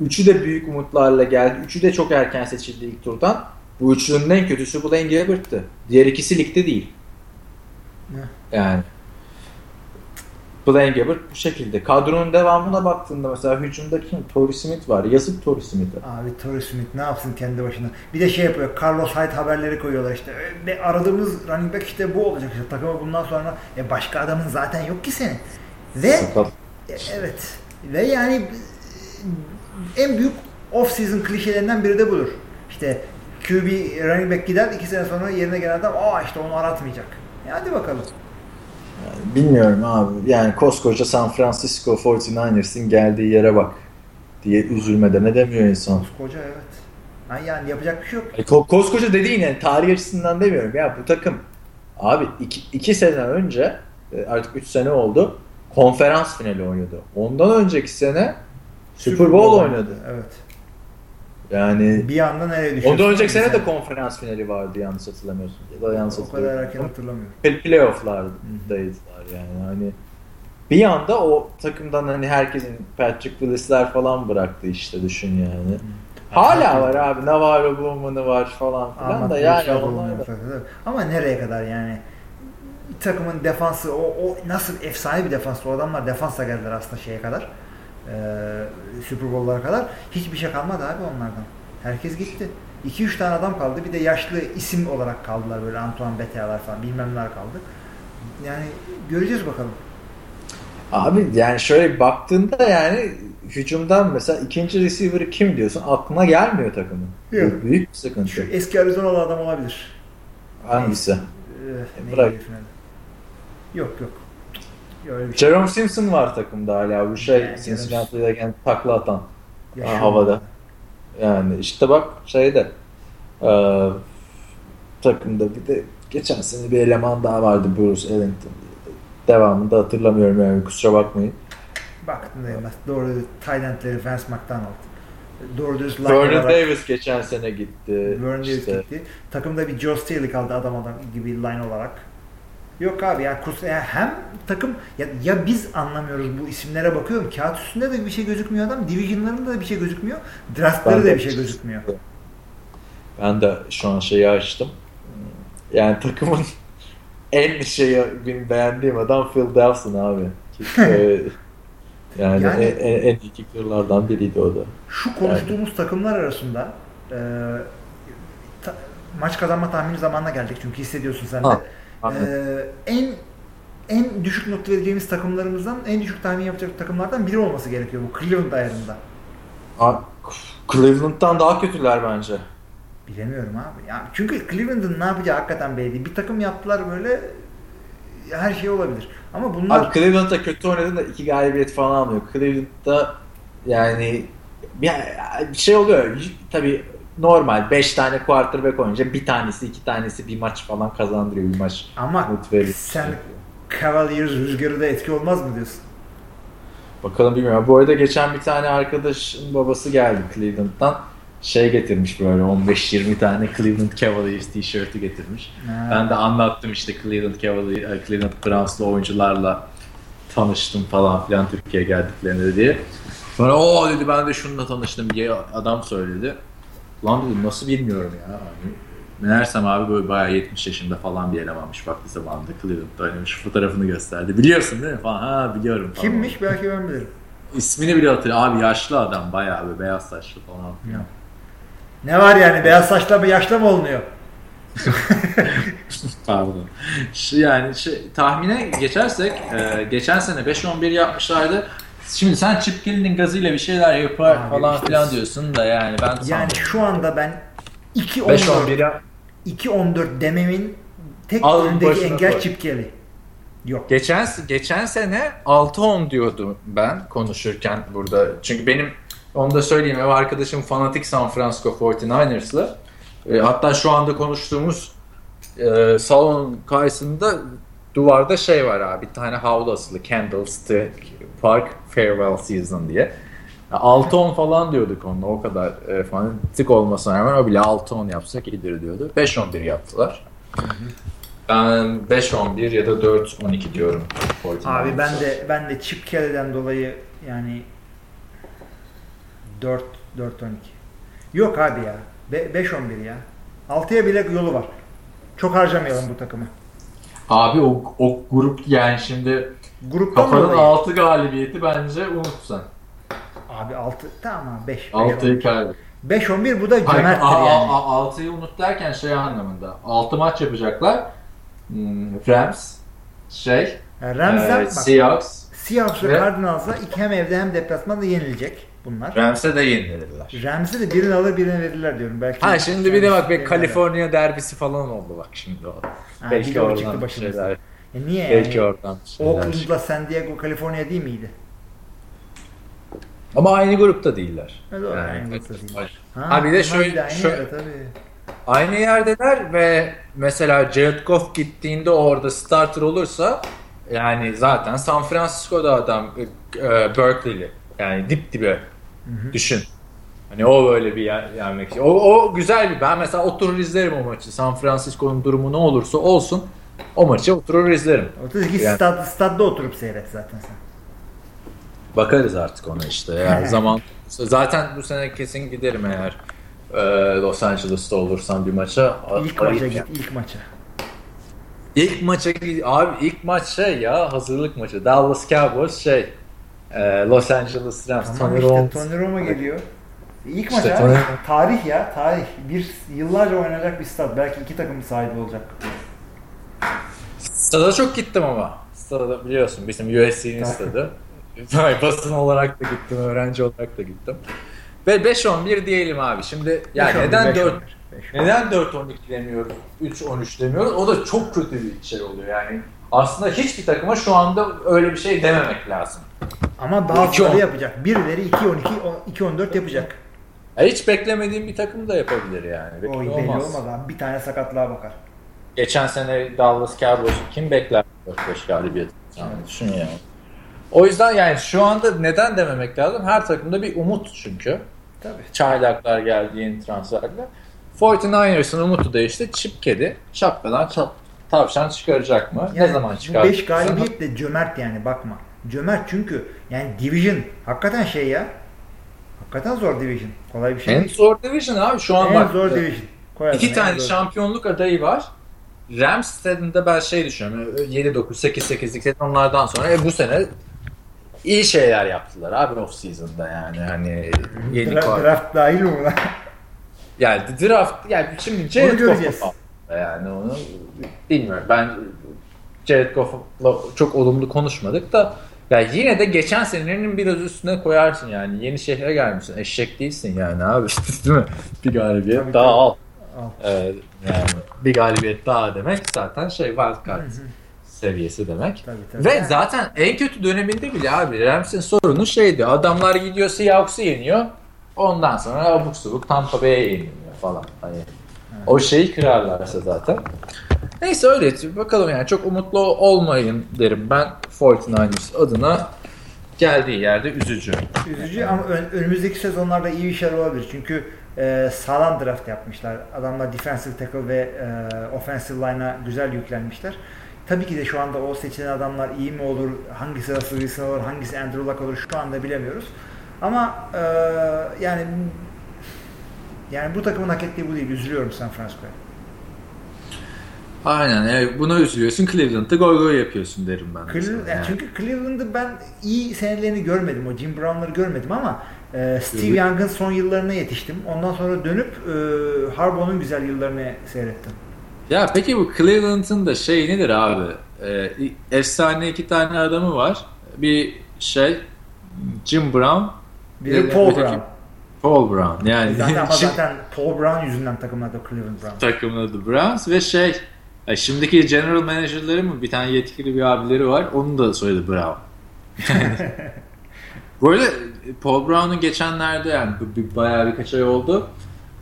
Speaker 1: Üçü de büyük umutlarla geldi. Üçü de çok erken seçildi ilk turdan. Bu üçlünün en kötüsü Blaine Gabbert'tı. Diğer ikisi ligde değil. Yani. Blaine Gabbert bu şekilde. Kadronun devamına baktığında mesela hücumda kim? Torrey Smith var. Yazık Torrey Smith'e.
Speaker 2: Abi Torrey Smith ne yapsın kendi başına. Bir de şey yapıyor. Carlos Hyde haberleri koyuyorlar işte. E, aradığımız running back işte bu olacak. İşte takıma bundan sonra e, başka adamın zaten yok ki senin. Ve
Speaker 1: Sakat.
Speaker 2: E, evet. Ve yani en büyük off season klişelerinden biri de budur. İşte QB running back gider iki sene sonra yerine gelen adam aa işte onu aratmayacak. E, hadi bakalım.
Speaker 1: Bilmiyorum abi. Yani koskoca San Francisco 49ers'in geldiği yere bak diye üzülmeden edemiyor insan.
Speaker 2: Koca evet. Ha, yani yapacak bir şey yok.
Speaker 1: E, ko- koskoca dediğin yani tarih açısından demiyorum. Ya bu takım abi iki, iki sene önce e, artık üç sene oldu konferans finali oynadı. Ondan önceki sene Super Bowl oynadı.
Speaker 2: Evet.
Speaker 1: Yani
Speaker 2: Bir anda nereye düşüyor?
Speaker 1: ondan önceki sene de konferans finali vardı yanlış hatırlamıyorsun. Ya da yanlış
Speaker 2: O kadar erken hatırlamıyorum.
Speaker 1: Play- playoff'lardaydılar yani hani bir anda o takımdan hani herkesin Patrick Willis'ler falan bıraktı işte düşün yani. Hala var abi Navarro Bowman'ı var falan filan
Speaker 2: Ama
Speaker 1: da yani onlar da.
Speaker 2: Ama nereye kadar yani? Takımın defansı o, o nasıl efsane bir defans o adamlar defansla geldiler aslında şeye kadar. Ee, Super Bowl'lara kadar. Hiçbir şey kalmadı abi onlardan. Herkes gitti. 2-3 tane adam kaldı. Bir de yaşlı isim olarak kaldılar böyle Antoine Betea'lar falan bilmem neler kaldı. Yani göreceğiz bakalım.
Speaker 1: Abi yani şöyle baktığında yani hücumdan mesela ikinci receiver'ı kim diyorsun aklına gelmiyor takımın.
Speaker 2: Yok.
Speaker 1: Bu büyük bir sıkıntı.
Speaker 2: Şu eski Arizona'lı adam olabilir.
Speaker 1: Hangisi?
Speaker 2: Ee,
Speaker 1: Bırak.
Speaker 2: Yok yok. Öyle şey.
Speaker 1: Jerome Simpson var takımda hala bu şey
Speaker 2: Yani
Speaker 1: Cincinnati'deyken takla atan
Speaker 2: Yaşıyor
Speaker 1: havada. yani işte bak şeyde e, takımda bir de geçen sene bir eleman daha vardı Bruce Ellington devamında hatırlamıyorum yani kusura bakmayın.
Speaker 2: Baktın değmez. Doğru Taylandleri Vance McDonald. Doğru dürüst
Speaker 1: Vernon Davis geçen sene gitti.
Speaker 2: Vernon Davis
Speaker 1: İşte
Speaker 2: gitti. Takımda bir Joe Staley kaldı adam adam gibi line olarak. Yok abi ya, kus, ya hem takım ya, ya biz anlamıyoruz bu isimlere bakıyorum. Kağıt üstünde de bir şey gözükmüyor adam. Division'larında da bir şey gözükmüyor. Draftları
Speaker 1: Ben
Speaker 2: da bir şey gözükmüyor.
Speaker 1: Ben de şu an şeyi açtım. Yani takımın [laughs] en şeyi benim beğendiğim adam Phil Dawson abi. Ee, [laughs] yani,
Speaker 2: Yani-
Speaker 1: en, en, iyi kickerlardan biriydi o da.
Speaker 2: Şu konuştuğumuz takımlar arasında e, ta- maç kazanma tahmini zamanına geldik çünkü hissediyorsun sen de.
Speaker 1: Ha, aynen.
Speaker 2: E, en en düşük not vereceğimiz takımlarımızdan en düşük tahmin yapacak takımlardan biri olması gerekiyor bu Cleveland ayarında.
Speaker 1: Aa, Cleveland'dan daha kötüler bence.
Speaker 2: Bilemiyorum abi. Ya çünkü Cleveland'ın ne yapacağı hakikaten belli. değil. Bir takım yaptılar böyle her şey olabilir. Ama bunlar
Speaker 1: Abi Cleveland'da kötü oynadı da iki galibiyet falan almıyor. Cleveland'da yani bir şey oluyor. Tabii normal 5 tane quarterback oynayınca bir tanesi iki tanesi bir maç falan kazandırıyor bir maç.
Speaker 2: ama sen Cavaliers rüzgarı da etki olmaz mı diyorsun?
Speaker 1: Bakalım bilmiyorum. Bu arada geçen bir tane arkadaşın babası geldi Cleveland'dan. Şey getirmiş böyle 15-20 tane Cleveland Cavaliers tişörtü getirmiş.
Speaker 2: Ha.
Speaker 1: Ben de anlattım işte Cleveland Cavaliers, Cleveland Browns'lı oyuncularla tanıştım falan filan Türkiye'ye geldiklerinde diye. Sonra o dedi ben de şununla tanıştım diye adam söyledi. Lan dedim nasıl bilmiyorum ya. Hani, meğersem abi böyle bayağı 70 yaşında falan bir elemanmış vakti zamanında Cleveland'da oynamış. Fotoğrafını gösterdi. Biliyorsun değil mi falan. Ha biliyorum falan.
Speaker 2: Kimmiş belki ben bilirim.
Speaker 1: İsmini bile hatırlıyorum. Abi yaşlı adam bayağı böyle beyaz saçlı falan.
Speaker 2: Ya. Ne var yani beyaz saçla mı yaşlı mı olunuyor? [laughs]
Speaker 1: Pardon. Şu yani şey, tahmine geçersek e, geçen sene 5-11 yapmışlardı. Şimdi sen Chip Kelly'nin gazıyla bir şeyler yapar
Speaker 2: Abi
Speaker 1: falan
Speaker 2: işte-
Speaker 1: filan diyorsun da yani ben
Speaker 2: Yani şu anda ben 2-14
Speaker 1: 5-11 yap.
Speaker 2: 2-14 dememin tek önündeki engel
Speaker 1: koy.
Speaker 2: Yok.
Speaker 1: Geçen geçen sene 6-10 diyordum ben konuşurken burada. Çünkü benim onu da söyleyeyim ev arkadaşım fanatik San Francisco 49ers'lı. E, hatta şu anda konuştuğumuz e, salonun karşısında duvarda şey var abi. Bir tane havlu asılı. Candlestick Park Farewell Season diye. Ya 6-10 falan diyorduk onunla. O kadar e, fanatik olmasına rağmen o bile 6-10 yapsak iyidir diyordu. 5-11 yaptılar. Ben 5-11 ya da 4-12 diyorum.
Speaker 2: Abi ben de ben de Chip Kelly'den dolayı yani 4 4 12. Yok abi ya. 5 11 ya. 6'ya bile yolu var. Çok harcamayalım bu takımı.
Speaker 1: Abi o, o grup yani şimdi
Speaker 2: Gruptan
Speaker 1: kafanın
Speaker 2: dolayı.
Speaker 1: 6 galibiyeti bence unut sen.
Speaker 2: Abi 6 tamam 5
Speaker 1: 6'yı kaybet.
Speaker 2: 5 11 bu da
Speaker 1: Hayır,
Speaker 2: cömerttir
Speaker 1: a-
Speaker 2: yani.
Speaker 1: a- a- 6'yı unut derken şey anlamında. 6 maç yapacaklar. Hmm, Rams, şey,
Speaker 2: Yani Rams'den
Speaker 1: e. Seahawks.
Speaker 2: Seahawks ve Cardinals'a iki hem evde hem deplasmanda yenilecek bunlar.
Speaker 1: Rams'e de yenildiler.
Speaker 2: Rams'e de birini alır birini verirler diyorum. Belki
Speaker 1: Ha şimdi bir de bak be
Speaker 2: Verirler.
Speaker 1: Kaliforniya derbisi falan oldu bak şimdi o.
Speaker 2: Ha,
Speaker 1: Belki
Speaker 2: bir
Speaker 1: oradan
Speaker 2: çıktı
Speaker 1: bir
Speaker 2: başımıza.
Speaker 1: şeyler.
Speaker 2: E niye
Speaker 1: Belki
Speaker 2: yani?
Speaker 1: oradan bir şeyler.
Speaker 2: Oakland'la San Diego Kaliforniya değil miydi?
Speaker 1: Ama aynı grupta değiller.
Speaker 2: Ha, doğru,
Speaker 1: Yani-
Speaker 2: aynı grupta değiller.
Speaker 1: Ha, bir de şöyle-
Speaker 2: aynı
Speaker 1: şöyle-
Speaker 2: yerde tabii.
Speaker 1: Aynı yerdeler ve mesela Jared Goff gittiğinde orada starter olursa yani zaten San Francisco'da adam e, e, Berkeley'li. Yani dip dibe düşün. Hani o böyle bir yer, yermek. O, o güzel bir. Ben mesela oturur izlerim o maçı. San Francisco'nun durumu ne olursa olsun o maçı oturur izlerim.
Speaker 2: 32
Speaker 1: Yani-
Speaker 2: stad, stadda oturup seyret zaten sen.
Speaker 1: Bakarız artık ona işte. Eğer [laughs] zaman zaten bu sene kesin giderim eğer e, Los Angeles'ta olursam bir maça.
Speaker 2: İlk
Speaker 1: Ayıp
Speaker 2: maça git, ilk maça.
Speaker 1: İlk maça abi ilk maç şey ya hazırlık maçı. Dallas Cowboys şey e, Los Angeles Rams.
Speaker 2: Tamam
Speaker 1: Tony
Speaker 2: işte
Speaker 1: Romo.
Speaker 2: Tony Romo geliyor. İlk
Speaker 1: İşte
Speaker 2: maç
Speaker 1: Tony-
Speaker 2: abi. Tarih ya, tarih. Bir yıllarca oynanacak bir stad. Belki iki takım sahibi olacak.
Speaker 1: Stada çok gittim ama. Stada biliyorsun bizim USC'nin stadı. Basın olarak da gittim, öğrenci olarak da gittim. Ve 5-11 diyelim abi. Şimdi ya
Speaker 2: bir,
Speaker 1: neden
Speaker 2: beş
Speaker 1: 4
Speaker 2: on bir, beş on bir.
Speaker 1: neden 4-12 demiyoruz, 3-13 demiyoruz? O da çok kötü bir şey oluyor yani. Aslında hiçbir takıma şu anda öyle bir şey dememek lazım.
Speaker 2: Ama
Speaker 1: İki on.
Speaker 2: yapacak. Birileri 2-12, 2-14 yapacak.
Speaker 1: Ya hiç beklemediğim bir takım da yapabilir yani.
Speaker 2: O
Speaker 1: Belki
Speaker 2: belli
Speaker 1: olmaz.
Speaker 2: olmaz abi. Bir tane sakatlığa bakar.
Speaker 1: Geçen sene Dallas Cowboys'u kim bekler 4-5 galibiyet? Yani düşün yani. O yüzden yani şu anda neden dememek lazım? Her takımda bir umut çünkü.
Speaker 2: Tabii.
Speaker 1: Çaylaklar geldi yeni transferler. 49ers'ın umutu da işte çip kedi. Şapkadan
Speaker 4: tavşan çıkaracak mı?
Speaker 2: Yani
Speaker 4: ne zaman çıkar?
Speaker 2: 5 galibiyet de cömert yani bakma. Cömert çünkü yani division hakikaten şey ya. Hakikaten zor division. Kolay bir şey
Speaker 4: En
Speaker 2: değil.
Speaker 4: zor division abi şu an
Speaker 2: En
Speaker 4: bak.
Speaker 2: zor division. Koyarsın,
Speaker 4: İki
Speaker 2: en
Speaker 4: tane
Speaker 2: zor.
Speaker 4: şampiyonluk adayı var. Rams stadında ben şey düşünüyorum. 7-9, 8-8'lik sezonlardan sonra e, bu sene iyi şeyler yaptılar abi off season'da yani. Hani yeni
Speaker 2: Dra-
Speaker 4: kar-
Speaker 2: draft dahil mi buna?
Speaker 4: Yani draft yani şimdi Jared
Speaker 2: göreceğiz.
Speaker 4: Goff'a yani onu bilmiyorum. Ben Jared Goff'la çok olumlu konuşmadık da ya yine de geçen senenin biraz üstüne koyarsın yani. Yeni şehre gelmişsin. Eşek değilsin yani abi. [laughs] Değil mi? Bir galibiyet daha al. Ee, yani bir galibiyet daha demek zaten şey wild card seviyesi demek.
Speaker 2: Tabii, tabii.
Speaker 4: Ve
Speaker 2: Yani-
Speaker 4: zaten en kötü döneminde bile abi Rams'in sorunu şeydi. Adamlar gidiyor Seahawks'ı yeniyor. Ondan sonra abuk subuk Tampa Bay'e yeniliyor falan. Hani o şeyi kırarlarsa zaten. Neyse öyle. Bakalım yani çok umutlu olmayın derim ben 49ers adına. Geldiği yerde üzücü.
Speaker 2: Üzücü ama ön- önümüzdeki sezonlarda iyi bir şeyler olabilir. Çünkü e, sağlam draft yapmışlar. Adamlar defensive tackle ve e, offensive line'a güzel yüklenmişler. Tabii ki de şu anda o seçilen adamlar iyi mi olur, hangisi Russell Wilson olur, hangisi Andrew Luck olur şu anda bilemiyoruz. Ama e, yani yani bu takımın hak ettiği bu değil. Üzülüyorum San Francisco'ya.
Speaker 1: Aynen. Yani buna üzülüyorsun. Cleveland'da goy goy yapıyorsun derim ben. Mesela.
Speaker 2: yani
Speaker 1: Yani.
Speaker 2: Çünkü Cleveland'ı ben iyi senelerini görmedim. O Jim Brown'ları görmedim ama e, Steve
Speaker 1: Evet.
Speaker 2: Young'ın son yıllarına yetiştim. Ondan sonra dönüp e, Harbaugh'un güzel yıllarını seyrettim.
Speaker 1: Ya peki bu Cleveland'ın da şey nedir abi? Ee, efsane iki tane adamı var. Bir şey Jim Brown.
Speaker 2: Bir de
Speaker 1: Evet,
Speaker 2: Paul
Speaker 1: öteki-
Speaker 2: Brown.
Speaker 1: Paul Brown. Yani
Speaker 2: Zaten ama [laughs]
Speaker 1: Jim-
Speaker 2: zaten Paul Brown yüzünden takımın adı Cleveland Brown.
Speaker 1: takımın adı Browns ve şey e, şimdiki general managerları mı bir tane yetkili bir abileri var. Onun da soyadı Brown. [laughs] Böyle Paul Brown'un geçenlerde yani bir, bayağı birkaç ay oldu.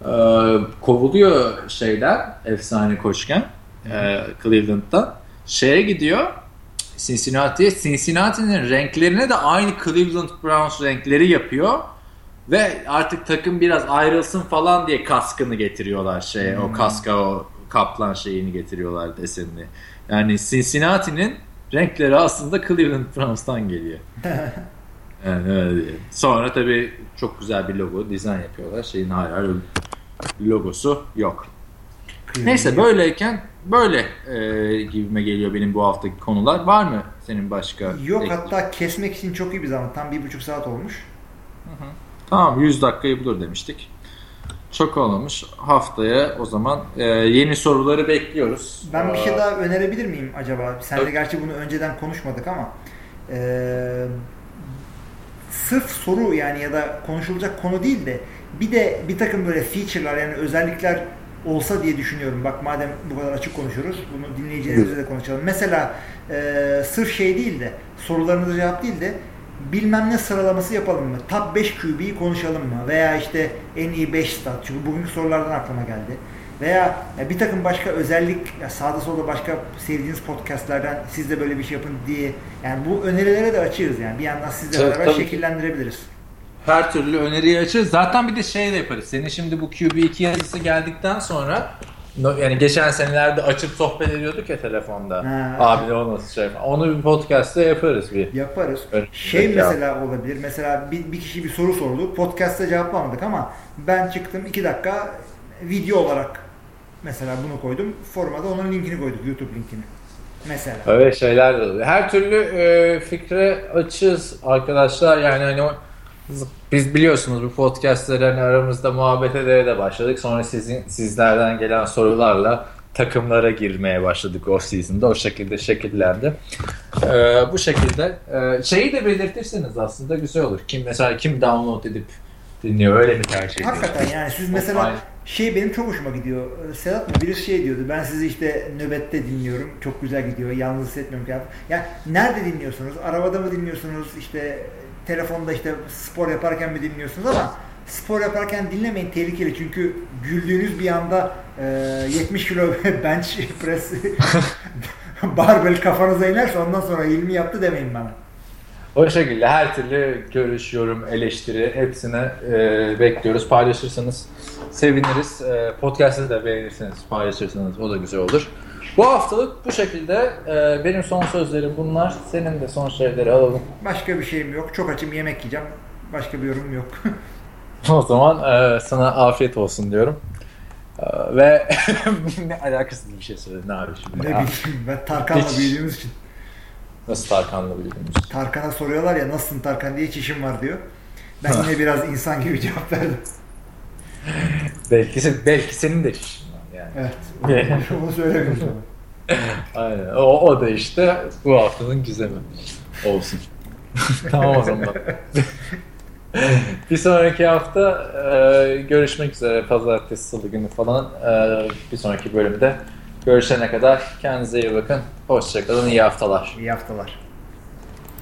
Speaker 1: Ee, kovuluyor şeyden efsane koçken e, Cleveland'dan. Şeye gidiyor Cincinnati'ye. Cincinnati'nin renklerini de aynı Cleveland Browns renkleri yapıyor. Ve artık takım biraz ayrılsın falan diye kaskını getiriyorlar şey o kaska o kaplan şeyini getiriyorlar desenini. Yani Cincinnati'nin renkleri aslında Cleveland Browns'tan geliyor. [laughs] yani öyle diyelim. Sonra tabii çok güzel bir logo dizayn yapıyorlar. Şeyin bir logosu yok. Neyse böyleyken böyle e, gibime geliyor benim bu haftaki konular. Var mı senin başka?
Speaker 2: Yok
Speaker 1: ek-
Speaker 2: hatta kesmek için çok iyi bir zaman. Tam bir buçuk saat olmuş.
Speaker 1: Tamam 100 dakikayı bulur demiştik. Çok olmamış. Haftaya o zaman e, yeni soruları bekliyoruz.
Speaker 2: Ben bir şey daha önerebilir miyim acaba? Sen de gerçi bunu önceden konuşmadık ama eee, sırf soru yani ya da konuşulacak konu değil de bir de bir takım böyle feature'lar yani özellikler olsa diye düşünüyorum. Bak madem bu kadar açık konuşuyoruz bunu dinleyicilerimizle de konuşalım. Mesela eee, sırf şey değil de sorularınıza cevap değil de bilmem ne sıralaması yapalım mı? Top 5 QB'yi konuşalım mı? Veya işte en iyi 5 stat. Çünkü bugünkü sorulardan aklıma geldi. Veya ya bir takım başka özellik sağda solda başka sevdiğiniz podcastlerden siz de böyle bir şey yapın diye yani bu önerilere de açığız yani bir yandan sizle
Speaker 1: Tabii,
Speaker 2: beraber
Speaker 1: tabii.
Speaker 2: şekillendirebiliriz.
Speaker 1: her türlü öneriyi açarız. Zaten bir de şey de yaparız. Senin şimdi bu QB2 yazısı geldikten sonra yani geçen senelerde açıp sohbet ediyorduk ya telefonda.
Speaker 2: Ha.
Speaker 1: Abi o nasıl şey. Onu bir podcast'te yaparız bir.
Speaker 2: Yaparız.
Speaker 1: Evet,
Speaker 2: Şey mesela olabilir. Mesela bir, bir kişi bir soru sordu. Podcast'ta cevaplamadık ama ben çıktım 2 dakika video olarak mesela bunu koydum. Foruma da onun linkini koyduk. YouTube linkini. Mesela.
Speaker 1: Öyle şeyler de oluyor. Her türlü e, fikre açığız arkadaşlar. Yani hani o biz biliyorsunuz bu podcastlerin aramızda muhabbet ederek de başladık. Sonra sizin sizlerden gelen sorularla takımlara girmeye başladık off season'da. O şekilde şekillendi. E, bu şekilde e, şeyi de belirtirseniz aslında güzel olur. Kim mesela kim download edip dinliyor öyle mi tercih ediyor?
Speaker 2: Hakikaten yani siz mesela. Şey benim çok hoşuma gidiyor. Ee, Sedat mı birisi şey diyordu. Ben sizi işte nöbette dinliyorum. Çok güzel gidiyor. Yalnız hissetmiyorum ki. Ya nerede dinliyorsunuz? Arabada mı dinliyorsunuz? İşte telefonda işte spor yaparken mi dinliyorsunuz ama spor yaparken dinlemeyin tehlikeli çünkü güldüğünüz bir anda e, 70 kilo [laughs] bench press [laughs] barbell kafanıza inerse ondan sonra ilmi yaptı demeyin bana.
Speaker 1: O şekilde her türlü görüş, yorum, eleştiri hepsine e, bekliyoruz. Paylaşırsanız seviniriz. E, podcast'ı da beğenirseniz paylaşırsanız o da güzel olur. Bu haftalık bu şekilde. Ee, benim son sözlerim bunlar. Senin de son şeyleri alalım.
Speaker 2: Başka bir şeyim yok. Çok açım yemek yiyeceğim. Başka bir yorum yok. [laughs]
Speaker 1: O zaman e, sana afiyet olsun diyorum. E, ve [laughs] ne alakasız bir şey söyledin abi şimdi.
Speaker 2: ne bileyim ben Tarkan'la
Speaker 1: Hiç.
Speaker 2: büyüdüğümüz için.
Speaker 1: Nasıl Tarkan'la büyüdünüz?
Speaker 2: Tarkan'a soruyorlar ya nasılsın Tarkan diye hiç işim var diyor. Ben yine biraz [laughs] insan gibi cevap verdim.
Speaker 1: belki, belki senin de çişin var yani.
Speaker 2: Evet. [laughs] Onu söylemiyorum.
Speaker 1: Aynen. O, o da işte bu haftanın gizemi olsun. [laughs] tamam o zaman. bir sonraki hafta e, görüşmek üzere pazartesi salı günü falan e, bir sonraki bölümde görüşene kadar kendinize iyi bakın. Hoşçakalın iyi haftalar.
Speaker 2: İyi haftalar.